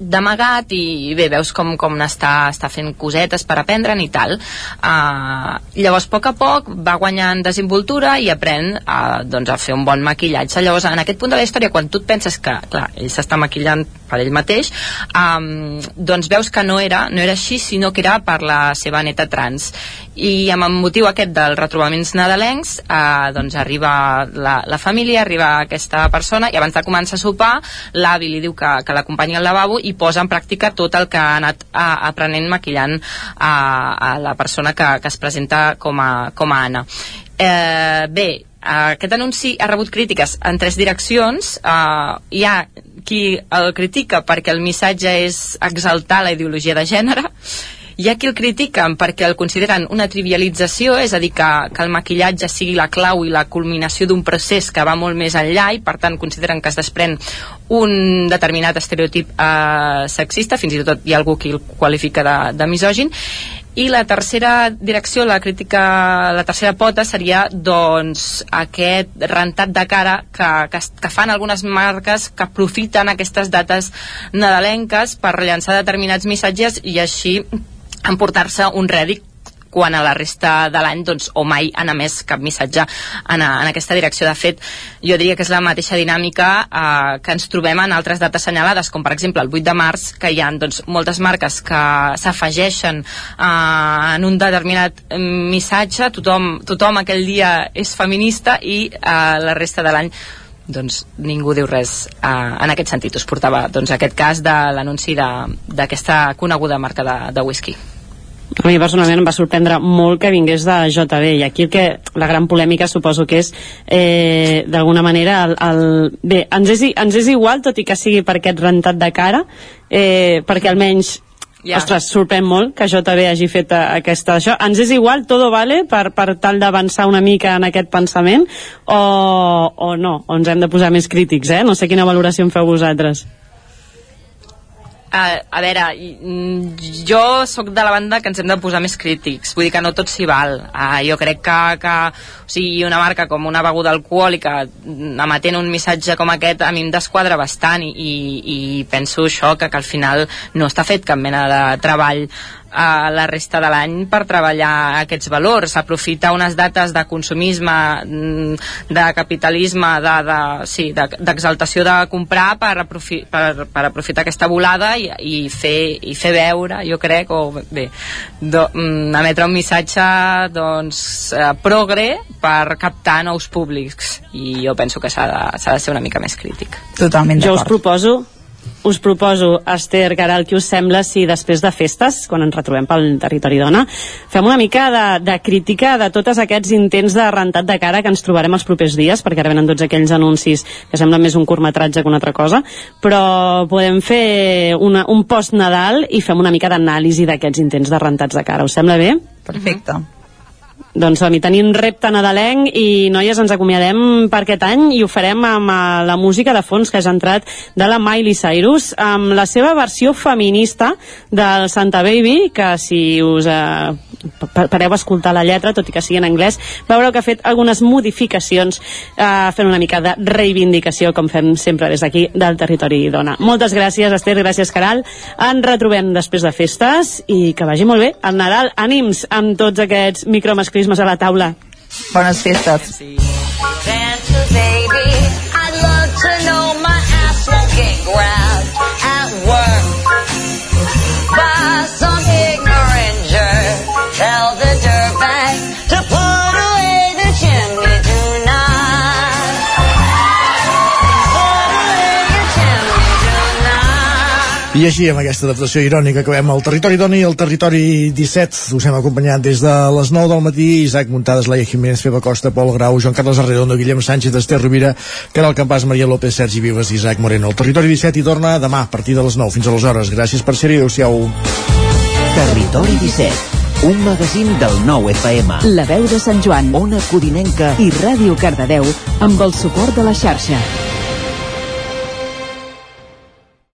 d'amagat i bé, veus com, com està, està fent cosetes per aprendre'n i tal. Uh, llavors a poc a poc va guanyant desinvoltura i aprèn uh, doncs, a fer un bon maquillatge. Llavors en aquest punt de la història quan tu et penses que clar, ell s'està maquillant per ell mateix um, doncs veus que no era, no era així sinó que era per la seva neta trans i amb el motiu aquest dels retrobaments nadalencs uh, doncs arriba la, la família, arriba aquesta persona i abans de començar a sopar l'avi li diu que, que l'acompanya al lavabo i posa en pràctica tot el que ha anat a, aprenent maquillant a, a la persona que, que es presenta com a, com a Anna. Eh, bé, aquest anunci ha rebut crítiques en tres direccions. Uh, hi ha qui el critica perquè el missatge és exaltar la ideologia de gènere, hi ha qui el critiquen perquè el consideren una trivialització, és a dir, que, que el maquillatge sigui la clau i la culminació d'un procés que va molt més enllà i per tant consideren que es desprèn un determinat estereotip eh, sexista, fins i tot hi ha algú qui el qualifica de, de misògin i la tercera direcció, la crítica, la tercera pota seria doncs aquest rentat de cara que, que, que fan algunes marques que aprofiten aquestes dates nadalenques per llançar determinats missatges i així emportar-se un rèdit quan a la resta de l'any doncs, o mai han emès cap missatge en, a, en aquesta direcció. De fet, jo diria que és la mateixa dinàmica eh, que ens trobem en altres dates assenyalades, com per exemple el 8 de març, que hi ha doncs, moltes marques que s'afegeixen eh, en un determinat missatge, tothom, tothom aquell dia és feminista i eh, la resta de l'any doncs ningú diu res eh, en aquest sentit. Us portava doncs, aquest cas de l'anunci d'aquesta coneguda marca de, de whisky. A mi personalment em va sorprendre molt que vingués de JB i aquí el que, la gran polèmica suposo que és eh, d'alguna manera el, el, bé, ens és, ens és igual tot i que sigui per aquest rentat de cara eh, perquè almenys Yeah. Ostres, sorprèn molt que JB hagi fet eh, aquesta... Això. Ens és igual, todo vale, per, per tal d'avançar una mica en aquest pensament, o, o no, o ens hem de posar més crítics, eh? No sé quina valoració en feu vosaltres. A, veure, mm, jo sóc de la banda que ens hem de posar més crítics, vull dir que no tot s'hi val. Uh, jo crec que, que o sigui, una marca com una beguda alcohòlica mm, emetent un missatge com aquest a mi em desquadra bastant i, i, i penso això, que, que al final no està fet cap mena de treball a la resta de l'any per treballar aquests valors, aprofitar unes dates de consumisme, mm, de capitalisme, d'exaltació de, de, sí, de comprar per, aprofi, per, per aprofitar aquesta volada i, i, fer, i fer veure, jo crec, o bé, do, mm, emetre un missatge doncs, eh, progre per captar nous públics. I jo penso que s'ha de, de ser una mica més crític. Totalment Jo us proposo us proposo, Esther Caral, què us sembla si després de festes, quan ens retrobem pel territori dona, fem una mica de, de crítica de tots aquests intents de rentat de cara que ens trobarem els propers dies, perquè ara venen tots aquells anuncis que semblen més un curtmetratge que una altra cosa, però podem fer una, un post-Nadal i fem una mica d'anàlisi d'aquests intents de rentats de cara. Us sembla bé? Perfecte. Doncs som tenim repte nadalenc i noies ens acomiadem per aquest any i ho farem amb eh, la música de fons que has entrat de la Miley Cyrus amb la seva versió feminista del Santa Baby que si us eh, pareu a escoltar la lletra, tot i que sigui en anglès veureu que ha fet algunes modificacions eh, fent una mica de reivindicació com fem sempre des d'aquí del territori dona. Moltes gràcies Esther, gràcies Caral ens retrobem després de festes i que vagi molt bé el Nadal, ànims amb tots aquests micromasclismes a la taula. Bones festes. Tell I així, amb aquesta adaptació irònica, acabem el Territori Dona i el Territori 17. Us hem acompanyat des de les 9 del matí. Isaac Muntades, Laia Jiménez, Feba Costa, Pol Grau, Joan Carles Arredondo, Guillem Sánchez, Esther Rovira, Caral Campàs, Maria López, Sergi Vives i Isaac Moreno. El Territori 17 hi torna demà a partir de les 9 fins a les hores. Gràcies per ser-hi. Adéu-siau. Territori 17 un magazín del nou FM. La veu de Sant Joan, Ona Codinenca i Ràdio Cardedeu amb el suport de la xarxa.